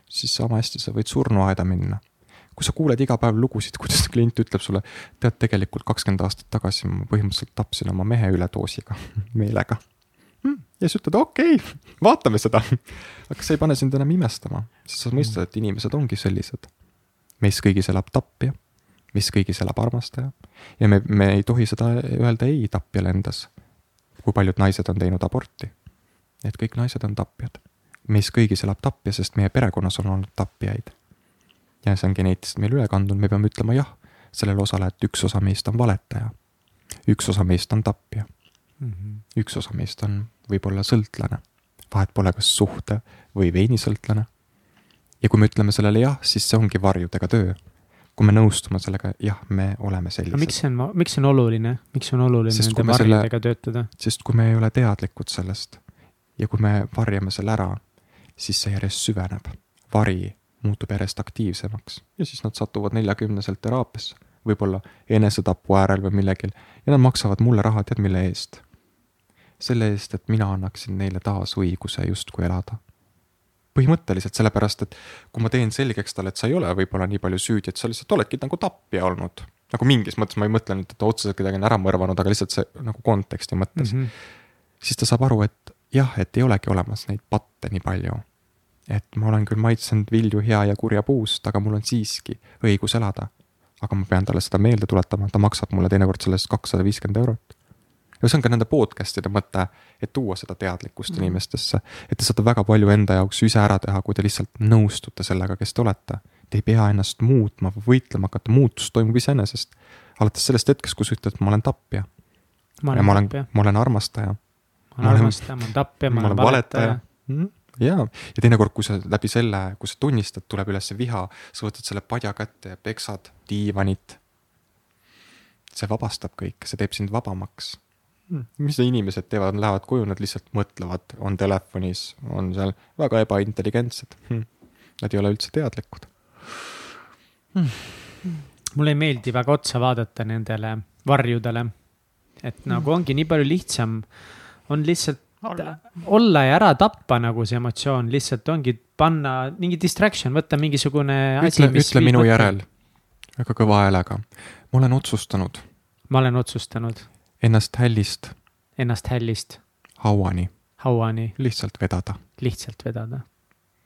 siis sama hästi sa võid surnuaeda minna kui sa kuuled iga päev lugusid, kuidas klient ütleb sulle, tead, tegelikult kakskümmend aastat tagasi ma põhimõtteliselt tapsin oma mehe üledoosiga meelega hmm.. ja siis ütled, okei okay,, vaatame seda. aga see ei pane sind enam imestama, sest sa mõistad, et inimesed ongi sellised. meis kõigis elab tapja, meis kõigis elab armastaja ja me, me ei tohi seda öelda ei tapjale endas. kui paljud naised on teinud aborti. et kõik naised on tapjad. meis kõigis elab tapja, sest meie perekonnas on olnud tapjaid ja see on geneetiliselt meil üle kandunud, me peame ütlema jah sellele osale, et üks osa meist on valetaja. üks osa meist on tapja mm. -hmm. üks osa meist on võib-olla sõltlane. vahet pole, kas suhte või veinisõltlane. ja kui me ütleme sellele jah, siis see ongi varjudega töö. kui me nõustume sellega, jah, me oleme sellised. miks see on, miks see on oluline, miks on oluline sest nende varjudega selle, töötada? sest kui me ei ole teadlikud sellest ja kui me varjame selle ära, siis see järjest süveneb. vari muutub järjest aktiivsemaks ja siis nad satuvad neljakümneselt teraapiasse, võib-olla enesetapu äärel või millegil ja nad maksavad mulle raha, tead mille eest? selle eest, et mina annaksin neile taas õiguse justkui elada. põhimõtteliselt sellepärast, et kui ma teen selgeks talle, et sa ei ole võib-olla nii palju süüdi, et sa lihtsalt oledki nagu tapja olnud. nagu mingis mõttes ma ei mõtle nüüd, et ta otseselt kedagi on ära mõrvanud, aga lihtsalt see nagu konteksti mõttes mm. -hmm. siis ta saab aru, et jah, et ei olegi olemas neid patte nii palju et ma olen küll maitsenud vilju hea ja kurja puust, aga mul on siiski õigus elada. aga ma pean talle seda meelde tuletama, ta maksab mulle teinekord selle eest kakssada viiskümmend eurot. ja see on ka nende podcast'ide mõte, et tuua seda teadlikkust mm. inimestesse, et te saate väga palju enda jaoks ise ära teha, kui te lihtsalt nõustute sellega, kes te olete. Te ei pea ennast muutma või võitlema hakata, muutus toimub iseenesest. alates sellest hetkest, kui sa ütled, ma olen tapja. ja ma olen, ma olen armastaja. ma olen armastaja, ma olen tapja, ma olen valetaja. Mhm. Ja, ja teinekord, kui sa läbi selle, kui sa tunnistad, tuleb üles viha, sa võtad selle padja kätte ja peksad diivanit. see vabastab kõik, see teeb sind vabamaks. Hmm. mis inimesed teevad, nad lähevad koju, nad lihtsalt mõtlevad, on telefonis, on seal väga ebaintelligentsed. Hmm.. Nad ei ole üldse teadlikud. Hmm.. mulle ei meeldi väga otsa vaadata nendele varjudele. et nagu ongi nii palju lihtsam, on lihtsalt olla, olla ja ära tappa nagu see emotsioon, lihtsalt ongi panna mingi distraction, võtta mingisugune asi. ütle, ütle minu mõtle. järel väga kõva häälega, ma olen otsustanud. ma olen otsustanud ennast hällist. Ennast hällist. hauani. hauani. lihtsalt vedada. lihtsalt vedada.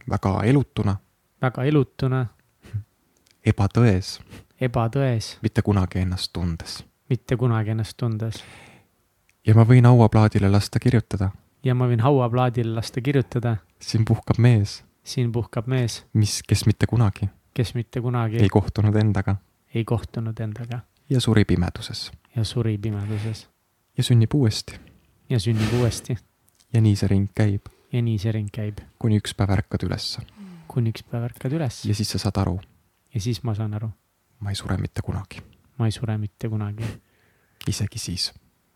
väga elutuna. väga elutuna. ebatões. ebatões. mitte kunagi ennast tundes. mitte kunagi ennast tundes. ja ma võin hauaplaadile lasta kirjutada. Ja ma võin hauaplaadile lasta kirjutada. siin puhkab mees. siin puhkab mees. mis, kes mitte kunagi. kes mitte kunagi. ei kohtunud endaga. ei kohtunud endaga. ja suri pimeduses ja suri pimeduses. ja sünnib uuesti. ja sünnib uuesti. ja nii see ring käib. ja nii see ring käib. kuni üks päev ärkad ülesse. kuni üks päev ärkad üles. ja siis sa saad aru. ja siis ma saan aru. ma ei sure mitte kunagi. ma ei sure mitte kunagi. isegi siis.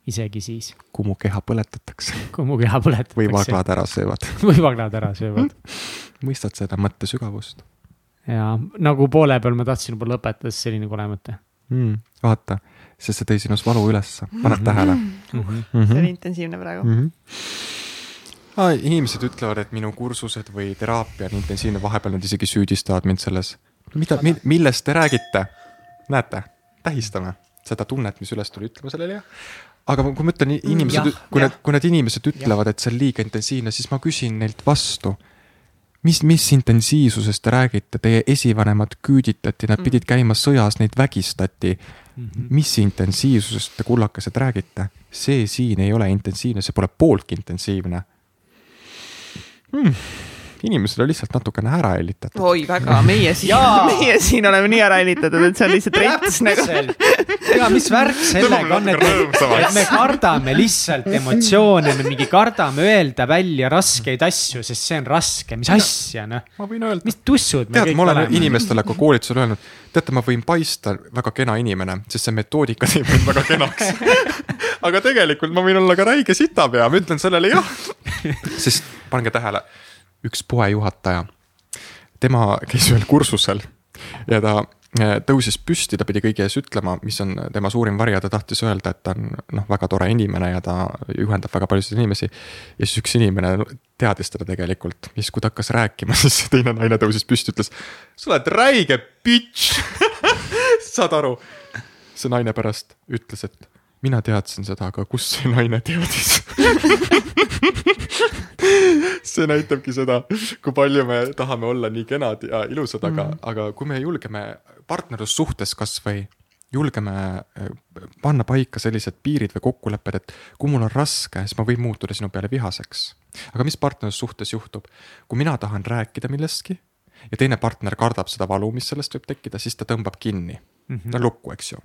Isegi siis. kui mu keha põletatakse. kui mu keha põletatakse. või vaglad ära söövad või vaglad ära söövad mõistad seda mõtte sügavust? ja nagu poole peal ma tahtsin juba lõpetada, sest see oli nii kole mõte mm,. vaata sest see tõi sinus valu ülesse, paned tähele mm? -hmm. see oli intensiivne praegu mm. -hmm. Ah, inimesed ütlevad, et minu kursused või teraapia on intensiivne, vahepeal nad isegi süüdistavad mind selles. mida, millest te räägite? näete, tähistame seda tunnet, mis üles tuli, ütleme sellele jah. Aga kui ma ütlen inimesed, kui need, kui need inimesed ütlevad, et see on liiga intensiivne, siis ma küsin neilt vastu mis, mis intensiivsusest te räägite, teie esivanemad küüditati, nad mm. pidid käima sõjas, neid vägistati mm. -hmm. mis intensiivsusest te, kullakesed, räägite? see siin ei ole intensiivne, see pole pooltki intensiivne hmm inimesed on lihtsalt natukene ära hellitatud. oi väga, meie siin meie siin oleme nii ära hellitatud, et see on lihtsalt rets nagu. ega mis värk sellega on, et, et me kardame lihtsalt emotsioone, me mingi kardame öelda välja raskeid asju, sest see on raske, mis asja noh. ma võin öelda. mis tussud me tead, kõik oleme. inimestele ka koolitusel öelnud, teate, ma võin paista väga kena inimene, sest see metoodika teeb mind väga kenaks aga tegelikult ma võin olla ka räige sitapea, ma ütlen sellele jah. sest pange tähele üks poejuhataja. tema käis ühel kursusel ja ta äh, tõusis püsti, ta pidi kõigi ees ütlema, mis on tema suurim vari ja ta tahtis öelda, et ta on noh, väga tore inimene ja ta juhendab väga paljusid inimesi. ja siis üks inimene teadis teda tegelikult ja siis, kui ta hakkas rääkima, siis teine naine tõusis püsti, ütles. sa oled räige bitch saad aru? see naine pärast ütles, et mina teadsin seda, aga kust see naine teadis see näitabki seda, kui palju me tahame olla nii kenad ja ilusad, aga mm., aga kui me julgeme partnerlussuhtes kasvõi julgeme äh, panna paika sellised piirid või kokkulepped, et kui mul on raske, siis ma võin muutuda sinu peale vihaseks. aga mis partnerlussuhtes juhtub, kui mina tahan rääkida millestki ja teine partner kardab seda valu, mis sellest võib tekkida, siis ta tõmbab kinni mm, -hmm. ta on lukku, eks ju.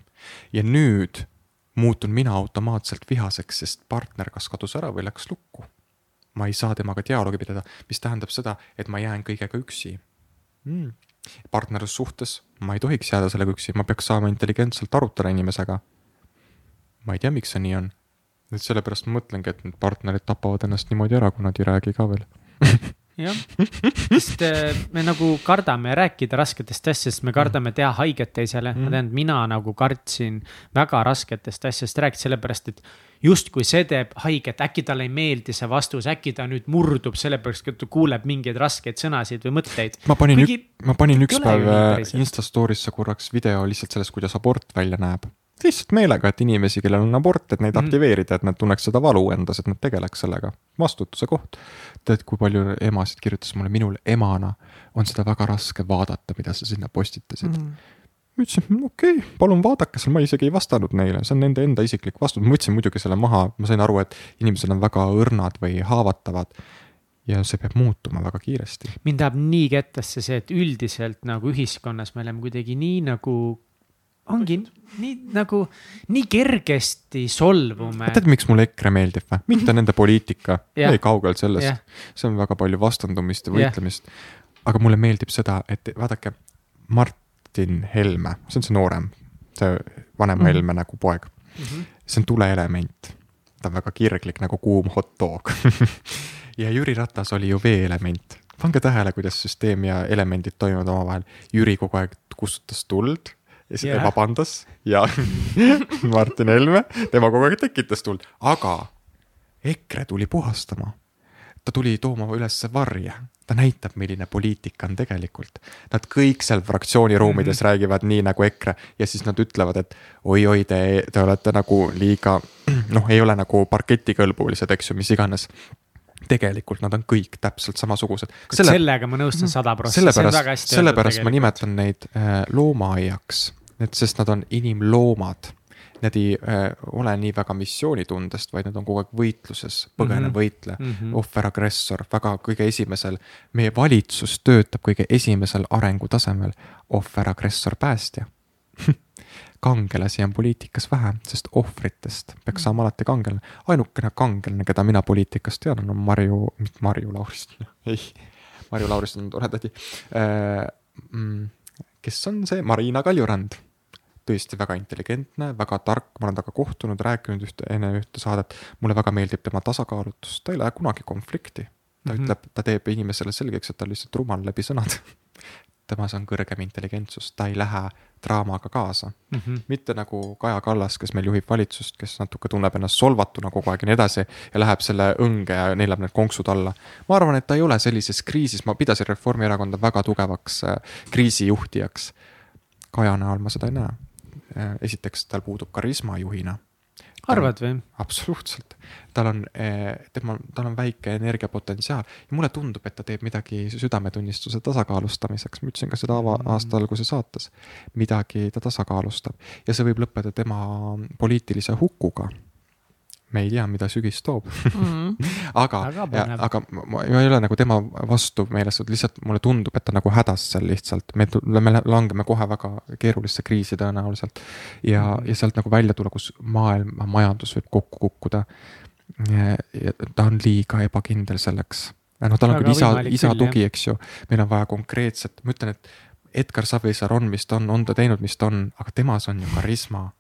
ja nüüd muutun mina automaatselt vihaseks, sest partner kas kadus ära või läks lukku ma ei saa temaga dialoogi pidada, mis tähendab seda, et ma jään kõigega üksi mm.. partnerlussuhtes ma ei tohiks jääda sellega üksi, ma peaks saama intelligentselt arutada inimesega. ma ei tea, miks see nii on. et sellepärast ma mõtlengi, et need partnerid tapavad ennast niimoodi ära, kui nad ei räägi ka veel jah, sest äh, me nagu kardame rääkida rasketest asjadest, me kardame teha haiget teisele mm., ma tean, et mina nagu kartsin väga rasketest asjadest rääkida, sellepärast et justkui see teeb haiget, äkki talle ei meeldi see vastus, äkki ta nüüd murdub sellepärast, et ta kuuleb mingeid raskeid sõnasid või mõtteid. ma panin, ma panin üks päev äh, Insta story'sse korraks video lihtsalt sellest, kuidas abort välja näeb lihtsalt meelega, et inimesi, kellel on abort, et neid mm -hmm. aktiveerida, et nad tunneks seda valu endas, et nad tegeleks sellega. vastutuse koht. tead, kui palju emasid kirjutas mulle, minul emana on seda väga raske vaadata, mida sa sinna postitasid mm. -hmm ma ütlesin, okei okay,, palun vaadake seal, ma isegi ei vastanud neile, see on nende enda isiklik vastus, ma võtsin muidugi selle maha, ma sain aru, et inimesed on väga õrnad või haavatavad. ja see peab muutuma väga kiiresti. mind tahab nii kettasse see, et üldiselt nagu ühiskonnas me oleme kuidagi nii nagu ongi nii nagu, nii kergesti solvume. tead, miks mulle EKRE meeldib või? mitte nende poliitika yeah., ei kaugel sellest yeah., see on väga palju vastandumist ja võitlemist yeah.. aga mulle meeldib seda, et vaadake, Martin Helme, see on see noorem, see vanem mm -hmm. Helme nagu poeg mm. -hmm. see on tuleelement, ta on väga kirglik nagu kuum hot dog ja Jüri Ratas oli ju veeelement pange tähele, kuidas süsteem ja elemendid toimivad omavahel. Jüri kogu aeg kustutas tuld ja siis yeah. ta vabandas ja Martin Helme, tema kogu aeg tekitas tuld, aga EKRE tuli puhastama. ta tuli tooma ülesse varje, ta näitab, milline poliitika on tegelikult. Nad kõik seal fraktsiooni ruumides mm -hmm. räägivad nii nagu EKRE ja siis nad ütlevad, et oi-oi, te, te olete nagu liiga noh, ei ole nagu parketikõlbulised, eks ju, mis iganes tegelikult nad on kõik täpselt samasugused. Selle, sellega ma nõustun sada protsenti. sellepärast, sellepärast ma nimetan neid äh, loomaaiaks et sest nad on inimloomad. Nad ei äh, ole nii väga missioonitundest, vaid nad on kogu aeg võitluses, põgene mm, -hmm. võitle mm -hmm., ohver, agressor, väga kõige esimesel. meie valitsus töötab kõige esimesel arengutasemel, ohver, agressor, päästja kangelasi on poliitikas vähe, sest ohvritest peaks saama alati kangelane. ainukene kangelane, keda mina poliitikas tean, on Marju, mitte Marju Lauristin, ei, Marju Lauristin on tore tädi äh,. Kes on see Marina Kaljurand tõesti väga intelligentne, väga tark, ma olen temaga kohtunud, rääkinud ühte, enne ühte saadet. mulle väga meeldib tema tasakaalutus, ta ei lähe kunagi konflikti. ta mm -hmm. ütleb, ta teeb inimesele selgeks, et ta on lihtsalt rumal läbi sõnade temas on kõrgem intelligentsus, ta ei lähe draamaga kaasa mm. -hmm. mitte nagu Kaja Kallas, kes meil juhib valitsust, kes natuke tunneb ennast solvatuna kogu aeg ja nii edasi ja läheb selle õnge ja neelab need konksud alla. ma arvan, et ta ei ole sellises kriisis, ma pidasin Reformierakonda väga tugevaks äh, kriisijuhtijaks. Kaja näol ma seda ei näe Äh, esiteks tal puudub karisma juhina. Arvad või? absoluutselt, tal on, äh, tema, tal on väike energiapotentsiaal ja mulle tundub, et ta teeb midagi südametunnistuse tasakaalustamiseks, ma ütlesin ka seda ava, mm. aasta alguse saates. midagi ta tasakaalustab ja see võib lõppeda tema poliitilise hukuga me ei tea, mida sügis toob mm. -hmm. aga, aga ma, ma ei ole nagu tema vastu meelestatud, lihtsalt mulle tundub, et ta nagu hädas seal lihtsalt, me, me langeme kohe väga keerulisse kriisi tõenäoliselt. ja mm, -hmm. ja sealt nagu välja tulla, kus maailma majandus võib kokku kukkuda. ta on liiga ebakindel selleks. noh, tal on küll isa, isa tugi, eks ju, meil on vaja konkreetset, ma ütlen, et Edgar Savisaar on, mis ta on, on ta teinud, mis ta on, aga temas on ju karisma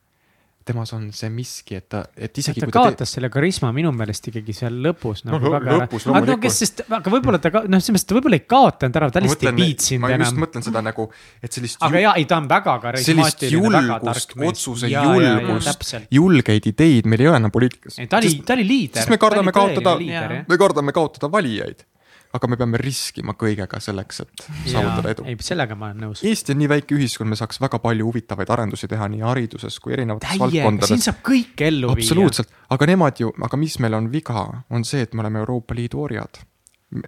temas on see miski, et ta, et isegi. ta kaotas te... selle karisma minu meelest ikkagi seal lõpus nagu no, väga lõpus, ära. aga no kes, sest, aga võib-olla ta ka, noh, selles mõttes ta võib-olla ei kaotanud ära, ta lihtsalt ei viitsinud enam. ma just mõtlen seda nagu, et sellist. aga jaa, ei ta on väga karismaatiline, väga tark mees. otsuse ja, julgust, julgeid ideid meil ei ole enam poliitikas. ta oli, ta oli liider. sest me kardame kaotada, me kardame kaotada valijaid aga me peame riskima kõigega selleks, et saavutada edu. ei, sellega ma olen nõus. Eesti on nii väike ühiskond, me saaks väga palju huvitavaid arendusi teha nii hariduses kui erinevates valdkondades. siin saab kõike ellu viia. absoluutselt, aga nemad ju, aga mis meil on viga, on see, et me oleme Euroopa Liidu orjad.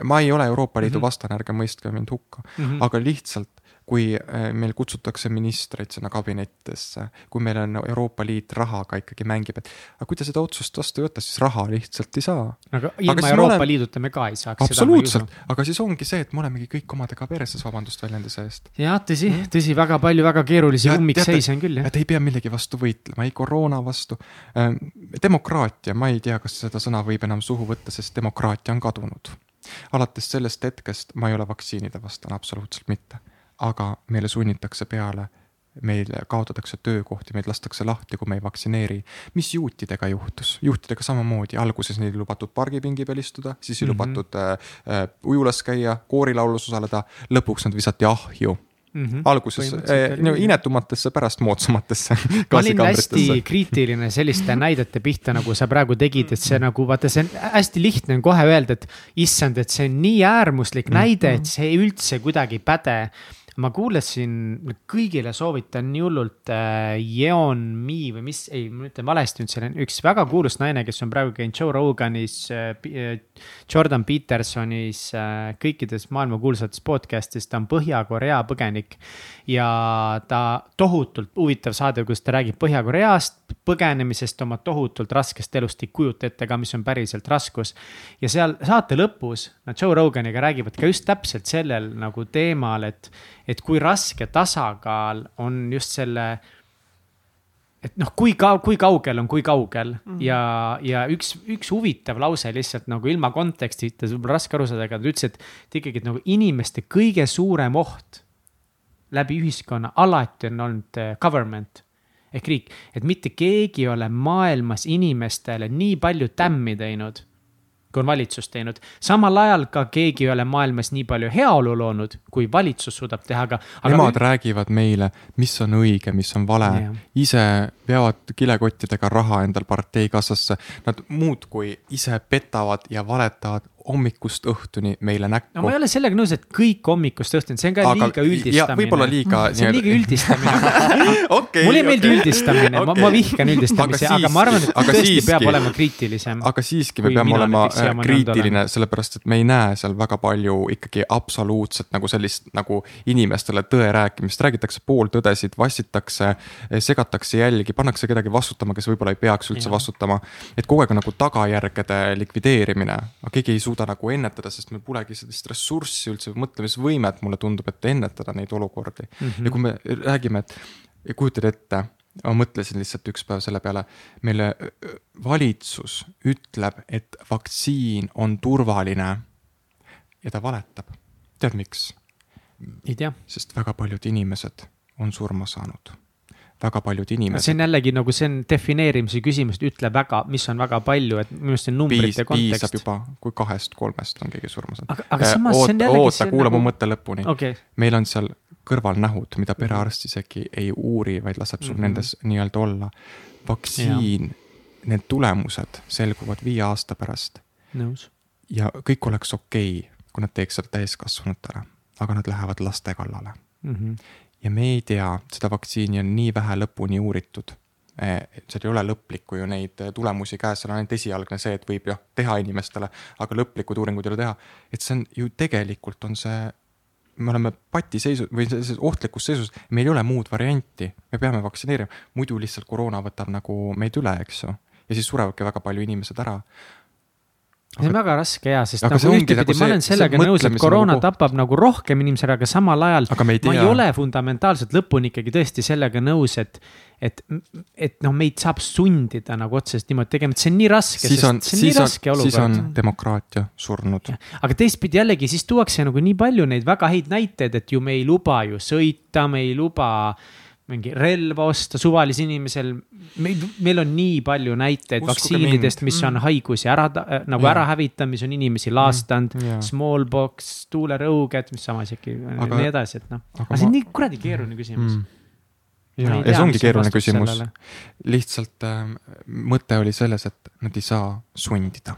ma ei ole Euroopa Liidu mm -hmm. vastane, ärge mõistke mind hukka mm, -hmm. aga lihtsalt kui äh, meil kutsutakse ministreid sinna kabinettidesse, kui meil on Euroopa Liit rahaga ikkagi mängib, et aga kui te seda otsust vastu ei võta, siis raha lihtsalt ei saa. aga ilma aga Euroopa oleme... Liiduta me ka ei saaks. absoluutselt, aga siis ongi see, et me olemegi kõik omadega perses, vabandust väljenduse eest. jah, tõsi, tõsi, väga palju väga keerulisi ummikseise on küll, jah. et ei pea millegi vastu võitlema, ei koroona vastu ähm,. demokraatia, ma ei tea, kas seda sõna võib enam suhu võtta, sest demokraatia on kadunud alates sellest hetkest ma ei ole vaktsiinide vastane, absoluutselt mitte aga meile sunnitakse peale, meil kaotatakse töökohti, meid lastakse lahti, kui me ei vaktsineeri. mis juutidega juhtus? juutidega samamoodi, alguses neil ei lubatud pargipingi peal istuda, siis ei mm -hmm. lubatud äh, äh, ujulas käia, koorilaulus osaleda, lõpuks nad visati ahju mm. -hmm. alguses eh, no, inetumatesse, pärast moodsamatesse. ma olin hästi kriitiline selliste näidete pihta, nagu sa praegu tegid, et see nagu vaata, see on hästi lihtne on kohe öelda, et issand, et see on nii äärmuslik mm -hmm. näide, et see üldse kuidagi ei päde ma kuulasin, kõigile soovitan nii hullult äh, Yeon Mi või mis, ei, ma ütlen valesti nüüd, seal on üks väga kuulus naine, kes on praegu käinud Joe Roganis äh,, äh Jordan Petersonis äh,, kõikides maailmakuulsates podcast'is, ta on Põhja-Korea põgenik. Ja ta tohutult huvitav saade, kus ta räägib Põhja-Koreast, põgenemisest, oma tohutult raskest elust, ei kujuta ette ka, mis on päriselt raskus. ja seal saate lõpus nad Joe Roganiga räägivad ka just täpselt sellel nagu teemal, et et kui raske tasakaal on just selle et noh, kui ka-, kui kaugel on, kui kaugel mm -hmm. ja, ja üks, üks huvitav lause lihtsalt nagu ilma kontekstita, võib-olla raske aru saada, aga ta ütles, et. et ikkagi, et nagu inimeste kõige suurem oht läbi ühiskonna alati on olnud eh, government ehk riik, et mitte keegi ei ole maailmas inimestele nii palju tämmi teinud kui on valitsus teinud. samal ajal ka keegi ei ole maailmas nii palju heaolu loonud, kui valitsus suudab teha, aga, aga. Nemad räägivad meile, mis on õige, mis on vale, ise veavad kilekottidega raha endal parteikassasse. Nad muudkui ise petavad ja valetavad hommikust õhtuni meile näkku. no ma ei ole sellega nõus, et kõik hommikust õhtuni, see on ka aga, liiga üldistamine. võib-olla liiga. see on liiga üldistamine okay, mulle ei meeldi okay. üldistamine okay., ma, ma vihkan üldistamisi, aga ma arvan, et tõesti siiski, peab olema kriitilisem. aga siiski me peame olema äh, kriitiline, sellepärast et me ei näe seal väga palju ikkagi absoluutselt nagu sellist nagu inimestele tõe rääkimist, räägitakse pooltõdesid, vassitakse, segatakse jälgi, pannakse kedagi vastutama, kes võib-olla ei peaks üldse ja. vastutama. et kogu aeg on nagu tagajärgede likvideerimine, aga keegi ei suuda suuda nagu ennetada, sest meil polegi sellist ressurssi üldse või mõtlemisvõimet, mulle tundub, et ennetada neid olukordi mm. -hmm. ja kui me räägime, et kujutad ette, ma mõtlesin lihtsalt üks päev selle peale, meile valitsus ütleb, et vaktsiin on turvaline. ja ta valetab, tead miks? ei tea. sest väga paljud inimesed on surma saanud väga paljud inimesed. see on jällegi nagu see on defineerimise küsimus, et ütle väga, mis on väga palju, et minu arust see on numbrite Piis, kontekst. piisab juba, kui kahest-kolmest on keegi surma saanud. aga, aga samas Oot, see on jällegi. oota, kuula nagu... mu mõtte lõpuni okay.. meil on seal kõrvalnähud, mida perearst isegi ei uuri, vaid laseb sul mm -hmm. nendes nii-öelda olla. vaktsiin, need tulemused selguvad viie aasta pärast. nõus. ja kõik oleks okei okay,, kui nad teeks seda täiskasvanutele, aga nad lähevad laste kallale mm. -hmm ja me ei tea, seda vaktsiini on nii vähe lõpuni uuritud. Seal ei ole lõplikku ju neid tulemusi käes, seal on ainult esialgne see, et võib jah teha inimestele, aga lõplikud uuringud ei ole teha. et see on ju tegelikult on see, me oleme patiseisus või sellises ohtlikus seisus, meil ei ole muud varianti, me peame vaktsineerima, muidu lihtsalt koroona võtab nagu meid üle, eks ju. ja siis surevadki väga palju inimesed ära see on väga raske ja, sest aga nagu ühtepidi nagu ma olen sellega nõus, et koroona nagu... tapab nagu rohkem inimesi ära, aga samal ajal aga ei ma ei ole fundamentaalselt lõpuni ikkagi tõesti sellega nõus, et. et, et noh, meid saab sundida nagu otseselt niimoodi tegema, et see on nii raske, sest on, see on nii raske olukord. siis on demokraatia surnud. aga teistpidi jällegi, siis tuuakse nagu nii palju neid väga häid näiteid, et ju me ei luba ju sõita, me ei luba mingi relva osta suvalisel inimesel. meil, meil on nii palju näiteid Uskuge vaktsiinidest, mis on mm. haigusi ära äh, nagu yeah. ära hävitamas, on inimesi laastanud mm. smallpox, tuulerõuged, mis samas äkki ja nii edasi, et noh. aga see on nii kuradi keeruline küsimus mm ja, ja see ongi keeruline küsimus. lihtsalt äh, mõte oli selles, et nad ei saa sundida.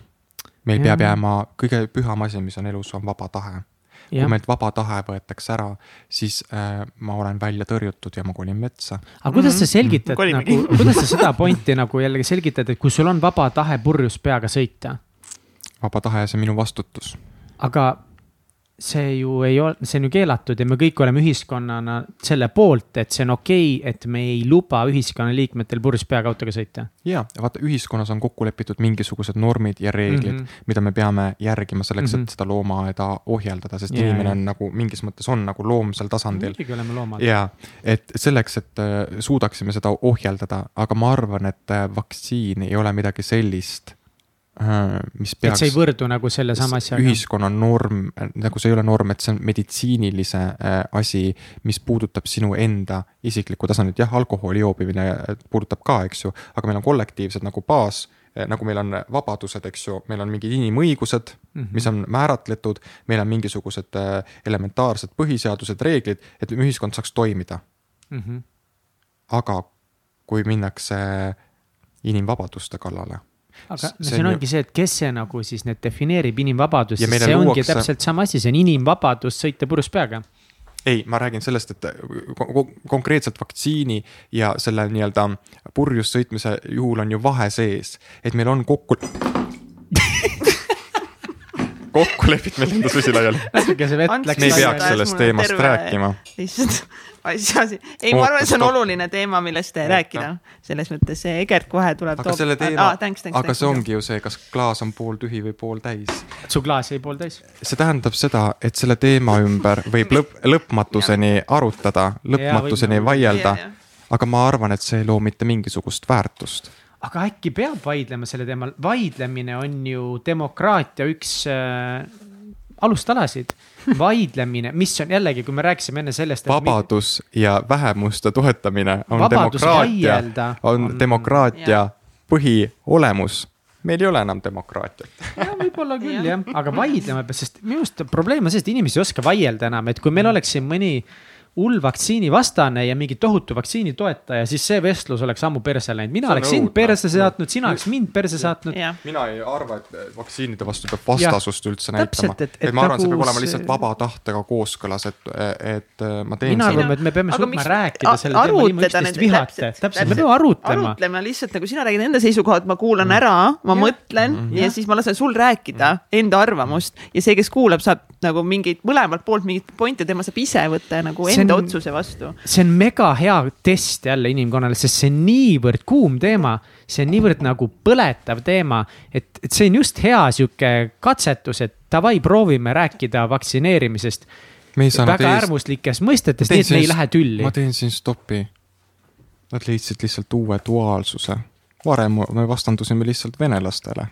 meil ja. peab jääma kõige püham asi, mis on elus, on vaba tahe kui meilt vaba tahe võetakse ära, siis äh, ma olen välja tõrjutud ja ma kolin metsa. aga kuidas sa selgitad mm -hmm. nagu, kuidas sa seda pointi nagu jällegi selgitad, et kui sul on vaba tahe purjus peaga sõita? vaba tahe, see on minu vastutus. aga see ju ei ole, see on ju keelatud ja me kõik oleme ühiskonnana selle poolt, et see on okei okay,, et me ei luba ühiskonnaliikmetel purjus peaga autoga sõita. ja, vaata ühiskonnas on kokku lepitud mingisugused normid ja reeglid mm, -hmm. mida me peame järgima selleks mm, -hmm. et seda loomaaeda ohjeldada, sest yeah, inimene on nagu mingis mõttes on nagu loomsel tasandil. muidugi oleme loomad. ja, et selleks, et äh, suudaksime seda ohjeldada, aga ma arvan, et äh, vaktsiin ei ole midagi sellist mis peaks. et see ei võrdu nagu selle sama asjaga. ühiskonna norm, nagu see ei ole norm, et see on meditsiinilise äh, asi, mis puudutab sinu enda isiklikku tasandit, jah, alkoholi joobimine äh, puudutab ka, eks ju, aga meil on kollektiivsed nagu baas nagu meil on vabadused, eks ju, meil on mingid inimõigused mm, -hmm. mis on määratletud, meil on mingisugused elementaarsed põhiseadused, reeglid, et ühiskond saaks toimida mm. -hmm. aga kui minnakse inimvabaduste kallale aga no siin ongi see, et kes see nagu siis need defineerib inimvabadust, see luuakse... ongi täpselt sama asi, see on inimvabadus sõita purjus peaga. Ei, ma räägin sellest, et konkreetselt vaktsiini ja selle nii-öelda purjus sõitmise juhul on ju vahe sees, et meil on kokku kokku lepitud, meil lendas vesi laiali. see vett läks. me ei peaks sellest teemast rääkima. lihtsalt asja, ei, ma arvan, et see on oluline teema, millest rääkida. selles mõttes see Egert kohe tuleb. aga selle teema ah,, aga thanks, see ongi ju see, kas klaas on pooltühi või pooltäis. su klaas jäi pooltäis. see tähendab seda, et selle teema ümber võib lõpp, lõpmatuseni arutada, lõpmatuseni vaielda. aga ma arvan, et see ei loo mitte mingisugust väärtust aga äkki peab vaidlema selle teemal, vaidlemine on ju demokraatia üks äh, alustalasid. vaidlemine, mis on jällegi, kui me rääkisime enne sellest. vabadus mi... ja vähemuste toetamine on vabadus demokraatia, on, on demokraatia põhiolemus. Meil ei ole enam demokraatiat. ja võib-olla küll jah, aga vaidlema peab, sest minu arust probleem on see, et inimesed ei oska vaielda enam, et kui meil oleks siin mõni hull vaktsiinivastane ja mingi tohutu vaktsiini toetaja, siis see vestlus oleks ammu perse läinud. mina oleks sind perse saatnud, sina oleks mind perse saatnud. mina ei arva, et vaktsiinide vastu peab vastasust ja, üldse näitama. et, et ma arvan, see peab olema lihtsalt vaba tahtega kooskõlas, et, et ma teen. mina arvan, et me peame suutma rääkida selle teema niimoodi üksteist vihata. täpselt, me peame arutlema. arutlema lihtsalt nagu sina räägid enda seisukohad, ma kuulan mm. ära, ma ja. mõtlen mm -hmm. ja siis ma lasen sul rääkida mm. enda arvamust ja see, kes kuulab, saab nagu mingeid mõlemalt poolt mingeid pointe, tema saab ise võtta nagu enda enda otsuse vastu. see on mega hea test jälle inimkonnale, sest see on niivõrd kuum teema, see on niivõrd nagu põletav teema, et, et see on just hea sihuke katsetus, et davai, proovime rääkida vaktsineerimisest. väga eest... äärmuslikes mõistetest, nii et me ei lähe tülli. ma teen siin stopi. Nad leidsid lihtsalt uue duaalsuse. varem me vastandusime lihtsalt venelastele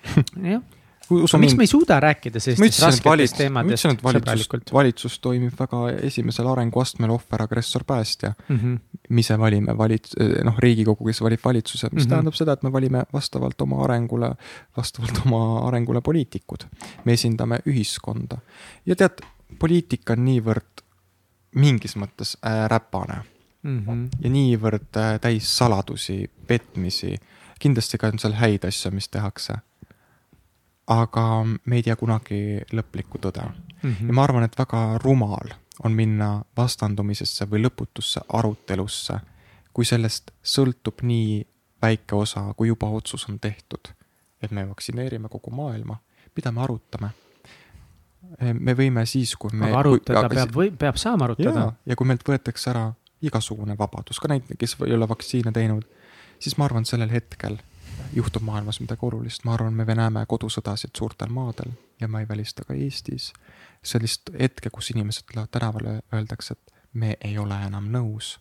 jah aga miks me ei suuda rääkida sellistest rasketest teemadest sõbralikult? valitsus toimib väga esimesel arenguastmel ohver-agressor päästja mm. -hmm. me ise valime valit-, noh, riigikogu, kes valib valitsuse, mis mm -hmm. tähendab seda, et me valime vastavalt oma arengule, vastavalt oma arengule poliitikud. me esindame ühiskonda ja tead, poliitika on niivõrd mingis mõttes äh, räpane mm -hmm. ja niivõrd äh, täis saladusi, petmisi, kindlasti ka on seal häid asju, mis tehakse aga me ei tea kunagi lõplikku tõde mm. -hmm. ja ma arvan, et väga rumal on minna vastandumisesse või lõputusse arutelusse, kui sellest sõltub nii väike osa, kui juba otsus on tehtud. et me vaktsineerime kogu maailma, mida me arutame? me võime siis, kui me. aga arutada kui, peab või peab saama arutada. ja kui meilt võetakse ära igasugune vabadus, ka neid, kes ei ole vaktsiine teinud, siis ma arvan, sellel hetkel juhtub maailmas midagi olulist, ma arvan, me näeme kodusõdasid suurtel maadel ja ma ei välista ka Eestis. sellist hetke, kus inimesed tulevad tänavale, öeldakse, et me ei ole enam nõus.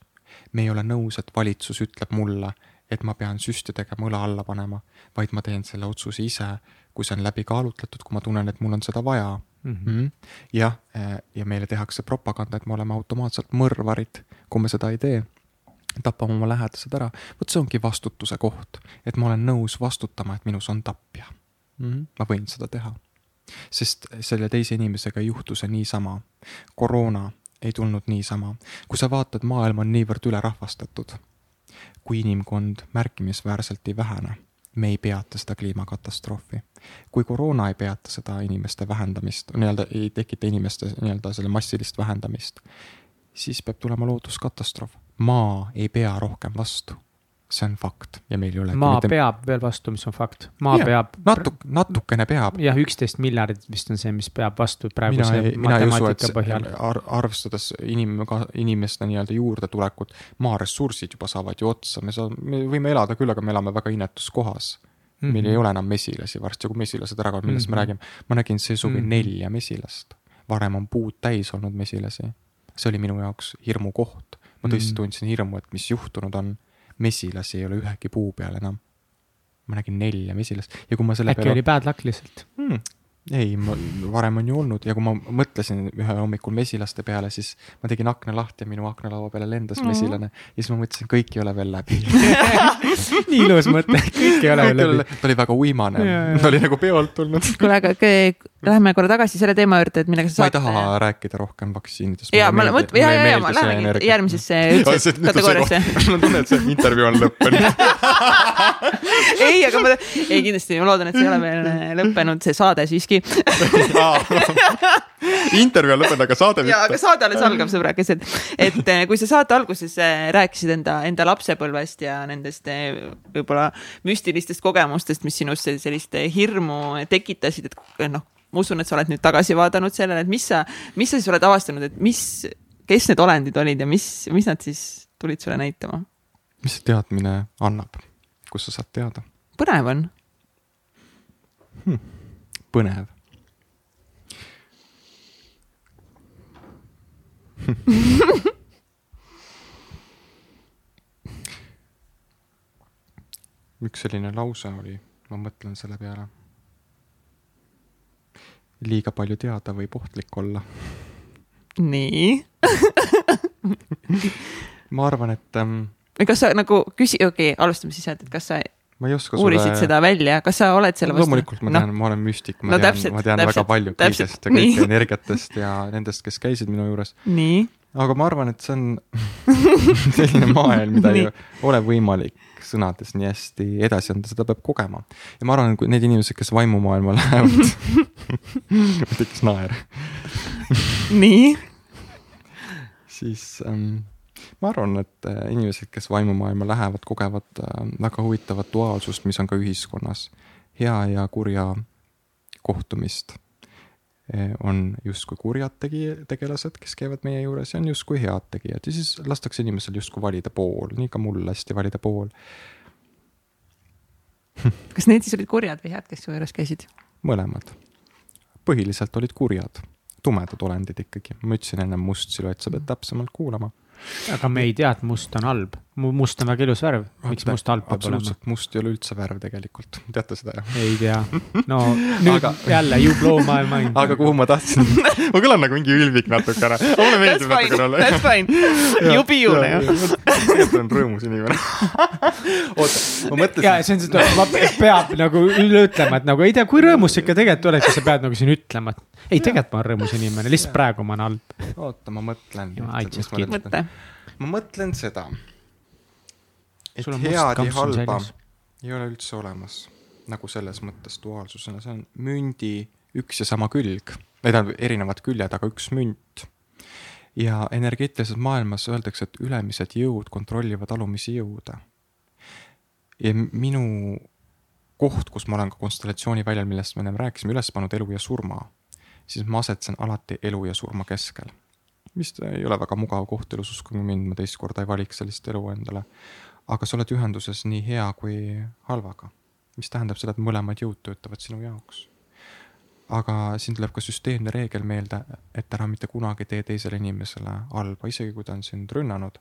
me ei ole nõus, et valitsus ütleb mulle, et ma pean süsti tegema, õla alla panema, vaid ma teen selle otsuse ise, kui see on läbi kaalutletud, kui ma tunnen, et mul on seda vaja. Mm -hmm.. jah, ja meile tehakse propaganda, et me oleme automaatselt mõrvarid, kui me seda ei tee tapame oma lähedased ära, vot see ongi vastutuse koht, et ma olen nõus vastutama, et minus on tapja mm. -hmm. ma võin seda teha. sest selle teise inimesega ei juhtu see niisama. koroona ei tulnud niisama. kui sa vaatad, maailm on niivõrd ülerahvastatud. kui inimkond märkimisväärselt ei vähene, me ei peata seda kliimakatastroofi. kui koroona ei peata seda inimeste vähendamist, nii-öelda ei tekita inimeste nii-öelda selle massilist vähendamist, siis peab tulema looduskatastroof maa ei pea rohkem vastu. see on fakt ja meil ei ole. maa mitte... peab veel vastu, mis on fakt. maa ja, peab. natuk-, natukene peab. jah, üksteist miljardit vist on see, mis peab vastu praeguse matemaatika põhjal ar. arvestades inim-, inimeste nii-öelda juurdetulekut, maaressursid juba saavad ju otsa, me saame, me võime elada küll, aga me elame väga inetus kohas mm. -hmm. meil ei ole enam mesilasi varsti, kui mesilased ära kaovad, millest mm -hmm. me räägime. ma nägin see suvi mm -hmm. nelja mesilast. varem on puud täis olnud mesilasi. see oli minu jaoks hirmukoht ma tõesti mm. tundsin hirmu, et mis juhtunud on. mesilasi ei ole ühegi puu peal enam. ma nägin nelja mesilast ja kui ma selle äkki peale... oli bad luck lihtsalt hmm.? Ei, varem on ju olnud ja kui ma mõtlesin ühel hommikul mesilaste peale, siis ma tegin akna lahti ja minu aknalaua peale lendas mm. mesilane ja siis ma mõtlesin, kõik ei ole veel läbi nii ilus mõte, kõik ei ole veel läbi. ta oli väga uimane, ta oli nagu peolt tulnud. kuule, aga läheme korra tagasi selle teema juurde, et millega sa saad. ma ei taha rääkida rohkem vaktsiinidest. ja ma mõtlen, ja, ja, ja ma lähemegi järgmisesse üldse kategooriasse. mul on tunne, et see intervjuu on lõppenud ei, aga ma, ei kindlasti ma loodan, et see ei ole veel lõppenud, see saade siiski siiski intervjuu on lõppenud, aga saade mitte. ja, aga saade alles algab, sõbrakesed. et eh, kui sa saate alguses eh, rääkisid enda, enda lapsepõlvest ja nendest eh, võib-olla müstilistest kogemustest, mis sinus sellist hirmu tekitasid, et noh, ma usun, et sa oled nüüd tagasi vaadanud sellele, et mis sa, mis sa siis oled avastanud, et mis, kes need olendid olid ja mis, mis nad siis tulid sulle näitama? mis see teadmine annab, kust sa saad teada? põnev on hm,. Põnev üks selline lause oli, ma mõtlen selle peale. liiga palju teada võib ohtlik olla. nii ma arvan, et ähm,. kas sa nagu küsi-, okei okay,, alustame siis sealt, et kas sa ma ei oska uurisid sulle... seda välja, kas sa oled selle vastu? loomulikult ma tean no., ma olen müstik, ma no, tean, ma tean täpselt, väga palju kõigest ja kõike energiatest ja nendest, kes käisid minu juures. nii aga ma arvan, et see on selline maailm, mida ei ole võimalik sõnades nii hästi edasi anda, seda peab kogema. ja ma arvan, et kui need inimesed, kes vaimumaailma lähevad tekkis naer nii? siis ähm, ma arvan, et äh, inimesed, kes vaimumaailma lähevad, kogevad äh, väga huvitavat duaalsust, mis on ka ühiskonnas. hea ja kurja kohtumist Eh, on justkui kurjad tegi-, tegelased, kes käivad meie juures ja on justkui head tegijad ja siis lastakse inimesel justkui valida pool, nii ka mul lasti valida pool. kas need siis olid kurjad või head, kes su juures käisid? mõlemad. põhiliselt olid kurjad, tumedad olendid ikkagi, ma ütlesin ennem must siluett, sa pead täpsemalt kuulama aga me ei tea, et must on halb. Must on väga ilus värv, miks must halb peab olema? absoluutselt, must ei ole üldse värv tegelikult, teate seda jah? ei tea, no nüüd aga... jälle you blow my mind. aga kuhu ma tahtsin ma kõlan nagu mingi ülbik natukene, mulle meeldib natukene olla. That's fine, you be you ju. tegelikult olen rõõmus inimene oota, ma mõtlesin. ja see on see, peab nagu üle ütlema, et nagu ei tea, kui rõõmus sa ikka tegelikult oled, kas sa pead nagu siin ütlema, et ei, tegelikult ma olen rõõmus inimene, lihtsalt praegu ma olen halb. oota, ma mõtlen. mõtle ma mõtlen seda, et head ja halba ei ole üldse olemas nagu selles mõttes duaalsusena, see on mündi üks ja sama külg, või tähendab erinevad küljed, aga üks münt. ja energeetilises maailmas öeldakse, et ülemised jõud kontrollivad alumisi jõude. ja minu koht, kus ma olen ka konstellatsiooni väljal, millest me ennem rääkisime, üles pannud elu ja surma, siis ma asetsen alati elu ja surma keskel mis ei ole väga mugav koht elus, uskuge mind, ma teist korda ei valiks sellist elu endale. Aga sa oled ühenduses nii hea kui halvaga, mis tähendab seda, et mõlemad jõud töötavad sinu jaoks. aga siin tuleb ka süsteemne reegel meelde, et ära mitte kunagi tee teisele inimesele halba, isegi kui ta on sind rünnanud.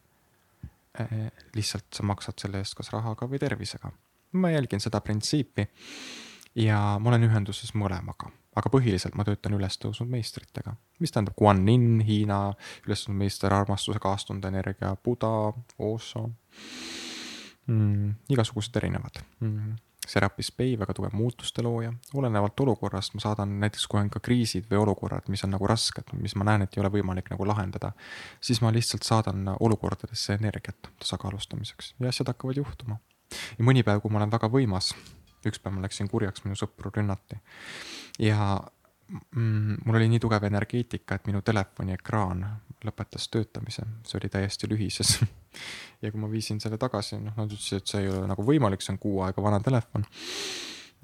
Lihtsalt sa maksad selle eest kas rahaga või tervisega. ma jälgin seda printsiipi ja ma olen ühenduses mõlemaga aga põhiliselt ma töötan ülestõusnud meistritega, mis tähendab Guanyin, Hiina ülestõusnud meister, armastuse kaastunde energia, Buda, Osho mm,. igasugused erinevad. Mm.. Serapis Bey, väga tugev muutuste looja, olenevalt olukorrast ma saadan näiteks, kui on ka kriisid või olukorrad, mis on nagu rasked, mis ma näen, et ei ole võimalik nagu lahendada, siis ma lihtsalt saadan olukordadesse energiat tasakaalustamiseks. Ja asjad hakkavad juhtuma. ja mõni päev, kui ma olen väga võimas, üks päev ma läksin kurjaks, minu sõpru rünnati. Ja mm, mul oli nii tugev energeetika, et minu telefoni ekraan lõpetas töötamise, see oli täiesti lühises. Ja kui ma viisin selle tagasi, noh, nad ütlesid, et see ei ole nagu võimalik, see on kuu aega vana telefon.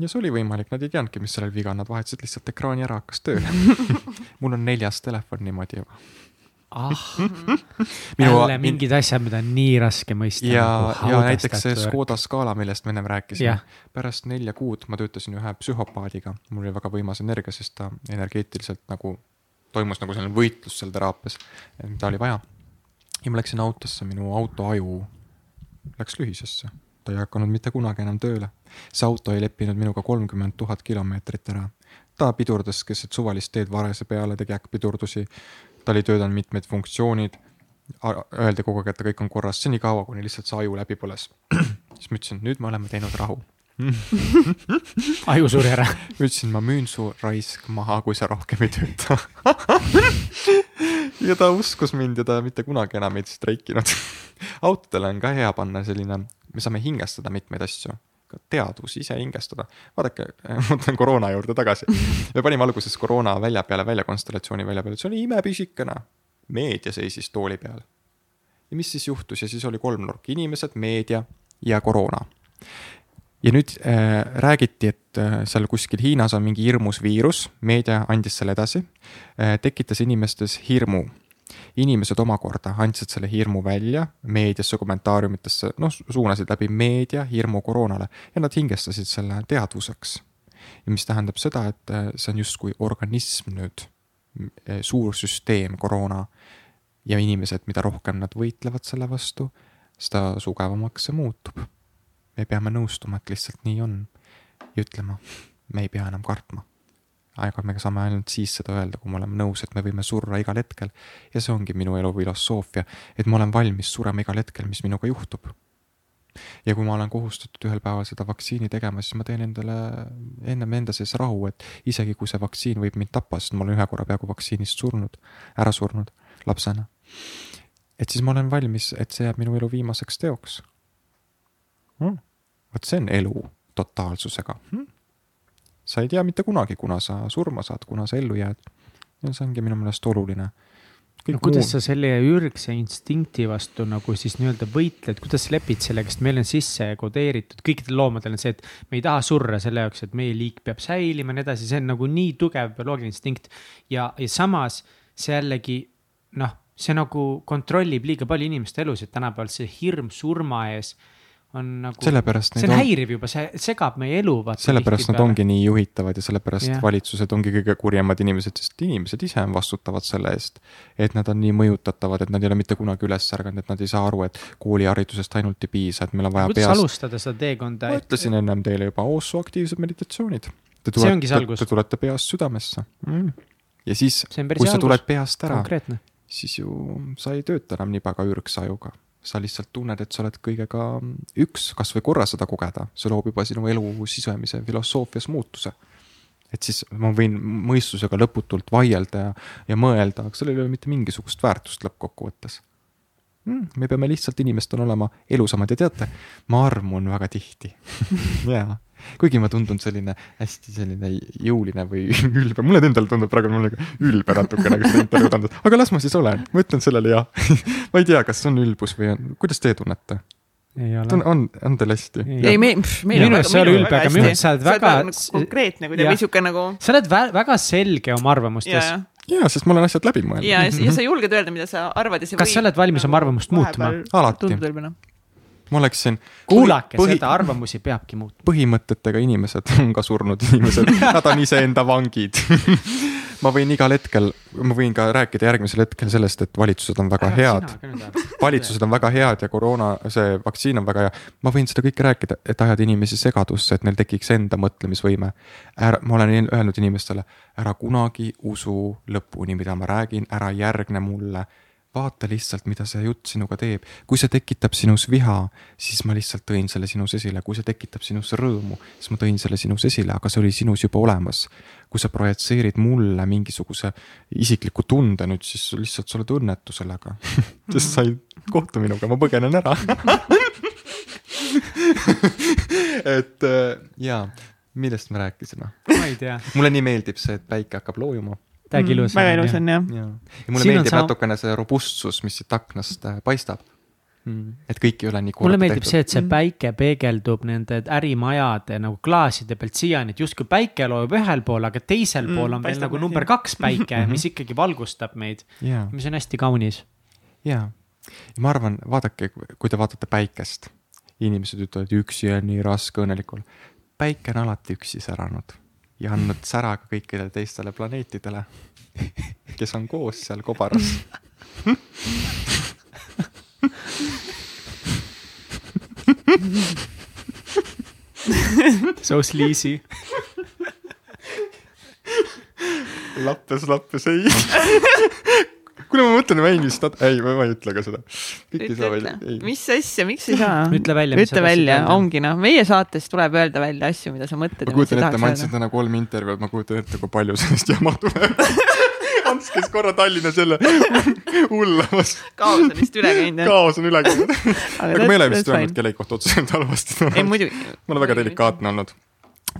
ja see oli võimalik, nad ei teadnudki, mis sellel viga on, nad vahetasid lihtsalt ekraani ära, hakkas tööle. Mul on neljas telefon niimoodi. Juba ah jälle mingid asjad, mida on nii raske mõista. ja nagu, ja näiteks see Škoda Scala, millest me ennem rääkisime. pärast nelja kuud ma töötasin ühe psühhopaadiga, mul oli väga võimas energia, sest ta energeetiliselt nagu toimus nagu selline võitlus seal teraapias, mida oli vaja. ja ma läksin autosse, minu auto aju läks lühisesse, ta ei hakanud mitte kunagi enam tööle. see auto ei leppinud minuga kolmkümmend tuhat kilomeetrit ära. ta pidurdas keset suvalist teed varese peale, tegi äkkpidurdusi ta oli töötanud mitmed funktsioonid. Öeldi kogu aeg, et kõik on korras, senikaua, kuni lihtsalt see aju läbi põles. siis ma ütlesin, nüüd me oleme teinud rahu aju suri ära. ütlesin, ma müün su raisk maha, kui sa rohkem ei tööta ja ta uskus mind ja ta mitte kunagi enam ei streikinud autodele on ka hea panna selline, me saame hingestada mitmeid asju teadvus ise hingestada. vaadake, ma tulen koroona juurde tagasi. me panime alguses koroona välja peale välja konstellatsiooni välja peale, see oli imepisikene. meedia seisis tooli peal. ja mis siis juhtus ja siis oli kolmnurk, inimesed, meedia ja koroona ja nüüd äh, räägiti, et äh, seal kuskil Hiinas on mingi hirmus viirus, meedia andis selle edasi äh,, tekitas inimestes hirmu inimesed omakorda andsid selle hirmu välja meediasse, kommentaariumitesse, noh, suunasid läbi meedia hirmu koroonale ja nad hingestasid selle teadvuseks. ja mis tähendab seda, et äh, see on justkui organism nüüd, äh, suur süsteem, koroona. ja inimesed, mida rohkem nad võitlevad selle vastu, seda sugevamaks see muutub. Me peame nõustuma, et lihtsalt nii on ja ütlema, me ei pea enam kartma aga me saame ainult siis seda öelda, kui me oleme nõus, et me võime surra igal hetkel. ja see ongi minu elu filosoofia, et ma olen valmis surema igal hetkel, mis minuga juhtub. ja kui ma olen kohustatud ühel päeval seda vaktsiini tegema, siis ma teen endale ennem enda sees rahu, et isegi kui see vaktsiin võib mind tappa, sest ma olen ühe korra peaaegu vaktsiinist surnud, ära surnud lapsena. et siis ma olen valmis, et see jääb minu elu viimaseks teoks hmm.. Vot see on elu totaalsusega hmm sa ei tea mitte kunagi, kuna sa surma saad, kuna sa ellu jääd. ja see ongi minu meelest oluline. no kuidas muu... sa selle ürgse instinkti vastu nagu siis nii-öelda võitled, kuidas sa lepid sellega, sest meil on sisse kodeeritud, kõikidel loomadel on see, et me ei taha surra selle jaoks, et meie liik peab säilima ja nii edasi, see on nagu nii tugev bioloogiline instinkt. ja, ja samas see jällegi noh, see nagu kontrollib liiga palju inimeste elusid tänapäeval, see hirm surma ees on nagu. sellepärast. see on häiriv juba, see segab meie elu. sellepärast nad ongi nii juhitavad ja sellepärast yeah. valitsused ongi kõige kurjemad inimesed, sest inimesed ise vastutavad selle eest. et nad on nii mõjutatavad, et nad ei ole mitte kunagi üles ärganud, et nad ei saa aru, et kooliharidusest ainult ei piisa, et meil on vaja. kuidas peast... alustada seda teekonda? ma ütlesin et... ennem teile juba, Ossu aktiivsed meditatsioonid. Te tulete, te tulete peast südamesse mm. ja siis, kui sa tuled peast ära, siis ju sa ei tööta enam nii väga ürgsa ajuga sa lihtsalt tunned, et sa oled kõigega üks, kasvõi korra seda kogeda, see loob juba sinu elu sisemise filosoofias muutuse. et siis ma võin mõistusega lõputult vaielda ja, ja mõelda, aga sellel ei ole mitte mingisugust väärtust lõppkokkuvõttes mm,. me peame lihtsalt inimestena olema elusamad ja teate, ma armun väga tihti jaa kuigi ma tundun selline hästi selline jõuline või ülbe, mulle endale tundub praegu mulle ülbe natukene, kui seda intervjuud anda, aga las ma siis olen, ma ütlen sellele jah ma ei tea, kas see on ülbus või on, kuidas teie tunnete? ei ole. on, on teil hästi? ei, me, meil on väga, meil on väga hästi. sa oled väga. konkreetne kuidagi, sihuke nagu. sa oled väga selge oma arvamustes ja, sest ma olen asjad läbi mõelnud. ja, ja sa julged öelda, mida sa arvad ja see kas sa oled valmis oma arvamust muutma? alati ma oleksin. kuulake põhi... seda, arvamusi peabki muutma. põhimõtetega inimesed on ka surnud inimesed nad on iseenda vangid ma võin igal hetkel, ma võin ka rääkida järgmisel hetkel sellest, et valitsused on väga head. valitsused on väga head ja koroona, see vaktsiin on väga hea. ma võin seda kõike rääkida, et ajada inimesi segadusse, et neil tekiks enda mõtlemisvõime. ära, ma olen öelnud inimestele, ära kunagi usu lõpuni, mida ma räägin, ära järgne mulle vaata lihtsalt, mida see jutt sinuga teeb. kui see tekitab sinus viha, siis ma lihtsalt tõin selle sinus esile, kui see tekitab sinus rõõmu, siis ma tõin selle sinus esile, aga see oli sinus juba olemas. Kui sa projitseerid mulle mingisuguse isikliku tunde nüüd, siis lihtsalt sa oled õnnetu sellega sest sa ei kohtu minuga, ma põgenen ära et äh, jaa, millest me rääkisime? ma ei tea. mulle nii meeldib see, et päike hakkab loojuma täiega ilus mm,. väga ilus on jah ja. ja mulle Siin meeldib sa... natukene see robustsus, mis siit aknast äh, paistab mm.. Et kõik ei ole nii. mulle meeldib tehtud. see, et see mm. päike peegeldub nende ärimajade nagu klaaside pealt siiani, et justkui päike loojub ühel pool, aga teisel mm, pool on veel nagu number kaks päike mm, -hmm. mis ikkagi valgustab meid yeah., mis on hästi kaunis. ja, ja ma arvan, vaadake, kui te vaatate päikest, inimesed ütlevad, üksi on nii raske õnnelikul. päike on alati üksi säranud ja andnud sära ka kõikidele teistele planeetidele, kes on koos seal kobaras So sleazy. lappes, lappes ei kuule, ma mõtlen mängist, ei, ma ei ütle ka seda. kõik ei saa välja. mis asja, miks ei saa? ütle välja. ütle välja, ongi noh, meie saates tuleb öelda välja asju, mida sa mõtled. ma kujutan ette, ma andsin täna kolm intervjuud, ma kujutan ette, kui palju sellest jama tuleb Ants käis korra Tallinnas jälle hullamas. kaos on vist üle käinud jah? kaos on üle käinud. aga ma ei ole vist öelnud kellegi kohta otseselt halvasti. ei muidugi. ma olen väga delikaatne olnud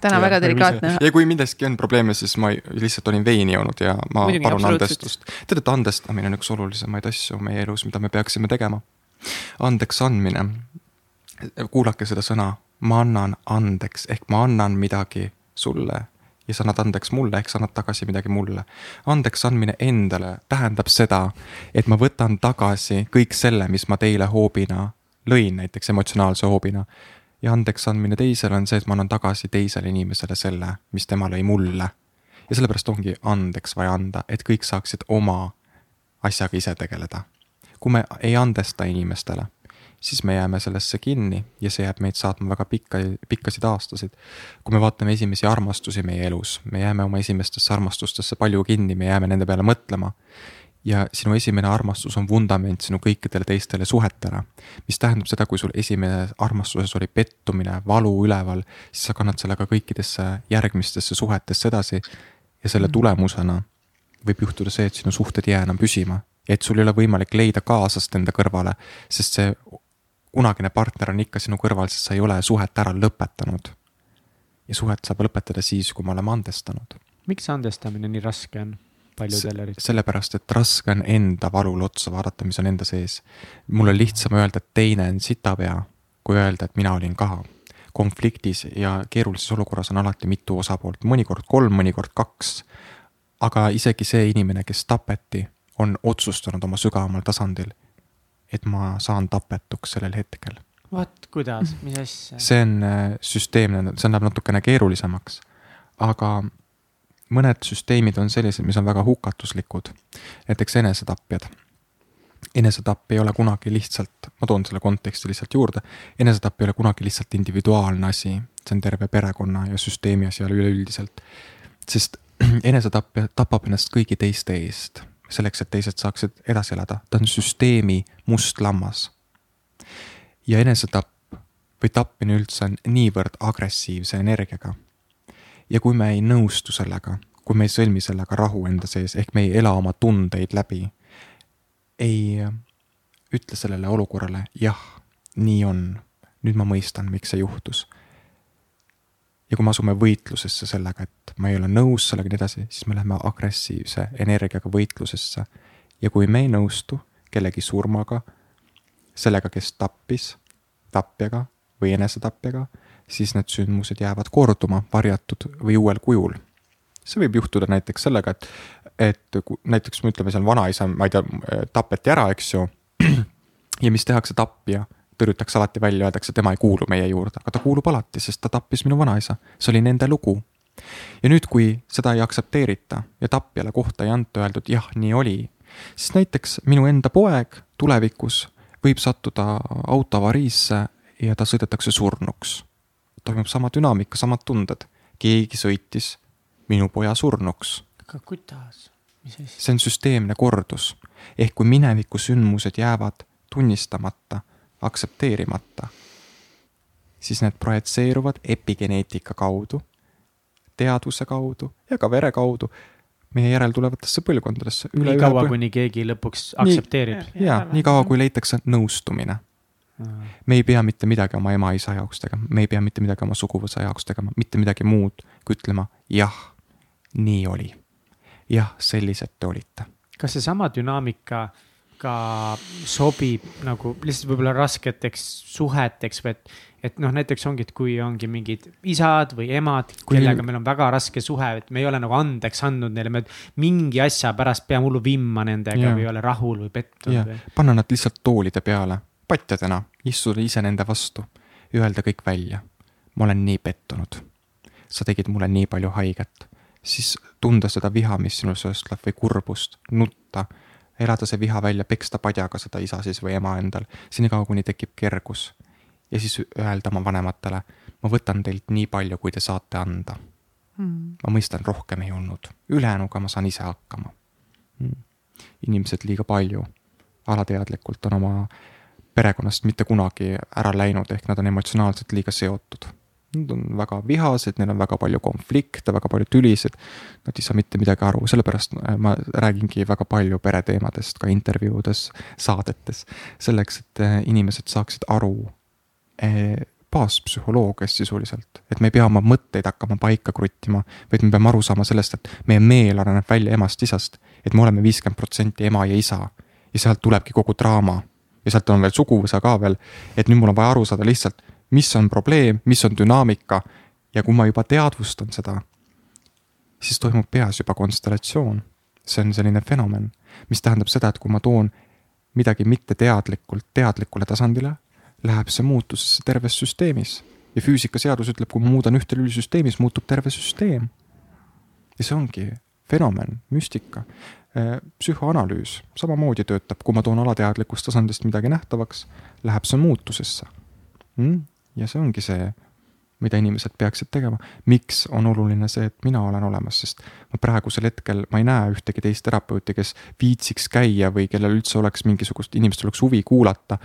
täna ja, väga delikaatne. ja kui milleski on probleeme, siis ma lihtsalt olin veini joonud ja ma Muidugi, palun andestust. tead, et andestamine on üks olulisemaid asju meie elus, mida me peaksime tegema. andeks andmine, kuulake seda sõna, ma annan andeks, ehk ma annan midagi sulle ja sa annad andeks mulle, ehk sa annad tagasi midagi mulle. andeks andmine endale tähendab seda, et ma võtan tagasi kõik selle, mis ma teile hoobina lõin, näiteks emotsionaalse hoobina ja andeks andmine teisele on see, et ma annan tagasi teisele inimesele selle, mis tema lõi mulle. ja sellepärast ongi andeks vaja anda, et kõik saaksid oma asjaga ise tegeleda. kui me ei andesta inimestele, siis me jääme sellesse kinni ja see jääb meid saatma väga pikka, pikkasid aastasid. kui me vaatame esimesi armastusi meie elus, me jääme oma esimestesse armastustesse palju kinni, me jääme nende peale mõtlema ja sinu esimene armastus on vundament sinu kõikidele teistele suhetele. mis tähendab seda, kui sul esimene armastuses oli pettumine, valu üleval, siis sa kannad selle ka kõikidesse järgmistesse suhetesse edasi. ja selle tulemusena võib juhtuda see, et sinu suhted ei jää enam püsima et sul ei ole võimalik leida kaaslast enda kõrvale, sest see kunagine partner on ikka sinu kõrval, sest sa ei ole suhet ära lõpetanud. ja suhet saab lõpetada siis, kui me oleme andestanud. miks andestamine nii raske on? paljudel eriti. sellepärast, et raske on enda valule otsa vaadata, mis on enda sees. mul on lihtsam öelda, et teine on sitapea, kui öelda, et mina olin ka. konfliktis ja keerulises olukorras on alati mitu osapoolt, mõnikord kolm, mõnikord kaks. aga isegi see inimene, kes tapeti, on otsustanud oma sügavamal tasandil, et ma saan tapetuks sellel hetkel. vot kuidas, mis asja? see on äh, süsteemne, see läheb natukene keerulisemaks, aga mõned süsteemid on sellised, mis on väga hukatuslikud. näiteks enesetapjad. enesetapp ei ole kunagi lihtsalt, ma toon selle konteksti lihtsalt juurde, enesetapp ei ole kunagi lihtsalt individuaalne asi, see on terve perekonna ja süsteemi asi üleüldiselt. sest enesetapja tapab ennast kõigi teiste eest, selleks, et teised saaksid edasi elada, ta on süsteemi must lammas. ja enesetapp või tapmine üldse on niivõrd agressiivse energiaga ja kui me ei nõustu sellega, kui me ei sõlmi sellega rahu enda sees, ehk me ei ela oma tundeid läbi, ei ütle sellele olukorrale jah, nii on, nüüd ma mõistan, miks see juhtus. Ja kui me asume võitlusesse sellega, et ma ei ole nõus sellega ja nii edasi, siis me läheme agressiivse energiaga võitlusesse. ja kui me ei nõustu kellegi surmaga, sellega, kes tappis, tapjaga või enesetapjaga siis need sündmused jäävad korduma varjatud või uuel kujul. see võib juhtuda näiteks sellega, et, et näiteks me ütleme seal vanaisa, ma ei tea, tapeti ära, eks ju. ja mis tehakse tapja, tõrjutakse alati välja, öeldakse, tema ei kuulu meie juurde, aga ta kuulub alati, sest ta tappis minu vanaisa, see oli nende lugu. ja nüüd, kui seda ei aktsepteerita ja tapjale kohta ei anta öeldud jah, nii oli, siis näiteks minu enda poeg tulevikus võib sattuda autoavariisse ja ta sõidetakse surnuks toimub sama dünaamika, samad tunded. keegi sõitis minu poja surnuks. aga kuidas? see on süsteemne kordus. ehk kui mineviku sündmused jäävad tunnistamata, aktsepteerimata, siis need projitseeruvad epigeneetika kaudu, teadvuse kaudu ja ka vere kaudu meie järeltulevatesse põlvkondadesse. nii kaua, kuni keegi lõpuks aktsepteerib. ja, nii kaua, kui leitakse nõustumine me ei pea mitte midagi oma ema-isa jaoks tegema, me ei pea mitte midagi oma suguvõsa jaoks tegema, mitte midagi muud kui ütlema jah, nii oli. jah, sellised te olite. kas seesama dünaamika ka sobib nagu lihtsalt võib-olla rasketeks suheteks või et, et noh, näiteks ongi, et kui ongi mingid isad või emad, kellega meil on väga raske suhe, et me ei ole nagu andeks andnud neile, me mingi asja pärast peame hullu vimma nendega ja. või ei ole rahul või pettunud. panna nad lihtsalt toolide peale patjadena istuda ise nende vastu öelda kõik välja. ma olen nii pettunud. sa tegid mulle nii palju haiget. siis tunda seda viha, mis sinul sööst läheb või kurbust, nutta, elada see viha välja, peksta padjaga seda isa siis või ema endal, senikaua kuni tekib kergus. ja siis öelda oma vanematele, ma võtan teilt nii palju, kui te saate anda. Mm.. ma mõistan, rohkem ei olnud, ülejäänuga ma saan ise hakkama. Mm.. inimesed liiga palju. Alateadlikult on oma perekonnast mitte kunagi ära läinud, ehk nad on emotsionaalselt liiga seotud. Nad on väga vihased, neil on väga palju konflikte, väga palju tülisid. Nad ei saa mitte midagi aru, sellepärast äh, ma räägingi väga palju pereteemadest ka intervjuudes, saadetes. selleks, et äh, inimesed saaksid aru eh, baaspsühholoogiast sisuliselt. et me ei pea oma mõtteid hakkama paika kruttima, vaid me peame aru saama sellest, et meie meel areneb välja emast-isast. et me oleme viiskümmend protsenti ema ja isa ja sealt tulebki kogu draama. ja sealt on veel suguvõsa ka veel, et nüüd mul on vaja aru saada lihtsalt mis on probleem, mis on dünaamika ja kui ma juba teadvustan seda, siis toimub peas juba konstellatsioon. see on selline fenomen, mis tähendab seda, et kui ma toon midagi mitteteadlikult teadlikule tasandile, läheb see muutusesse terves süsteemis. ja füüsikaseadus ütleb, kui ma muudan ühte lüli süsteemis, muutub terve süsteem. ja see ongi fenomen, müstika. Äh, psühhoanalüüs samamoodi töötab, kui ma toon alateadlikust tasandist midagi nähtavaks, läheb see muutusesse mm ja see ongi see, mida inimesed peaksid tegema. miks on oluline see, et mina olen olemas, sest ma praegusel hetkel, ma ei näe ühtegi teist terapeuti, kes viitsiks käia või kellel üldse oleks mingisugust, inimestel oleks huvi kuulata.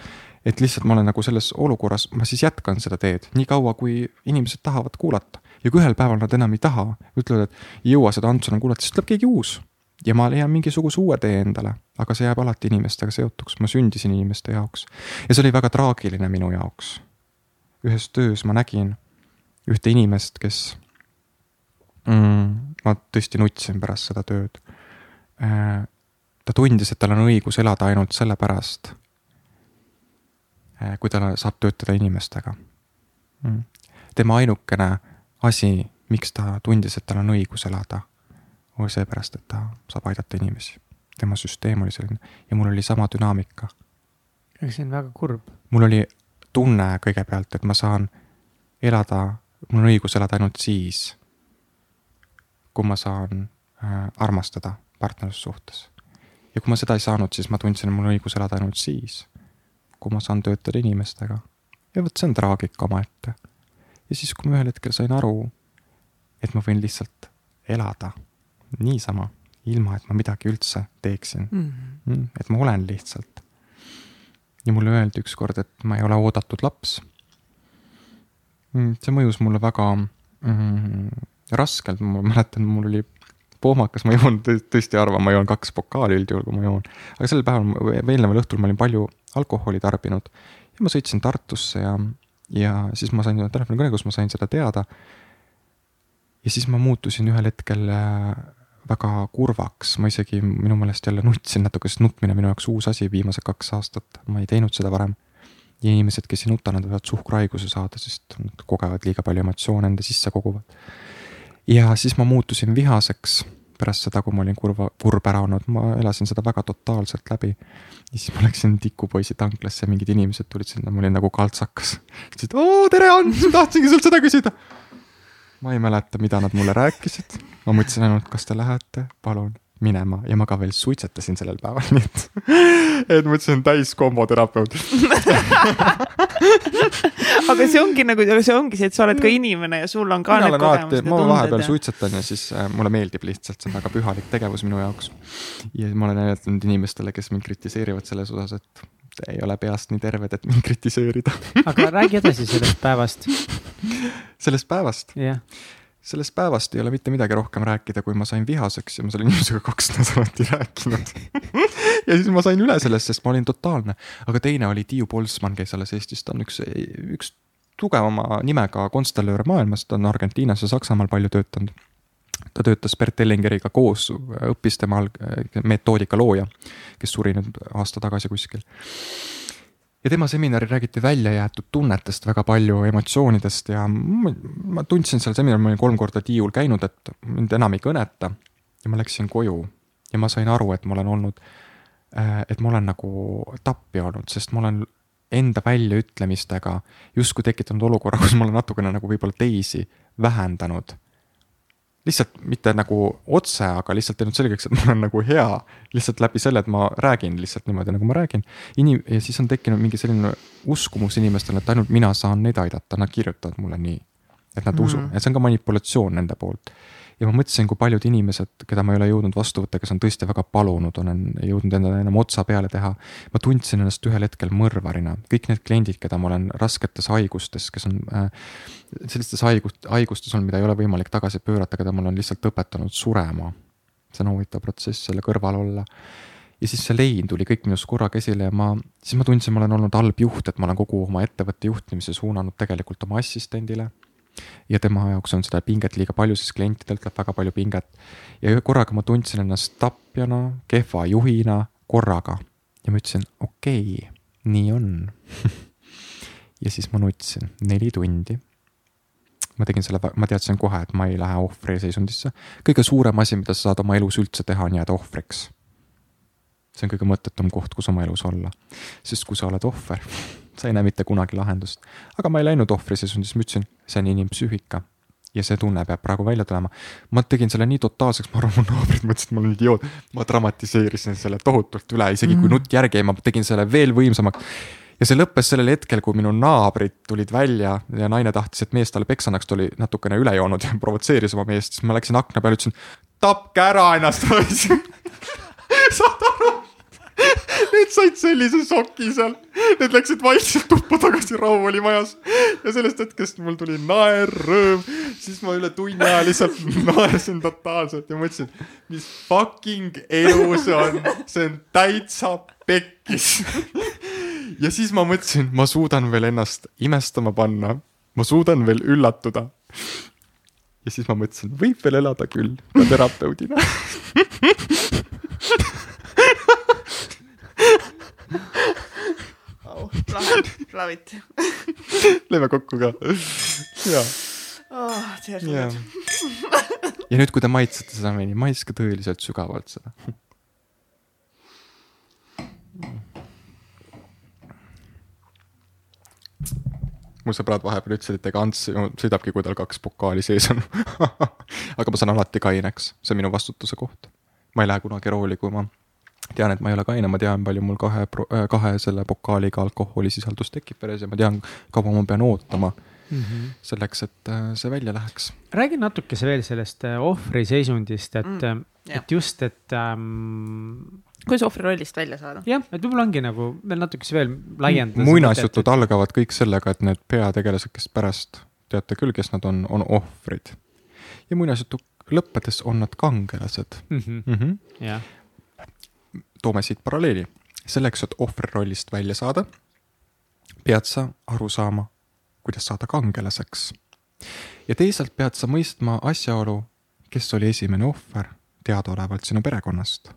et lihtsalt ma olen nagu selles olukorras, ma siis jätkan seda teed nii kaua, kui inimesed tahavad kuulata. ja kui ühel päeval nad enam ei taha, ütlevad, et ei jõua seda Antsu enam kuulata, siis tuleb keegi uus ja ma leian mingisuguse uue tee endale, aga see jääb alati inimestega seotuks, ma sündisin inimeste jaoks. ja see oli väga traagiline minu jaoks ühes töös ma nägin ühte inimest, kes mm,, ma tõesti nutsin pärast seda tööd. Äh, ta tundis, et tal on õigus elada ainult sellepärast, äh, kui ta saab töötada inimestega. Mm. tema ainukene asi, miks ta tundis, et tal on õigus elada, oli seepärast, et ta saab aidata inimesi. tema süsteem oli selline ja mul oli sama dünaamika. see on väga kurb. mul oli tunne kõigepealt, et ma saan elada, mul on õigus elada ainult siis, kui ma saan äh, armastada partnerlussuhtes. ja kui ma seda ei saanud, siis ma tundsin, et mul on õigus elada ainult siis, kui ma saan töötada inimestega. ja vot see on traagika omaette. ja siis, kui ma ühel hetkel sain aru, et ma võin lihtsalt elada niisama, ilma et ma midagi üldse teeksin mm. -hmm. et ma olen lihtsalt ja mulle öeldi ükskord, et ma ei ole oodatud laps. Mm, see mõjus mulle väga mm, raskelt, ma mäletan, mul oli pohmakas, ma joon tõesti harva, ma joon kaks pokaali üldjuhul, kui ma joon. aga sel päeval, eelneval õhtul ma olin palju alkoholi tarbinud ja ma sõitsin Tartusse ja, ja siis ma sain telefonikõne, kus ma sain seda teada. ja siis ma muutusin ühel hetkel äh, väga kurvaks, ma isegi minu meelest jälle nutsin natuke, sest nutmine minu jaoks uus asi viimased kaks aastat, ma ei teinud seda varem. ja inimesed, kes ei nuta, nad võivad suhkruhaiguse saada, sest nad kogevad liiga palju emotsioone enda sisse koguvad. ja siis ma muutusin vihaseks pärast seda, kui ma olin kurva, kurb ära olnud, ma elasin seda väga totaalselt läbi. ja siis ma läksin tikupoisi tanklasse, mingid inimesed tulid sinna, ma olin nagu kaltsakas. ütlesid, oo tere Ants, tahtsingi sult seda küsida ma ei mäleta, mida nad mulle rääkisid. ma mõtlesin ainult, kas te lähete, palun minema ja ma ka veel suitsetasin sellel päeval, nii et, et mõtlesin täis komboterapeut aga see ongi nagu, see ongi see, et sa oled ka inimene ja sul on ka Mina need kogemused. ma vahepeal ja... suitsetan ja siis äh, mulle meeldib lihtsalt, see on väga pühalik tegevus minu jaoks. ja ma olen näidanud inimestele, kes mind kritiseerivad selles osas, et ei ole peast nii terved, et mind kritiseerida aga räägi edasi sellest päevast. sellest päevast? jah sellest päevast ei ole mitte midagi rohkem rääkida, kui ma sain vihaseks ja ma selle inimesega kaks nädalat ei rääkinud ja siis ma sain üle sellest, sest ma olin totaalne. aga teine oli Tiiu Polsman, kes alles Eestis, ta on üks, üks tugevama nimega konstellöör maailmas, ta on Argentiinas ja Saksamaal palju töötanud ta töötas Bert Ellingeriga koos, õppis temal metoodika looja, kes suri nüüd aasta tagasi kuskil. ja tema seminaril räägiti väljajäetud tunnetest väga palju, emotsioonidest ja ma tundsin seal seminaril, ma olin kolm korda tiiul käinud, et mind enam ei kõneta. ja ma läksin koju ja ma sain aru, et ma olen olnud, et ma olen nagu tappi olnud, sest ma olen enda väljaütlemistega justkui tekitanud olukorra, kus ma olen natukene nagu võib-olla teisi vähendanud lihtsalt mitte nagu otse, aga lihtsalt teinud selgeks, et ma olen nagu hea. lihtsalt läbi selle, et ma räägin lihtsalt niimoodi, nagu ma räägin. Inim- ja siis on tekkinud mingi selline uskumus inimestel, et ainult mina saan neid aidata, nad kirjutavad mulle nii. et nad mm -hmm. usuvad, et see on ka manipulatsioon nende poolt ja ma mõtlesin, kui paljud inimesed, keda ma ei ole jõudnud vastu võtta, kes on tõesti väga palunud, olen jõudnud endale enam otsa peale teha. ma tundsin ennast ühel hetkel mõrvarina, kõik need kliendid, keda ma olen rasketes haigustes, kes on äh, sellistes haigust, haigustes olnud, mida ei ole võimalik tagasi pöörata, keda mul on lihtsalt õpetanud surema. see on huvitav protsess, selle kõrval olla ja siis see lein tuli kõik minust korraga esile ja ma, siis ma tundsin, ma olen olnud halb juht, et ma olen kogu oma ettevõtte juhtimise suunanud tegelikult oma assistendile ja tema jaoks on seda pinget liiga palju, siis klientidelt läheb väga palju pinget. ja korraga ma tundsin ennast tapjana, kehva juhina korraga ja ma ütlesin, okei okay,, nii on ja siis ma nutsin neli tundi. ma tegin selle, ma teadsin kohe, et ma ei lähe ohvri seisundisse. kõige suurem asi, mida sa saad oma elus üldse teha, on jääda ohvriks. see on kõige mõttetum koht, kus oma elus olla, sest kui sa oled ohver sa ei näe mitte kunagi lahendust. aga ma ei läinud ohvriseisundisse, ma ütlesin, see on inimpsüühika ja see tunne peab praegu välja tulema. ma tegin selle nii totaalseks, ma arvan, mu naabrid mõtlesid, et ma olen idioot. ma dramatiseerisin selle tohutult üle, isegi kui mm. nutt järgi jäi, ma tegin selle veel võimsamaks. ja see lõppes sellel hetkel, kui minu naabrid tulid välja ja naine tahtis, et mees talle peksa annaks, ta oli natukene üle joonud ja provotseeris oma meest, siis ma läksin akna peale, ütlesin tapke ära ennast saad aru? Need said sellise šoki seal, need läksid vaikselt tuppa tagasi, rahu oli majas. ja sellest hetkest mul tuli naer, rõõm, siis ma üle tunni aja lihtsalt naersin totaalselt ja mõtlesin, mis fucking elu see on, see on täitsa pekkis. ja siis ma mõtlesin, ma suudan veel ennast imestama panna, ma suudan veel üllatuda. ja siis ma mõtlesin, võib veel elada küll ka terapeudina au, lahe, love it lööme kokku ka, jaa oh,. ja. ja nüüd, kui te maitsete seda veini, maitske tõeliselt sügavalt seda mu sõbrad vahepeal ütlesid, et ega Ants sõidabki, kui tal kaks pokaali sees on aga ma saan alati kaineks, see on minu vastutuse koht. ma ei lähe kunagi rooli, kui ma tean, et ma ei ole kaine, ma tean, palju mul kahe, äh, kahe selle pokaaliga alkoholisisaldus tekib veres ja ma tean, kaua ma pean ootama mm -hmm. selleks, et äh, see välja läheks. räägi natukese veel sellest äh, ohvriseisundist, et mm,, et just, et ähm, kuidas ohvri rollist välja saada? jah, et võib-olla ongi nagu veel natukese veel laiendada. muinasjutud algavad kõik sellega, et need peategelased, kes pärast teate küll, kes nad on, on ohvrid. ja muinasjutu lõppedes on nad kangelased mm. -hmm. Mm -hmm. jah toome siit paralleeli. selleks, et ohvri rollist välja saada, pead sa aru saama, kuidas saada kangelaseks. ja teisalt pead sa mõistma asjaolu, kes oli esimene ohver teadaolevalt sinu perekonnast.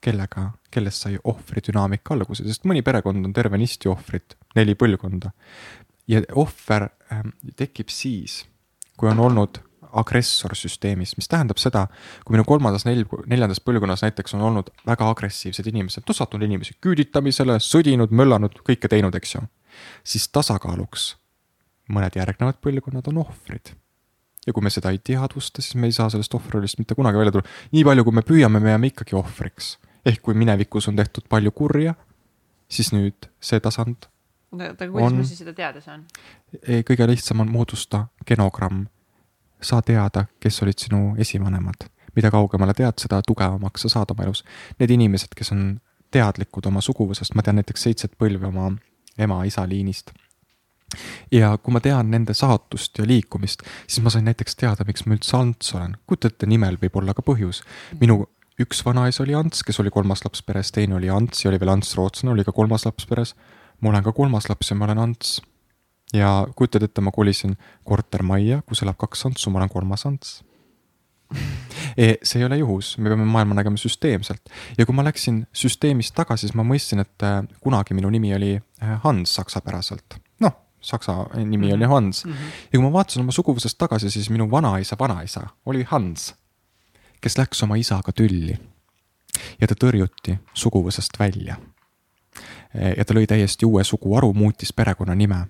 kellega, kellest sai ohvri dünaamika alguse, sest mõni perekond on tervenisti ohvrid, neli põlvkonda. ja ohver äh, tekib siis, kui on olnud agressorsüsteemis, mis tähendab seda, kui minu kolmandas, neljandas põlvkonnas näiteks on olnud väga agressiivsed inimesed, noh sattunud inimesi küüditamisele, sõdinud, möllanud, kõike teinud, eks ju. siis tasakaaluks mõned järgnevad põlvkonnad on ohvrid. ja kui me seda ei teadvusta, siis me ei saa sellest ohvrirollist mitte kunagi välja tulla. nii palju, kui me püüame, me jääme ikkagi ohvriks. ehk kui minevikus on tehtud palju kurja, siis nüüd see tasand oota, kuidas on... ma siis seda teada saan? kõige lihtsam on moodustada genogramm saa teada, kes olid sinu esivanemad. mida kaugemale tead, seda tugevamaks sa saad oma elus. Need inimesed, kes on teadlikud oma suguvõsast, ma tean näiteks seitset põlve oma ema-isa liinist. ja kui ma tean nende saatust ja liikumist, siis ma sain näiteks teada, miks ma üldse Ants olen. kujutate, nimel võib olla ka põhjus. minu üks vanaisa oli Ants, kes oli kolmas laps peres, teine oli Ants ja oli veel Ants Rootslane, oli ka kolmas laps peres. ma olen ka kolmas laps ja ma olen Ants ja kujutad ette, ma kolisin kortermajja, kus elab kaks Antsu, ma olen kolmas Ants e,. see ei ole juhus, me peame maailma nägema süsteemselt ja kui ma läksin süsteemist tagasi, siis ma mõistsin, et äh, kunagi minu nimi oli äh, Hans saksapäraselt. noh, saksa nimi mm -hmm. oli Hans mm -hmm. ja kui ma vaatasin oma suguvõsast tagasi, siis minu vanaisa vanaisa oli Hans, kes läks oma isaga tülli. ja ta tõrjuti suguvõsast välja. E, ja ta lõi täiesti uue suguharu, muutis perekonnanime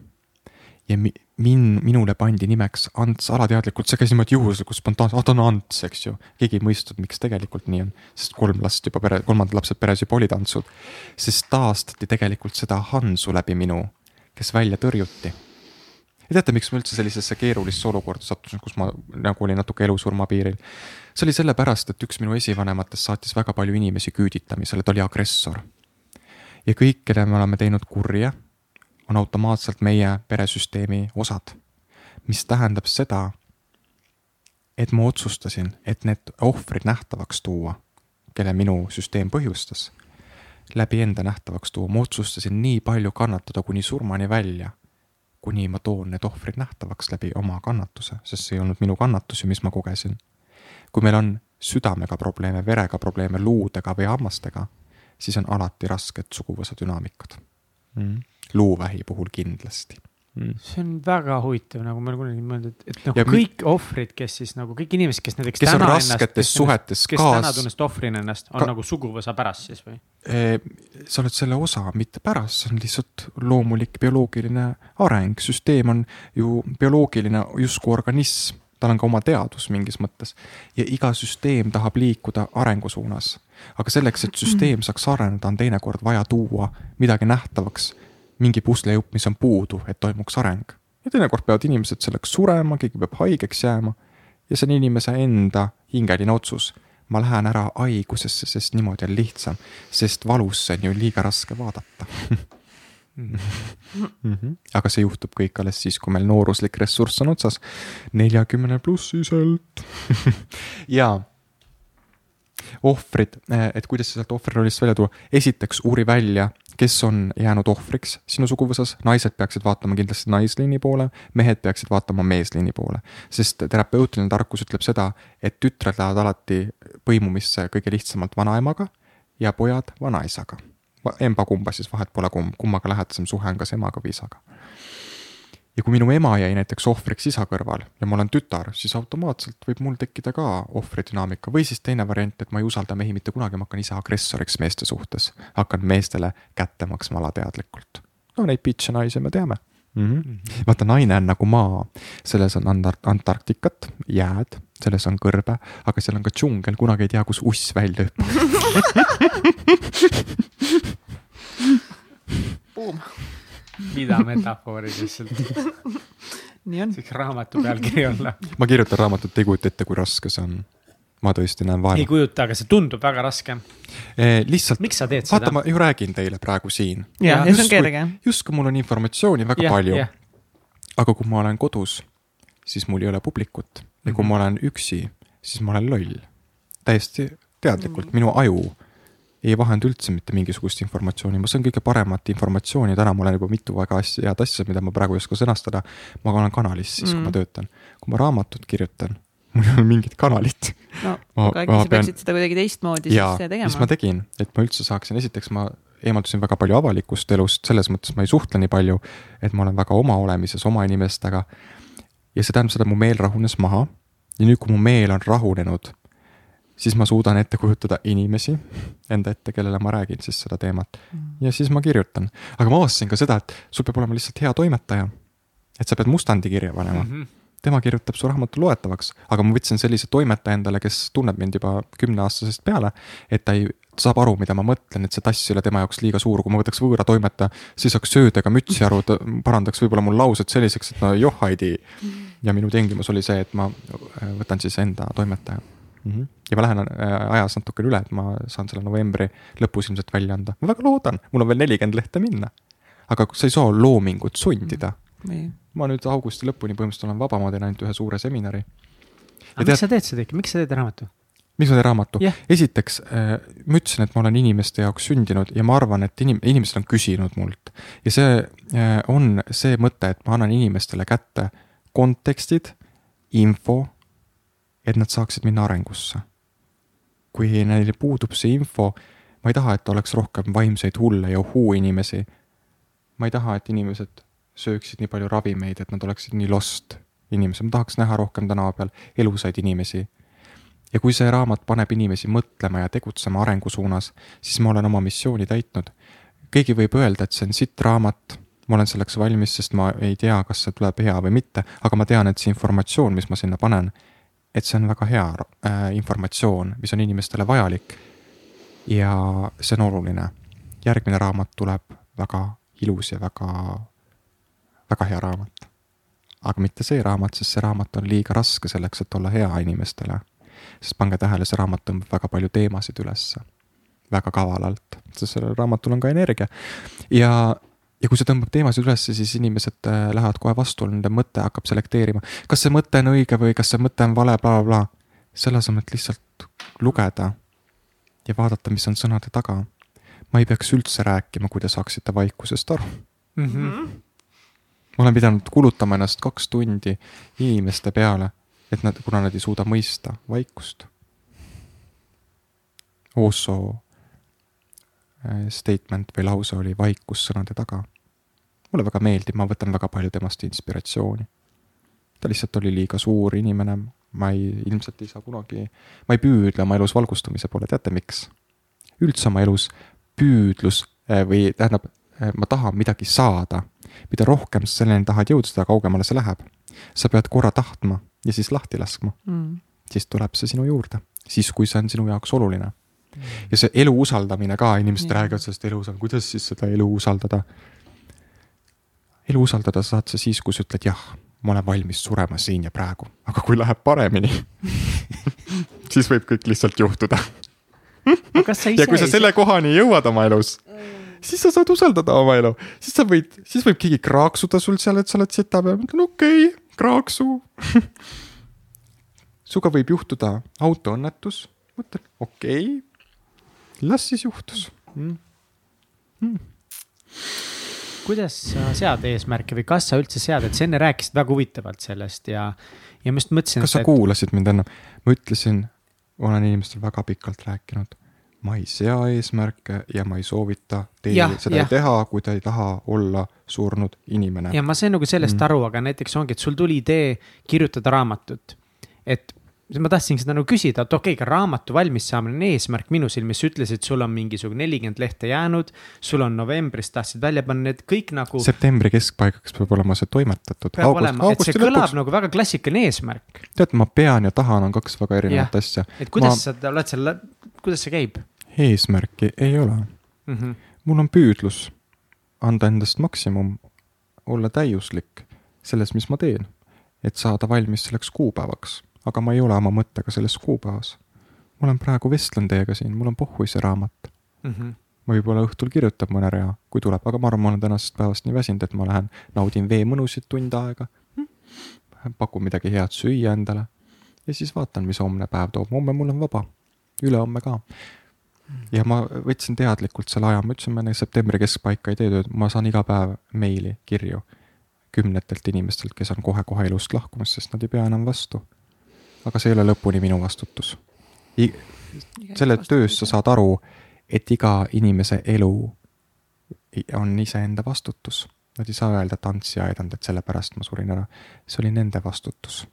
ja mi-, min-, minule pandi nimeks Ants alateadlikult, see käis niimoodi juhuslikult spontaanselt, ah ta on Ants, eks ju. keegi ei mõistnud, miks tegelikult nii on, sest kolm last juba pere, kolmandad lapsed peres juba olid Antsud. siis taastati tegelikult seda Hansu läbi minu, kes välja tõrjuti. ja teate, miks ma üldse sellisesse keerulisse olukorda sattusin, kus ma nagu olin natuke elu-surma piiril? see oli sellepärast, et üks minu esivanematest saatis väga palju inimesi küüditamisele, ta oli agressor. ja kõik, kelle me oleme teinud kurja, on automaatselt meie peresüsteemi osad. mis tähendab seda, et ma otsustasin, et need ohvrid nähtavaks tuua, kelle minu süsteem põhjustas, läbi enda nähtavaks tuua, ma otsustasin nii palju kannatada kuni surmani välja, kuni ma toon need ohvrid nähtavaks läbi oma kannatuse, sest see ei olnud minu kannatus ju, mis ma kogesin. kui meil on südamega probleeme, verega probleeme, luudega või hammastega, siis on alati rasked suguvõsa dünaamikad mm.. luuvähi puhul kindlasti mm.. see on väga huvitav, nagu ma olen kunagi mõelnud, et, et nagu ja kõik mi... ohvrid, kes siis nagu kõik inimesed, kes näiteks. kes on rasketes suhetes kes kaas. kes täna tunnesid ohvrina ennast, on ka... nagu suguvõsa pärast siis või? sa oled selle osa, mitte pärast, see on lihtsalt loomulik bioloogiline areng, süsteem on ju bioloogiline justkui organism, tal on ka oma teadus mingis mõttes ja iga süsteem tahab liikuda arengu suunas. aga selleks, et süsteem saaks areneda, on teinekord vaja tuua midagi nähtavaks mingi puslejupp, mis on puudu, et toimuks areng. ja teinekord peavad inimesed selleks surema, keegi peab haigeks jääma. ja see on inimese enda hingeline otsus. ma lähen ära haigusesse, sest niimoodi on lihtsam, sest valusse on ju liiga raske vaadata. aga see juhtub kõik alles siis, kui meil nooruslik ressurss on otsas, neljakümne plussiselt ja ohvrid, et kuidas sealt ohvrirollist välja tuua, esiteks uuri välja kes on jäänud ohvriks sinu suguvõsas, naised peaksid vaatama kindlasti naisliini poole, mehed peaksid vaatama meesliini poole. sest terapeutiline tarkus ütleb seda, et tütred lähevad alati põimumisse kõige lihtsamalt vanaemaga ja pojad vanaisaga. Emba-kumba siis, vahet pole kumb, kummaga lähedasem suhe on kas emaga või isaga ja kui minu ema jäi näiteks ohvriks isa kõrval ja ma olen tütar, siis automaatselt võib mul tekkida ka ohvridünaamika või siis teine variant, et ma ei usalda mehi mitte kunagi, ma hakkan ise agressoriks meeste suhtes. hakkan meestele kätte maksma alateadlikult. no neid bitch'e naisi me teame mm. -hmm. vaata, naine on nagu maa, selles on Antarktikat, jääd, selles on kõrbe, aga seal on ka džungel, kunagi ei tea, kus uss välja hüppab Boom mida metafoorid lihtsalt. nii on. võiks raamatu pealkiri olla. ma kirjutan raamatut, ei kujuta ette, kui raske see on. ma tõesti näen vaeva. ei kujuta, aga see tundub väga raske eh,. lihtsalt. miks sa teed vaata, seda? ma ju räägin teile praegu siin. ja, ja see on kerge. justkui mul on informatsiooni väga ja, palju. aga kui ma olen kodus, siis mul ei ole publikut ja kui mm -hmm. ma olen üksi, siis ma olen loll. täiesti teadlikult mm, -hmm. minu aju ei vahenda üldse mitte mingisugust informatsiooni, ma saan kõige paremat informatsiooni, täna mul on juba mitu väga asja, head asja, mida ma praegu ei oska sõnastada. ma olen kanalis siis mm., kui ma mm. töötan. kui ma raamatut kirjutan, mul ei ole mingit kanalit. no, aga äkki sa peaksid seda kuidagi teistmoodi jaa, siis tegema. mis ma tegin, et ma üldse saaksin, esiteks ma eemaldusin väga palju avalikust elust, selles mõttes ma ei suhtle nii palju, et ma olen väga oma olemises oma inimestega. ja see tähendab seda, et mu meel rahunes maha ja nüüd, kui mu meel on rahunenud siis ma suudan ette kujutada inimesi enda ette, kellele ma räägin siis seda teemat. Mm. ja siis ma kirjutan, aga ma avastasin ka seda, et sul peab olema lihtsalt hea toimetaja. et sa pead mustandi kirja panema mm. -hmm tema kirjutab su raamatu loetavaks, aga ma võtsin sellise toimetaja endale, kes tunneb mind juba kümneaastasest peale, et ta ei, ta saab aru, mida ma mõtlen, et see tass ei ole tema jaoks liiga suur, kui ma võtaks võõra toimetaja, siis saaks söödega mütsi aru, ta parandaks võib-olla mul laused selliseks, et no joh, Heidi. Mm. ja minu tingimus oli see, et ma äh, võtan siis enda toimetaja mm. -hmm. ja ma lähen äh, ajas natukene üle, et ma saan selle novembri lõpus ilmselt välja anda, ma väga loodan, mul on veel nelikümmend lehte minna. aga sa ei saa loomingut sundida mm. -hmm. ma nüüd augusti lõpuni põhimõtteliselt olen vaba, ma teen ainult ühe suure seminari. aga tead, miks sa teed seda ikka, miks sa teed raamatu? miks ma teen raamatu yeah.? esiteks äh, ma ütlesin, et ma olen inimeste jaoks sündinud ja ma arvan, et inim-, inimesed on küsinud mult. ja see äh, on see mõte, et ma annan inimestele kätte kontekstid, info et nad saaksid minna arengusse. kui neil puudub see info, ma ei taha, et oleks rohkem vaimseid hulle ja uhuu inimesi. ma ei taha, et inimesed sööksid nii palju ravimeid, et nad oleksid nii lost inimesed, ma tahaks näha rohkem tänava peal elusaid inimesi. ja kui see raamat paneb inimesi mõtlema ja tegutsema arengu suunas, siis ma olen oma missiooni täitnud. keegi võib öelda, et see on sitt raamat ma olen selleks valmis, sest ma ei tea, kas see tuleb hea või mitte, aga ma tean, et see informatsioon, mis ma sinna panen, et see on väga hea äh, informatsioon, mis on inimestele vajalik. ja see on oluline. järgmine raamat tuleb väga ilus ja väga, väga hea raamat. aga mitte see raamat, sest see raamat on liiga raske selleks, et olla hea inimestele. sest pange tähele, see raamat tõmbab väga palju teemasid ülesse, väga kavalalt, sest sellel raamatul on ka energia. ja, ja kui see tõmbab teemasid ülesse, siis inimesed äh, lähevad kohe vastu, nende mõte hakkab selekteerima, kas see mõte on õige või kas see mõte on vale bla,, blablabla. selle asemel, et lihtsalt lugeda ja vaadata, mis on sõnade taga. ma ei peaks üldse rääkima, kui te saaksite vaikusest aru mm. -hmm. ma olen pidanud kulutama ennast kaks tundi inimeste peale, et nad, kuna nad ei suuda mõista vaikust. Osso äh, statement või lause oli vaikus sõnade taga. Mulle väga meeldib, ma võtan väga palju temast inspiratsiooni. ta lihtsalt oli liiga suur inimene, ma ei, ilmselt ei saa kunagi, ma ei püüdle oma elus valgustumise poole, teate miks? üldse oma elus püüdlus äh, või tähendab, äh, ma tahan midagi saada. mida rohkem sa selleni tahad jõuda, seda kaugemale see läheb. sa pead korra tahtma ja siis lahti laskma mm.. siis tuleb see sinu juurde, siis kui see on sinu jaoks oluline mm.. ja see elu usaldamine ka, inimesed mm. räägivad sellest elu usaldamisest, kuidas siis seda elu usaldada. Elu usaldada saad sa siis, kui sa ütled jah ma olen valmis surema siin ja praegu, aga kui läheb paremini siis võib kõik lihtsalt juhtuda. Ja kui sa selle kohani jõuad oma elus, siis sa saad usaldada oma elu, siis sa võid, siis võib keegi kraaksuda sul seal, et sa oled sita peal, ma ütlen okei okay,, kraaksu. Sinuga võib juhtuda autoõnnetus, mõtled okei okay,, las siis juhtus. Mm.. Mm kuidas sa sead eesmärke või kas sa üldse sead, et sa enne rääkisid väga huvitavalt sellest ja, ja ma just mõtlesin. kas sa et... kuulasid mind enne? ma ütlesin, olen inimestel väga pikalt rääkinud, ma ei sea eesmärke ja ma ei soovita teil seda ja. teha, kui te ei taha olla surnud inimene. ja ma sain nagu sellest mm. aru, aga näiteks ongi, et sul tuli idee kirjutada raamatut. et ma tahtsingi seda nagu küsida, et okei okay,, ka raamatu valmis saamine on eesmärk minu silmis, sa ütlesid, sul on mingisugune nelikümmend lehte jäänud. sul on novembris tahtsid välja panna, need kõik nagu. septembri keskpaigaks peab olema see toimetatud. peab August, olema, et see kõlab lõpuks. nagu väga klassikaline eesmärk. tead, ma pean ja tahan on kaks väga erinevat asja. et kuidas ma... sa oled seal, kuidas see käib? eesmärki ei ole mm. -hmm. mul on püüdlus anda endast maksimum, olla täiuslik selles, mis ma teen, et saada valmis selleks kuupäevaks aga ma ei ole oma mõttega selles kuupäevas. ma olen praegu vestlen teiega siin, mul on pohhui see raamat mm. -hmm. ma võib-olla õhtul kirjutan mõne rea, kui tuleb, aga ma arvan, ma olen tänasest päevast nii väsinud, et ma lähen naudin veemõnusid tund aega mm.. pakun midagi head süüa endale ja siis vaatan, mis homne päev toob, homme mul on vaba, ülehomme ka ja ma võtsin teadlikult selle aja, ma ütlesin, ma enne septembri keskpaika ei tee tööd, ma saan iga päev meili, kirju kümnetelt inimestelt, kes on kohe-kohe elust lahkumas, sest nad ei pea enam vastu aga see ei ole lõpuni minu vastutus. selle töös sa saad aru, et iga inimese elu on iseenda vastutus. Nad ei saa öelda, et Ants ei aidanud, et sellepärast ma surin ära. see oli nende vastutus.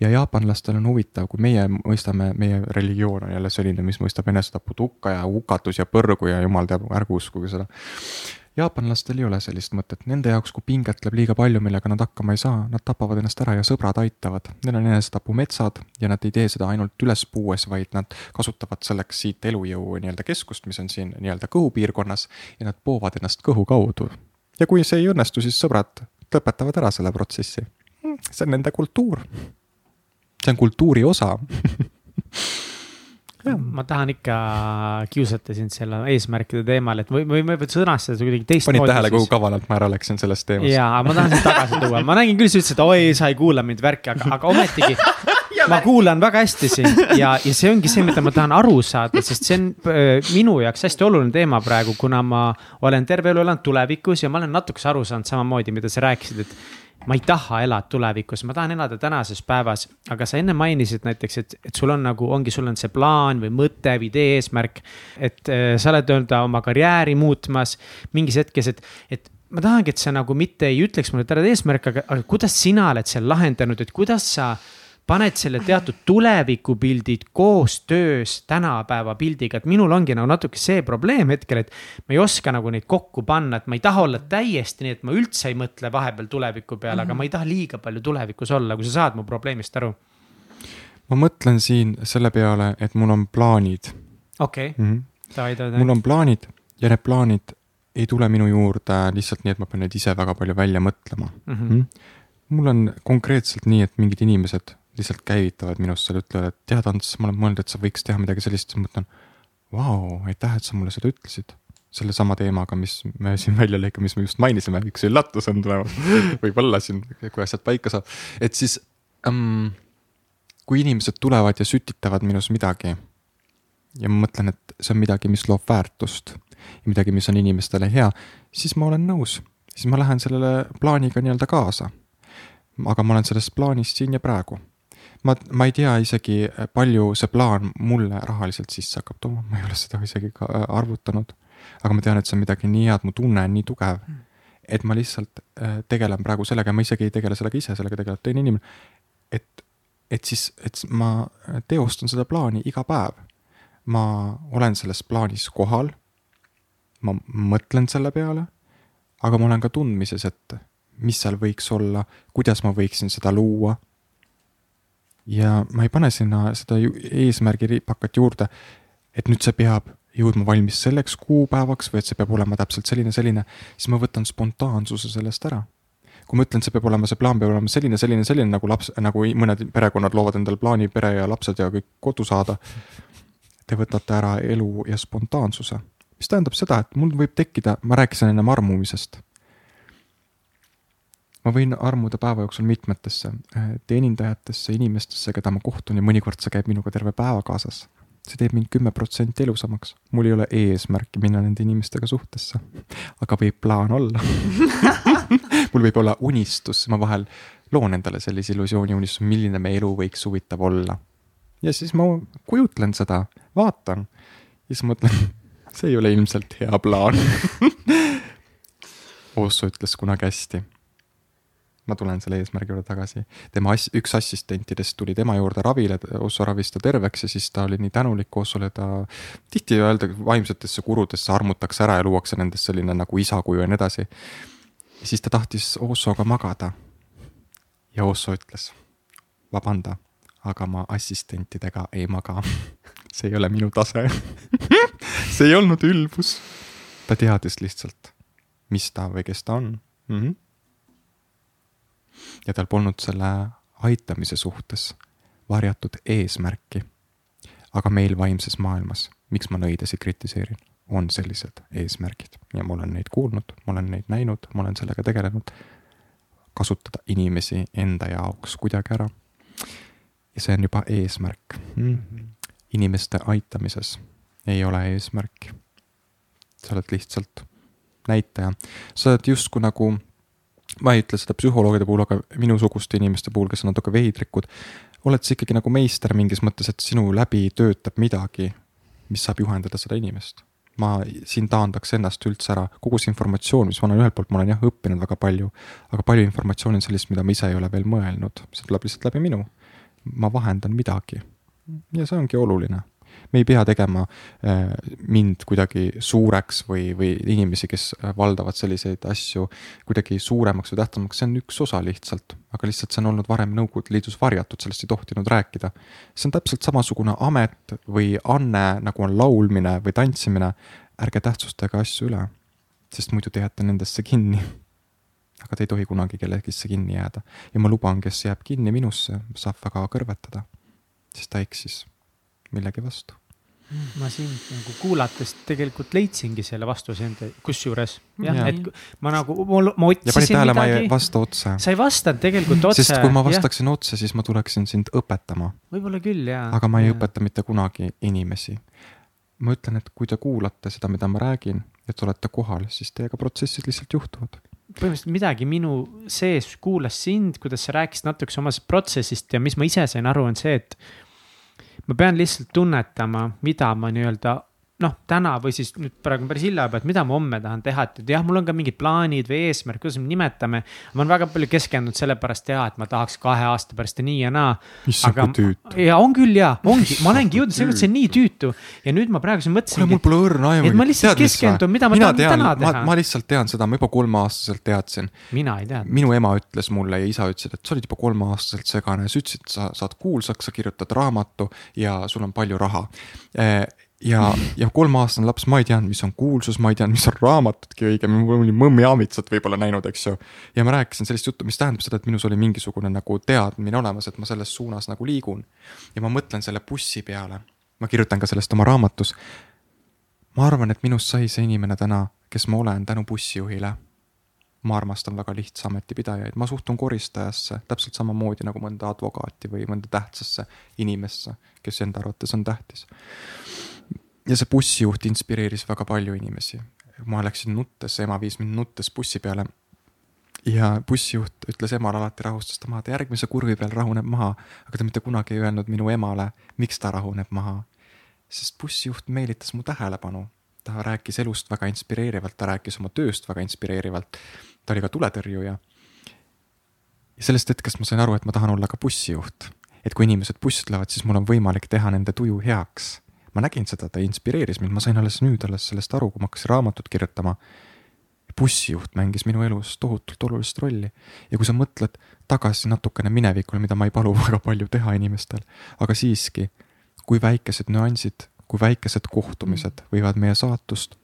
ja jaapanlastel on huvitav, kui meie mõistame, meie religioon on jälle selline, mis mõistab enesetapud hukka ja hukatus ja põrgu ja jumal teab, ärge uskuge seda jaapanlastel ei ole sellist mõtet, nende jaoks, kui pinget läheb liiga palju, millega nad hakkama ei saa, nad tapavad ennast ära ja sõbrad aitavad. Neil on enesetapumetsad ja nad ei tee seda ainult üles puues, vaid nad kasutavad selleks siit elujõu nii-öelda keskust, mis on siin nii-öelda kõhupiirkonnas ja nad poovad ennast kõhu kaudu. ja kui see ei õnnestu, siis sõbrad lõpetavad ära selle protsessi. see on nende kultuur. see on kultuuri osa ma tahan ikka kiusata sind selle eesmärkide teemal, et või, või ma võin sõnastada seda kuidagi teistmoodi. panid tähele, kuhu kavalalt ma ära läksin sellest teemast? jaa, ma tahan sind tagasi tuua, ma nägin küll, sa ütlesid, oi, sa ei kuula mind värki, aga, aga ometigi ma kuulan väga hästi sind ja, ja see ongi see, mida ma tahan aru saada, sest see on äh, minu jaoks hästi oluline teema praegu, kuna ma olen terve elu elanud tulevikus ja ma olen natukese aru saanud samamoodi, mida sa rääkisid, et ma ei taha elada tulevikus, ma tahan elada tänases päevas. aga sa enne mainisid näiteks, et, et sul on nagu, ongi, sul on see plaan või mõte või idee, eesmärk. et äh, sa oled nii-öelda oma karjääri muutmas mingis hetkes, et, et ma tahangi, et sa nagu mitte ei ütleks mulle, et ära tee eesmärke, aga, aga kuidas sina oled seal lahendanud, et kuidas sa paned selle teatud tulevikupildid koostöös tänapäeva pildiga, et minul ongi nagu natuke see probleem hetkel, et. ma ei oska nagu neid kokku panna, et ma ei taha olla täiesti nii, et ma üldse ei mõtle vahepeal tuleviku peale mm, -hmm. aga mhm. ma ei taha liiga palju tulevikus olla, kui sa saad mu probleemist aru. ma mõtlen siin selle peale, et mul on plaanid. okei -hmm. davai, davai. mul on plaanid ja need plaanid ei tule minu juurde lihtsalt nii, et ma pean neid ise väga palju välja mõtlema mm. -hmm. mul on konkreetselt nii, et mingid inimesed lihtsalt käivitavad minust seal, ütlevad, et tead, Ants, ma olen mõelnud, et sa võiks teha midagi sellist, siis ma mõtlen. Vau, aitäh, et sa mulle seda ütlesid. sellesama teemaga, mis me siin välja lõikame, mis me just mainisime, üks üllatus on tulemas võib-olla siin, kui asjad paika saab, et siis um, kui inimesed tulevad ja sütitavad minus midagi. ja ma mõtlen, et see on midagi, mis loob väärtust ja midagi, mis on inimestele hea, siis ma olen nõus, siis ma lähen sellele plaaniga nii-öelda kaasa. aga ma olen selles plaanis siin ja praegu ma, ma ei tea isegi, palju see plaan mulle rahaliselt sisse hakkab tooma, ma ei ole seda isegi ka äh, arvutanud. aga ma tean, et see on midagi nii head, mu tunne on nii tugev, et ma lihtsalt äh, tegelen praegu sellega, ma isegi ei tegele sellega ise, sellega tegeleb teine inimene. et, et siis, et ma teostan seda plaani iga päev. ma olen selles plaanis kohal. ma mõtlen selle peale, aga ma olen ka tundmises, et mis seal võiks olla, kuidas ma võiksin seda luua ja ma ei pane sinna seda eesmärgi ripakat juurde, et nüüd see peab jõudma valmis selleks kuupäevaks või et see peab olema täpselt selline, selline, siis ma võtan spontaansuse sellest ära. kui ma ütlen, see peab olema, see plaan peab olema selline, selline, selline nagu laps, nagu mõned perekonnad loovad endale plaani pere ja lapsed ja kõik kodu saada. Te võtate ära elu ja spontaansuse, mis tähendab seda, et mul võib tekkida, ma rääkisin ennem armumisest ma võin armuda päeva jooksul mitmetesse äh, teenindajatesse, inimestesse, keda ma kohtun ja mõnikord see käib minuga terve päeva kaasas. see teeb mind kümme protsenti elusamaks. mul ei ole eesmärki minna nende inimestega suhtesse, aga võib plaan olla mul võib olla unistus, ma vahel loon endale sellise illusiooni unistuse, milline meie elu võiks huvitav olla. ja siis ma kujutlen seda, vaatan ja siis mõtlen, see ei ole ilmselt hea plaan Osso ütles kunagi hästi ma tulen selle eesmärgi juurde tagasi. tema as-, üks assistentidest tuli tema juurde ravile, Osso ravis ta terveks ja siis ta oli nii tänulik Ossole, ta tihti öelda vaimsetesse kurudesse armutakse ära ja luuakse nendest selline nagu isakuju ja nii edasi. siis ta tahtis Ossoga magada. ja Osso ütles, vabanda, aga ma assistentidega ei maga. see ei ole minu tase see ei olnud ülbus. ta teadis lihtsalt, mis ta või kes ta on mm. -hmm ja tal polnud selle aitamise suhtes varjatud eesmärki. aga meil vaimses maailmas, miks ma nõidasid kritiseerin, on sellised eesmärgid ja ma olen neid kuulnud, ma olen neid näinud, ma olen sellega tegelenud. kasutada inimesi enda jaoks kuidagi ära. ja see on juba eesmärk mm. -hmm. inimeste aitamises ei ole eesmärki. sa oled lihtsalt näitaja, sa oled justkui nagu ma ei ütle seda psühholoogide puhul, aga minusuguste inimeste puhul, kes on natuke veidrikud, oled sa ikkagi nagu meister mingis mõttes, et sinu läbi töötab midagi, mis saab juhendada seda inimest. ma siin taandaks ennast üldse ära, kogu see informatsioon, mis ma olen ühelt poolt, ma olen jah õppinud väga palju, aga palju informatsiooni on sellist, mida ma ise ei ole veel mõelnud, see tuleb lihtsalt läbi minu. ma vahendan midagi ja see ongi oluline me ei pea tegema äh, mind kuidagi suureks või, või inimesi, kes valdavad selliseid asju kuidagi suuremaks või tähtsamaks, see on üks osa lihtsalt. aga lihtsalt see on olnud varem Nõukogude Liidus varjatud, sellest ei tohtinud rääkida. see on täpselt samasugune amet või anne, nagu on laulmine või tantsimine. ärge tähtsustage asju üle, sest muidu te jääte nendesse kinni aga te ei tohi kunagi kellegisse kinni jääda ja ma luban, kes jääb kinni minusse, saab väga kõrvetada, sest ta eksis millegi vastu. ma sind nagu kuulates tegelikult leidsingi selle vastuse enda, kusjuures jah ja., et ma nagu, ma otsisin ja panid tähele, ma ei vasta otse. sa ei vastanud tegelikult otse. sest kui ma vastaksin ja. otse, siis ma tuleksin sind õpetama. võib-olla küll, jaa. aga ma ei ja. õpeta mitte kunagi inimesi. ma ütlen, et kui te kuulate seda, mida ma räägin, et olete kohal, siis teiega protsessid lihtsalt juhtuvad põhimõtteliselt midagi minu sees kuulas sind, kuidas sa rääkisid natukese oma protsessist ja mis ma ise sain aru, on see, et ma pean lihtsalt tunnetama, mida ma nii-öelda noh, täna või siis nüüd praegu on päris hilja juba, et mida ma homme tahan teha, et jah, mul on ka mingid plaanid või eesmärk, kuidas me nimetame. ma olen väga palju keskendunud sellepärast ja, et ma tahaks kahe aasta pärast ja nii ja naa. aga ja on küll ja, ongi, ma olengi jõudnud selles mõttes, see on nii tüütu ja nüüd ma praegu mõtlesin. kuule, mul pole õrna aimu. et ma lihtsalt keskendun, mida ma Mina tahan tean, täna teha. ma lihtsalt tean seda, ma juba kolmeaastaselt teadsin. mina ei teadnud. minu ema ütles mulle ja isa ütlesid, et sa olid juba kolmeaastaselt segane, sa ütlesid, sa saad kuulsaks, sa kirjutad raamatu ja sul on palju raha eh, ja, ja kolmeaastane laps, ma ei teadnud, mis on kuulsus, ma ei teadnud, mis on raamatudki õigemini, ma olin Mõmmi Aamitsat võib-olla näinud, eks ju. ja ma rääkisin sellist juttu, mis tähendab seda, et minus oli mingisugune nagu teadmine olemas, et ma selles suunas nagu liigun. ja ma mõtlen selle bussi peale, ma kirjutan ka sellest oma raamatus. ma arvan, et minust sai see inimene täna, kes ma olen tänu bussijuhile ma armastan väga lihtsa ametipidajaid, ma suhtun koristajasse täpselt samamoodi nagu mõnda advokaati või mõnda tähtsasse inimesse, kes enda arvates on tähtis ja see bussijuht inspireeris väga palju inimesi. ma läksin nuttes, ema viis mind nuttes bussi peale. ja bussijuht ütles emale alati rahustas ta maha, ta järgmise kurvi peal rahuneb maha, aga ta mitte kunagi ei öelnud minu emale, miks ta rahuneb maha. sest bussijuht meelitas mu tähelepanu, ta rääkis elust väga inspireerivalt, ta rääkis oma tööst väga inspireerivalt. ta oli ka tuletõrjuja. ja sellest hetkest ma sain aru, et ma tahan olla ka bussijuht et kui inimesed bussi tulevad, siis mul on võimalik teha nende tuju heaks ma nägin seda, ta inspireeris mind, ma sain alles nüüd alles sellest aru, kui ma hakkasin raamatut kirjutama. bussijuht mängis minu elus tohutult olulist rolli. Ja kui sa mõtled tagasi natukene minevikule, mida ma ei palu väga palju teha inimestel, aga siiski, kui väikesed nüansid, kui väikesed kohtumised võivad meie saatust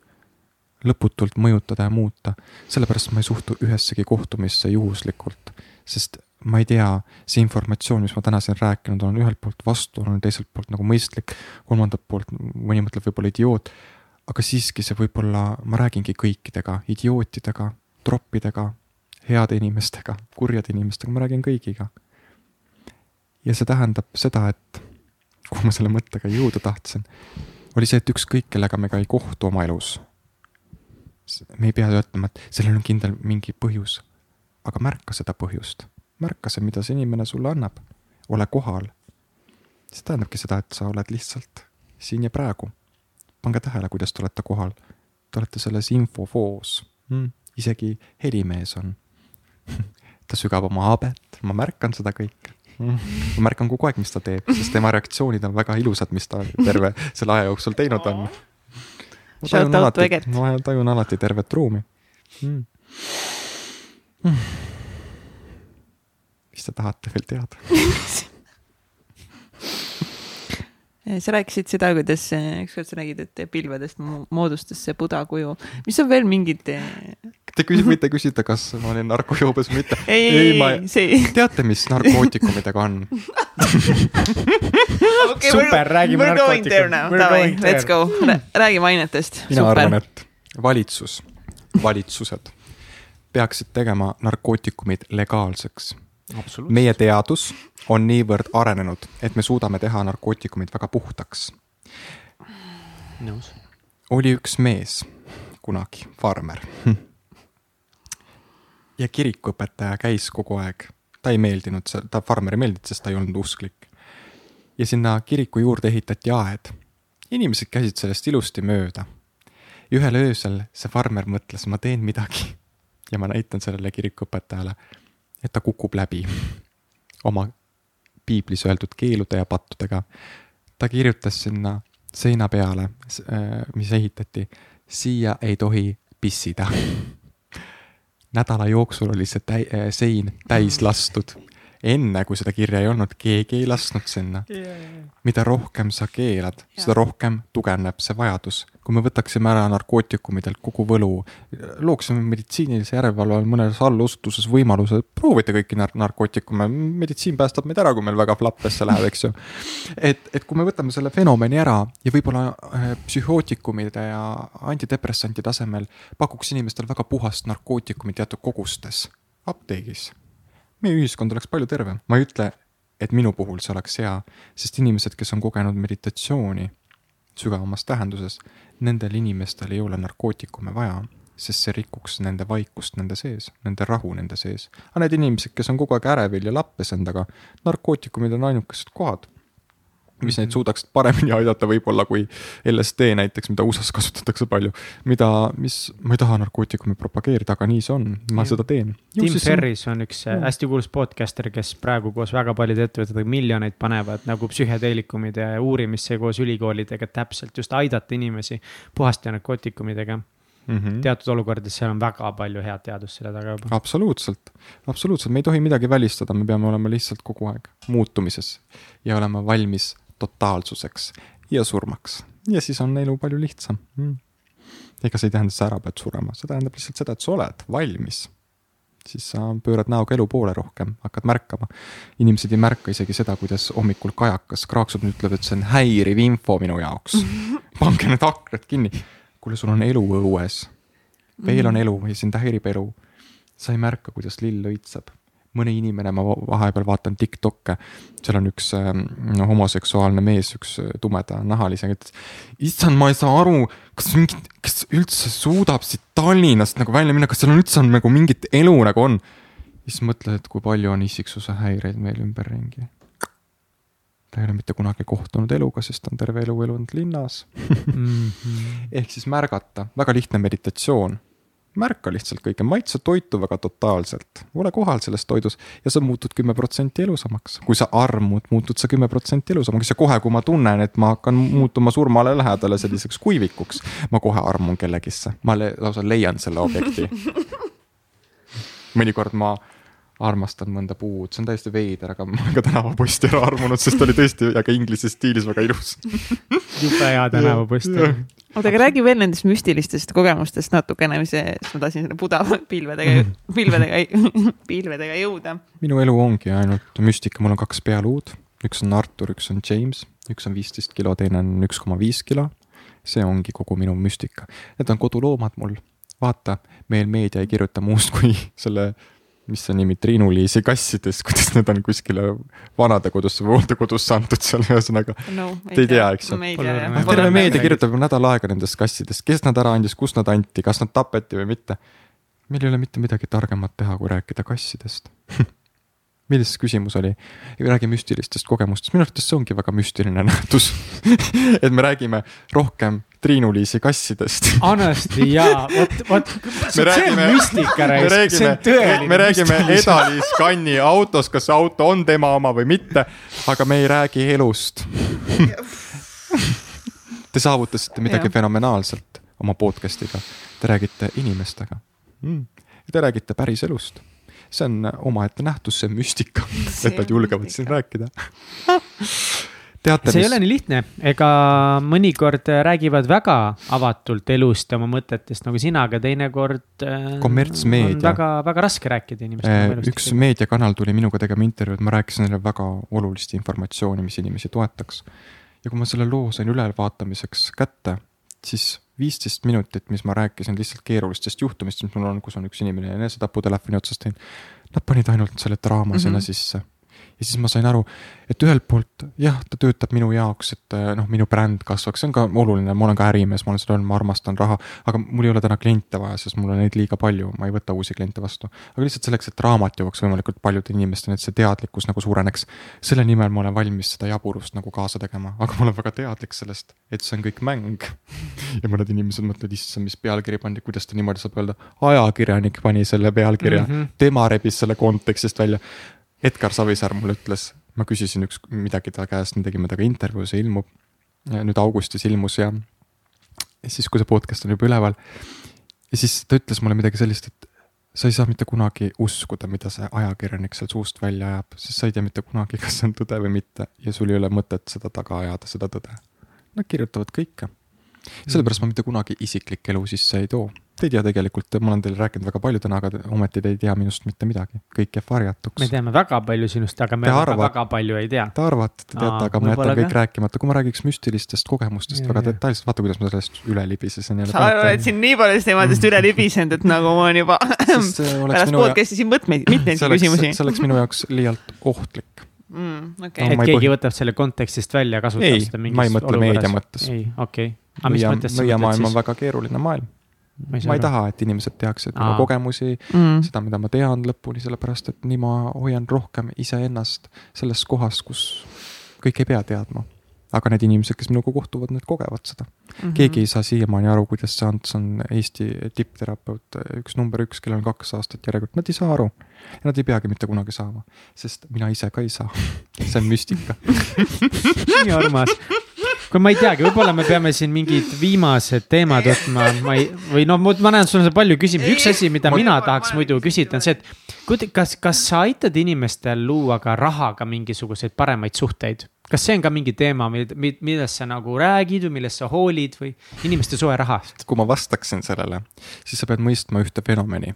lõputult mõjutada ja muuta, sellepärast ma ei suhtu ühessegi kohtumisse juhuslikult, sest ma ei tea, see informatsioon, mis ma täna siin rääkinud olen, ühelt poolt vastuoluline, teiselt poolt nagu mõistlik, kolmandalt poolt mõni mõtleb võib-olla idioot, aga siiski see võib-olla, ma räägingi kõikidega, idiootidega, troppidega, heade inimestega, kurjade inimestega, ma räägin kõigiga. ja see tähendab seda, et kuhu ma selle mõttega jõuda tahtsin, oli see, et ükskõik kellega me ka ei kohtu oma elus, me ei pea ütlema, et sellel on kindel mingi põhjus, aga märka seda põhjust märka see, mida see inimene sulle annab. ole kohal. see tähendabki seda, et sa oled lihtsalt siin ja praegu. pange tähele, kuidas te olete kohal. Te olete selles infovoos mm.. isegi helimees on ta sügab oma habet, ma märkan seda kõike mm.. ma märkan kogu aeg, mis ta teeb, sest tema reaktsioonid on väga ilusad, mis ta terve selle aja jooksul teinud on. ma tajun alati, ma tajun alati tervet ruumi mm.. Mm mis te tahate veel teada sa rääkisid seda, kuidas ükskord sa räägid, et pilvedest moodustas see Buda kuju, mis on veel mingid? Te küsite, mitte küsida, kas ma olin narkojoobes või mitte. ei, ei, ei, see. teate, mis narkootikumidega on okay, super, räägime narkootikumidest. Let's go, räägime ainetest. mina super. arvan, et valitsus, valitsused peaksid tegema narkootikumid legaalseks meie teadus on niivõrd arenenud, et me suudame teha narkootikumid väga puhtaks. nõus. oli üks mees kunagi, farmer. ja kirikuõpetaja käis kogu aeg, ta ei meeldinud, ta farmer ei meeldinud, sest ta ei olnud usklik. ja sinna kiriku juurde ehitati aed. inimesed käisid sellest ilusti mööda. ühel öösel see farmer mõtles, ma teen midagi ja ma näitan sellele kirikuõpetajale et ta kukub läbi oma piiblis öeldud keelude ja pattudega. ta kirjutas sinna seina peale, äh, mis ehitati, siia ei tohi pissida. nädala jooksul oli see täi-, äh, sein täis lastud enne, kui seda kirja ei olnud, keegi ei lasknud sinna yeah.. mida rohkem sa keelad yeah., seda rohkem tugevneb see vajadus. kui me võtaksime ära narkootikumidelt kogu võlu, looksime meditsiinilise järelevalve all mõnes allustuses võimaluse, proovida kõiki nar narkootikume, meditsiin päästab meid ära, kui meil väga flappesse läheb, eks ju. et, et kui me võtame selle fenomeni ära ja võib-olla äh, psühhootikumide ja antidepressantide asemel pakuks inimestele väga puhast narkootikumi teatud kogustes apteegis meie ühiskond oleks palju tervem. ma ei ütle, et minu puhul see oleks hea, sest inimesed, kes on kogenud meditatsiooni sügavamas tähenduses, nendel inimestel ei ole narkootikume vaja, sest see rikuks nende vaikust nende sees, nende rahu nende sees. aga need inimesed, kes on kogu aeg ärevil ja lappes endaga, narkootikumid on ainukesed kohad, mis neid mhm. suudaks paremini aidata võib-olla kui LSD näiteks, mida USA-s kasutatakse palju. mida, mis, ma ei taha narkootikumi propageerida, aga nii see on, ma seda teen. Tim Ferris on üks mm. hästi kuulus podcaster, kes praegu koos väga paljude ettevõtetega miljoneid panevad nagu psühhedeelikumide uurimisse koos ülikoolidega, täpselt just aidata inimesi puhaste narkootikumidega Mm -hmm. teatud olukordades seal on väga palju head teadust selle taga juba. absoluutselt, absoluutselt, me ei tohi midagi välistada, me peame olema lihtsalt kogu aeg muutumises ja olema valmis totaalsuseks ja surmaks ja siis on elu palju lihtsam mm.. ega see ei tähenda, et sa ära pead surema, see tähendab lihtsalt seda, et sa oled valmis. siis sa pöörad näoga elu poole rohkem, hakkad märkama. inimesed ei märka isegi seda, kuidas hommikul kajakas kraaksub, ütleb, et see on häiriv info minu jaoks. pange need aknad kinni. kuule, sul on elu õues. veel on elu ja sind häirib elu. sa ei märka, kuidas lill õitseb mõni inimene, ma vahepeal vaatan Tiktok'e, seal on üks no, homoseksuaalne mees, üks äh, tumeda nahalisega, ütles. issand, ma ei saa aru, kas mingit, kes üldse suudab siit Tallinnast nagu välja minna, kas seal on üldse on nagu mingit elu nagu on. siis mõtled, et kui palju on isiksuse häireid meil ümberringi. ta ei ole mitte kunagi kohtunud eluga, sest ta on terve elu elanud linnas mm. -hmm. ehk siis märgata, väga lihtne meditatsioon märka lihtsalt kõike, maitse toitu väga totaalselt, ole kohal selles toidus ja sa muutud kümme protsenti elusamaks. kui sa armud, muutud sa kümme protsenti elusamaks ja kohe, kui ma tunnen, et ma hakkan muutuma surmale lähedale selliseks kuivikuks, ma kohe armun kellegisse, ma le lausa leian selle objekti. mõnikord ma armastan mõnda puud, see on täiesti veider, aga ma olen ka tänavaposti ära armunud, sest ta oli tõesti väga inglise stiilis väga ilus. Jube hea tänavapost oota, aga räägi veel nendest müstilistest kogemustest natukene, mis see, ma tahtsin selle Buda pilvedega, pilvedega, pilvedega jõuda. minu elu ongi ainult müstika, mul on kaks pealuud, üks on Artur, üks on James, üks on viisteist kilo, teine on üks koma viis kilo. see ongi kogu minu müstika, need on koduloomad mul. vaata, meil meedia ei kirjuta muust kui selle mis see nimi, Triinu-Liisi kassides, kuidas need on kuskile vanadekodusse või hooldekodusse antud seal, ühesõnaga no,. Te ei tea, eks ju? terve meedia kirjutab ju nädal aega nendest kassidest, kes nad ära andis, kus nad anti, kas nad tapeti või mitte. meil ei ole mitte midagi targemat teha, kui rääkida kassidest milles küsimus oli? räägi müstilistest kogemustest, minu arvates see ongi väga müstiline nähtus et me räägime rohkem Triinu-Liisi kassidest. Honestly jaa, vot, vot. see on müstika, see on tõeline. me räägime Eda-Liis Kanni autos, kas see auto on tema oma või mitte, aga me ei räägi elust. Te saavutasite midagi ja. fenomenaalselt oma podcast'iga, te räägite inimestega. Mm.. Te räägite päris elust. See on omaette nähtus, see müstika, et nad julgevad siin rääkida teate, see mis... ei ole nii lihtne, ega mõnikord räägivad väga avatult elust ja oma mõtetest nagu sina, aga teinekord. Äh, kommertsmeedia. väga, väga raske rääkida inimestega äh,. üks meediakanal tuli minuga tegema intervjuud, ma rääkisin neile väga olulist informatsiooni, mis inimesi toetaks. ja kui ma selle loo sain ülevaatamiseks kätte, siis viisteist minutit, mis ma rääkisin lihtsalt keerulistest juhtumist, mis mul on, kus on üks inimene enesetapu telefoni otsas teinud. Nad panid ainult selle draama mm -hmm. sinna sisse ja siis ma sain aru, et ühelt poolt jah, ta töötab minu jaoks, et eh, noh, minu bränd kasvaks, see on ka oluline, ma olen ka ärimees, ma olen seda öelnud, ma armastan raha. aga mul ei ole täna kliente vaja, sest mul on neid liiga palju, ma ei võta uusi kliente vastu. aga lihtsalt selleks, et raamat jõuaks võimalikult paljude inimesteni, et see teadlikkus nagu suureneks. selle nimel ma olen valmis seda jaburust nagu kaasa tegema, aga ma olen väga teadlik sellest, et see on kõik mäng ja mõned inimesed mõtlevad, issand, mis pealkiri pandi, kuidas ta niimoodi saab öelda. ajakirjanik pani selle pealkirja mm, -hmm. tema rebis selle kontekstist välja Edgar Savisaar mulle ütles, ma küsisin üks midagi ta käest, me tegime temaga intervjuu, see ilmub. nüüd augustis ilmus ja, siis, kui see podcast on juba üleval. ja siis ta ütles mulle midagi sellist, et sa ei saa mitte kunagi uskuda, mida see ajakirjanik seal suust välja ajab, sest sa ei tea mitte kunagi, kas see on tõde või mitte ja sul ei ole mõtet seda taga ajada, seda tõde. Nad kirjutavad kõike. sellepärast ma mitte kunagi isiklikku elu sisse ei too Te ei tea tegelikult, ma olen teile rääkinud väga palju täna, aga ometi te ei tea minust mitte midagi, kõik jääb varjatuks. me teame väga palju sinust, aga me arvad, väga, väga palju ei tea. Te arvate, te teate, aga ma jätan kõik ka. rääkimata, kui ma räägiks müstilistest kogemustest ja, väga detailselt, vaata, kuidas ma sellest üle libisesin. sa oled siin nii paljudest teemadest üle libisenud, et nagu ma olen juba pärast podcast'i siin mitmeid, mitmeid küsimusi. see oleks minu jaoks liialt ohtlik mm,. Okay. No, et keegi põh... võtab selle kontekstist välja, kasutab seda mingis olukorras. ma ei mõtle meedia mõttes. ei, okei okay.. aga mis mõttes? nõiamaailm on väga keeruline maailm ma ei, ma ei taha, et inimesed teaksid minu kogemusi mm., seda, mida ma tean lõpuni, sellepärast et nii ma hoian rohkem iseennast selles kohas, kus kõik ei pea teadma. aga need inimesed, kes minuga kohtuvad, need kogevad seda mm. -hmm. keegi ei saa siiamaani aru, kuidas see Ants on Eesti tippterapeut, üks number üks, kellel on kaks aastat järjekord, nad ei saa aru. ja nad ei peagi mitte kunagi saama, sest mina ise ka ei saa see on müstika nii armas kuule, ma ei teagi, võib-olla me peame siin mingid viimased teemad võtma, ma ei, või noh, ma näen, sul on palju küsimusi, üks asi, mida mina tahaks muidu küsida, on see, et. kas, kas sa aitad inimestel luua ka rahaga mingisuguseid paremaid suhteid? kas see on ka mingi teema, millest sa nagu räägid või millest sa hoolid või inimeste soe raha? kui ma vastaksin sellele, siis sa pead mõistma ühte fenomeni.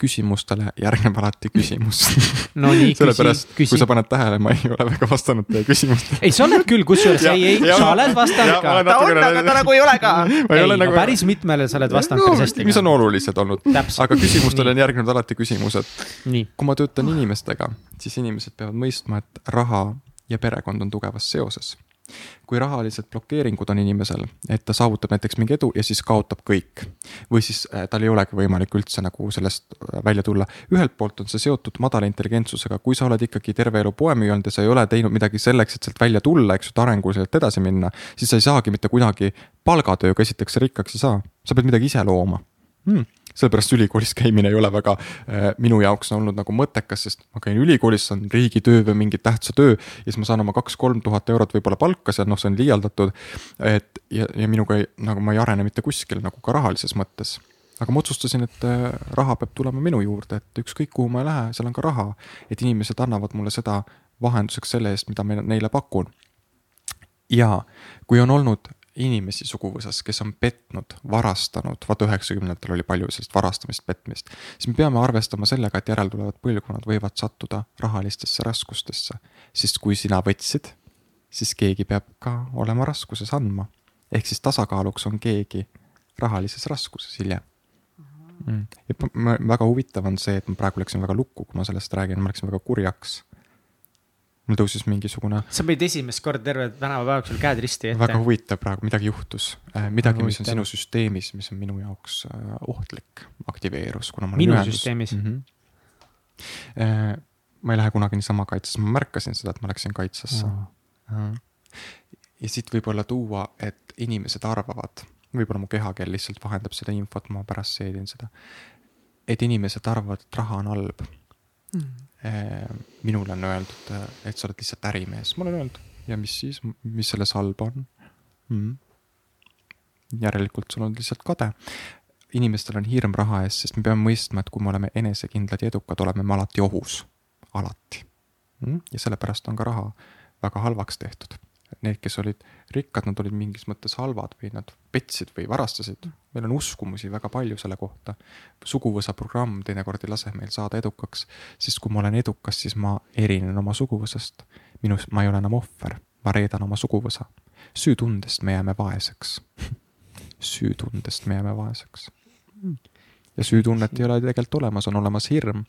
Küsimustele järgneb alati küsimus no nii, sellepärast, kui sa paned tähele, ma ei ole väga vastanud teie küsimustele. ei, sa oled küll, kusjuures ei, ei, sa oled vastanud ka. ta on, aga ta nagu ei ole ka. ei, ei nagu... päris mitmele sa oled vastanud no, päris hästi. mis on olulised olnud, aga küsimustele on järgnenud alati küsimused. kui ma töötan inimestega, siis inimesed peavad mõistma, et raha ja perekond on tugevas seoses kui rahalised blokeeringud on inimesel, et ta saavutab näiteks mingi edu ja siis kaotab kõik. või siis äh, tal ei olegi võimalik üldse nagu sellest äh, välja tulla. ühelt poolt on see seotud madala intelligentsusega, kui sa oled ikkagi terve elu poemüüja olnud ja sa ei ole teinud midagi selleks, et sealt välja tulla, eks ju, et arenguliselt edasi minna. siis sa ei saagi mitte kunagi palgatööga esiteks rikkaks ei saa, sa pead midagi ise looma hmm sellepärast ülikoolis käimine ei ole väga äh, minu jaoks olnud nagu mõttekas, sest ma käin ülikoolis, see on riigitöö või mingi tähtsa töö. ja siis ma saan oma kaks-kolm tuhat eurot võib-olla palka seal, noh, see on liialdatud. et ja, ja minuga ei, nagu ma ei arene mitte kuskil nagu ka rahalises mõttes aga ma otsustasin, et äh, raha peab tulema minu juurde, et ükskõik kuhu ma ei lähe, seal on ka raha. et inimesed annavad mulle seda vahenduseks selle eest, mida ma neile pakun. ja kui on olnud inimesi suguvõsas, kes on petnud, varastanud, vaata üheksakümnendatel oli palju sellist varastamist, petmist. siis me peame arvestama sellega, et järeltulevad põlvkonnad võivad sattuda rahalistesse raskustesse. sest kui sina võtsid, siis keegi peab ka olema raskuses andma. ehk siis tasakaaluks on keegi rahalises raskuses hiljem mm.. ja väga huvitav on see, et ma praegu läksin väga lukku, kui ma sellest räägin, ma läksin väga kurjaks mul tõusis mingisugune. sa panid esimest korda terve tänavapäeva jooksul käed risti ette. väga huvitav praegu, midagi juhtus äh,. midagi, mis on sinu süsteemis, mis on minu jaoks äh, ohtlik, aktiveerus, kuna ma olen minu ühendus. süsteemis mm? -hmm. Ma ei lähe kunagi niisama kaitsesse, ma märkasin seda, et ma läksin kaitsesse oh.. ja siit võib-olla tuua, et inimesed arvavad, võib-olla mu kehakeel lihtsalt vahendab seda infot, ma pärast seedin seda. et inimesed arvavad, et raha on halb mm minule on öeldud, äh, et sa oled lihtsalt ärimees, ma olen öelnud. Ja mis siis, mis selles halba on? Mm.? järelikult sul on lihtsalt kade. inimestel on hirm raha ees, sest me peame mõistma, et kui me oleme enesekindlad ja edukad, oleme me alati ohus, alati. Mm.. ja sellepärast on ka raha väga halvaks tehtud need, kes olid rikkad, nad olid mingis mõttes halvad või nad petsid või varastasid. meil on uskumusi väga palju selle kohta. suguvõsa programm teinekord ei lase meil saada edukaks, sest kui ma olen edukas, siis ma erinen oma suguvõsast. minus, ma ei ole enam ohver, ma reedan oma suguvõsa. süütundest me jääme vaeseks süütundest me jääme vaeseks. ja süütunnet ei ole tegelikult olemas, on olemas hirm.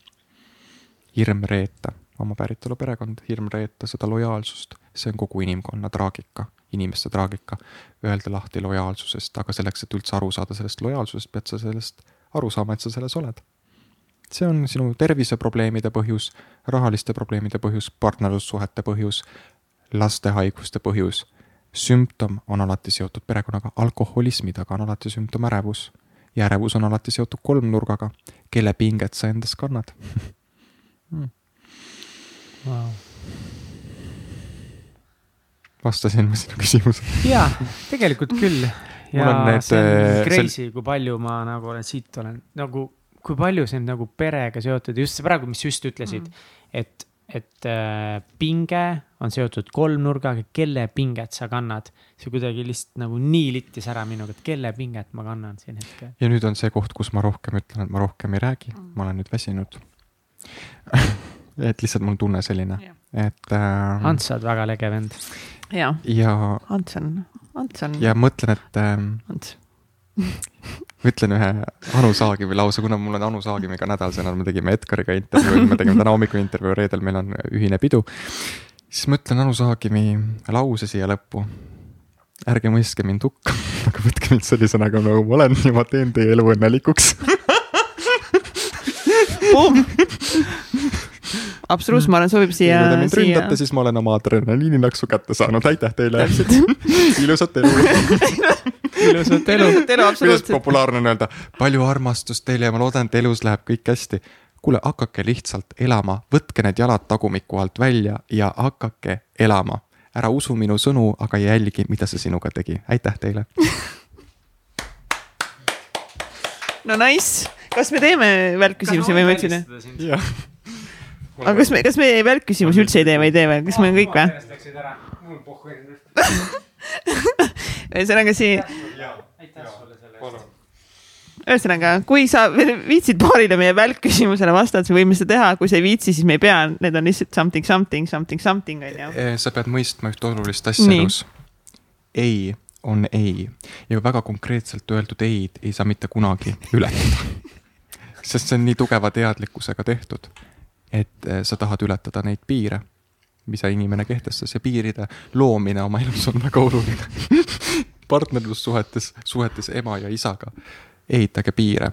hirm reeta oma päritolu perekond, hirm reeta seda lojaalsust, see on kogu inimkonna traagika, inimeste traagika. Öelda lahti lojaalsusest, aga selleks, et üldse aru saada sellest lojaalsusest, pead sa sellest aru saama, et sa selles oled. see on sinu terviseprobleemide põhjus, rahaliste probleemide põhjus, partnerlussuhete põhjus, laste haiguste põhjus. sümptom on alati seotud perekonnaga, alkoholismi taga on alati sümptom ärevus. ja ärevus on alati seotud kolmnurgaga, kelle pinget sa endas kannad hmm wow.. vastasin ma sinu küsimusele? jaa, tegelikult küll. ja need, see on äh, crazy sel..., kui palju ma nagu olen siit olen nagu, kui palju see on nagu perega seotud, just praegu, mis just ütlesid mm., et et äh, pinge on seotud kolmnurgaga, kelle pinget sa kannad. see kuidagi lihtsalt nagu nii littis ära minuga, et kelle pinget ma kannan siin hetkel. ja nüüd on see koht, kus ma rohkem ütlen, et ma rohkem ei räägi mm., ma olen nüüd väsinud et lihtsalt mul tunne selline, et äh,. Ants, sa oled väga lege vend. ja, ja, Ants on, Ants on. ja mõtlen, et äh,. Ants ütlen ühe Anu Saagimi lause, kuna mul on Anu Saagimiga nädal, see nädal me tegime Edgariga intervjuu, me tegime täna hommikul intervjuu, reedel meil on ühine pidu. siis ma ütlen Anu Saagimi lause siia lõppu. ärge mõistke mind hukka, aga võtke mind sellisena, nagu ma olen ja ma teen teie elu õnnelikuks absoluutselt, ma arvan, sobib siia. kui te mind siia... ründate, siis ma olen oma adrenaliininaksu kätte saanud, aitäh teile. ilusat elu ilusat elu. kuidas populaarne on öelda, palju armastust teile ja ma loodan, et elus läheb kõik hästi. kuule, hakake lihtsalt elama, võtke need jalad tagumiku alt välja ja hakake elama. ära usu minu sõnu, aga jälgi, mida see sinuga tegi, aitäh teile no nice, kas me teeme välkküsimusi või ma ütlesin? jah aga kas me, kas me välkküsimusi üldse ei tee või ei tee või, kas me kõik või? ühesõnaga siin. ühesõnaga, kui sa viitsid paarile meie välkküsimusele vastata, siis me võime seda teha, kui sa ei viitsi, siis me ei pea, need on lihtsalt something, something, something, something on ju. Eh, sa pead mõistma ühte olulist asja elus. ei on ei. Ja väga konkreetselt öeldud ei-d ei saa mitte kunagi ületada. Sest see on nii tugeva teadlikkusega tehtud, et eh, sa tahad ületada neid piire see inimene kehtestas ja piiride loomine oma elus on väga oluline. Partnerlussuhetes, suhetes ema ja isaga, ehitage piire,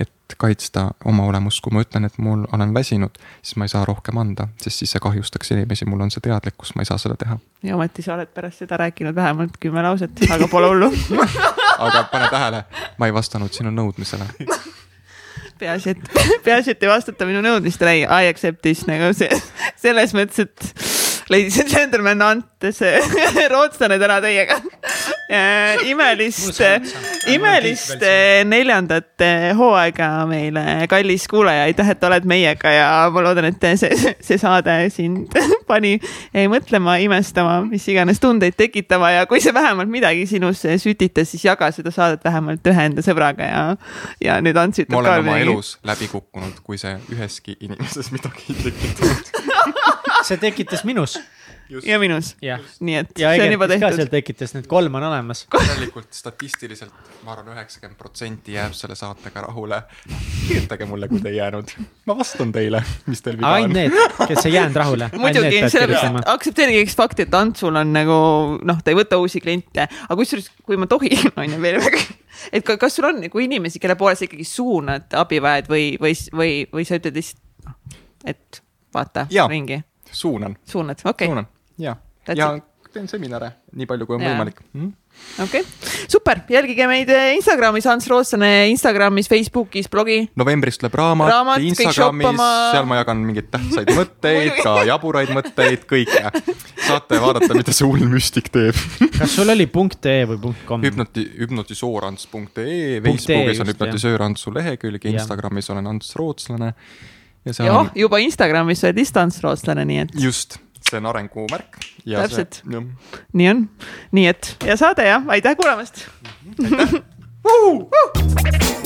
et kaitsta oma olemust, kui ma ütlen, et mul olen väsinud, siis ma ei saa rohkem anda, sest siis see kahjustaks inimesi, mul on see teadlikkus, ma ei saa seda teha. ja ometi sa oled pärast seda rääkinud vähemalt kümme lauset, aga pole hullu. Aga pane tähele, ma ei vastanud sinu nõudmisele peaasi, et, peaasi, et ei vastata minu nõudmistele, ei, I accept this nagu see, selles mõttes, et ladies and gentlemen, antes rootslane täna teiega. Imelist, imelist neljandat hooaega meile, kallis kuulaja, aitäh, et oled meiega ja ma loodan, et see, see saade sind pani mõtlema, imestama, mis iganes tundeid tekitama. Ja kui see vähemalt midagi sinus sütitas, siis jaga seda saadet vähemalt ühe enda sõbraga ja, ja nüüd Ants ütleb ka. ma olen oma elus läbi kukkunud, kui see üheski inimeses midagi ei tekitanud see tekitas minus Just. ja minus. nii et ja see on juba tehtud. seal tekitas, need kolm on olemas. tegelikult statistiliselt ma arvan, üheksakümmend protsenti jääb selle saatega rahule. kirjutage mulle, kui te ei jäänud. ma vastan teile, mis teil viga on. ainult need, kes ei jäänud rahule. muidugi, sellepärast aktsepteerige üks fakti, et Antsul on nagu noh, ta ei võta uusi kliente, aga kusjuures, kui ma tohin, on ju veel väga et kas sul on nagu inimesi, kelle poole sa ikkagi suunad abivajajaid või, või, või, või sa ütled lihtsalt, noh, et vaata ja, ringi? Suunan. suunad, okei okay ja, ja teen seminare nii palju, kui on ja. võimalik mm.. okei okay., super, jälgige meid eh, Instagramis, Ants Rootslane Instagramis, Facebookis, blogi. novembris tuleb raamat, raamat, Instagramis, seal ma jagan mingeid tähtsaid mõtteid ka jaburaid mõtteid, kõike. saate vaadata, mida see hull müstik teeb kas sul oli punkt .ee või punkt .com? hüpnoti, hüpnotisoorants.ee, Facebookis on hüpnotisöör Antsu lehekülg, Instagramis olen Ants Rootslane. Ja seal on... juba Instagramis oled vist Ants Rootslane, nii et. just see on arengumärk. täpselt, nii on, nii et ja saade jah, aitäh kuulamast! Aitäh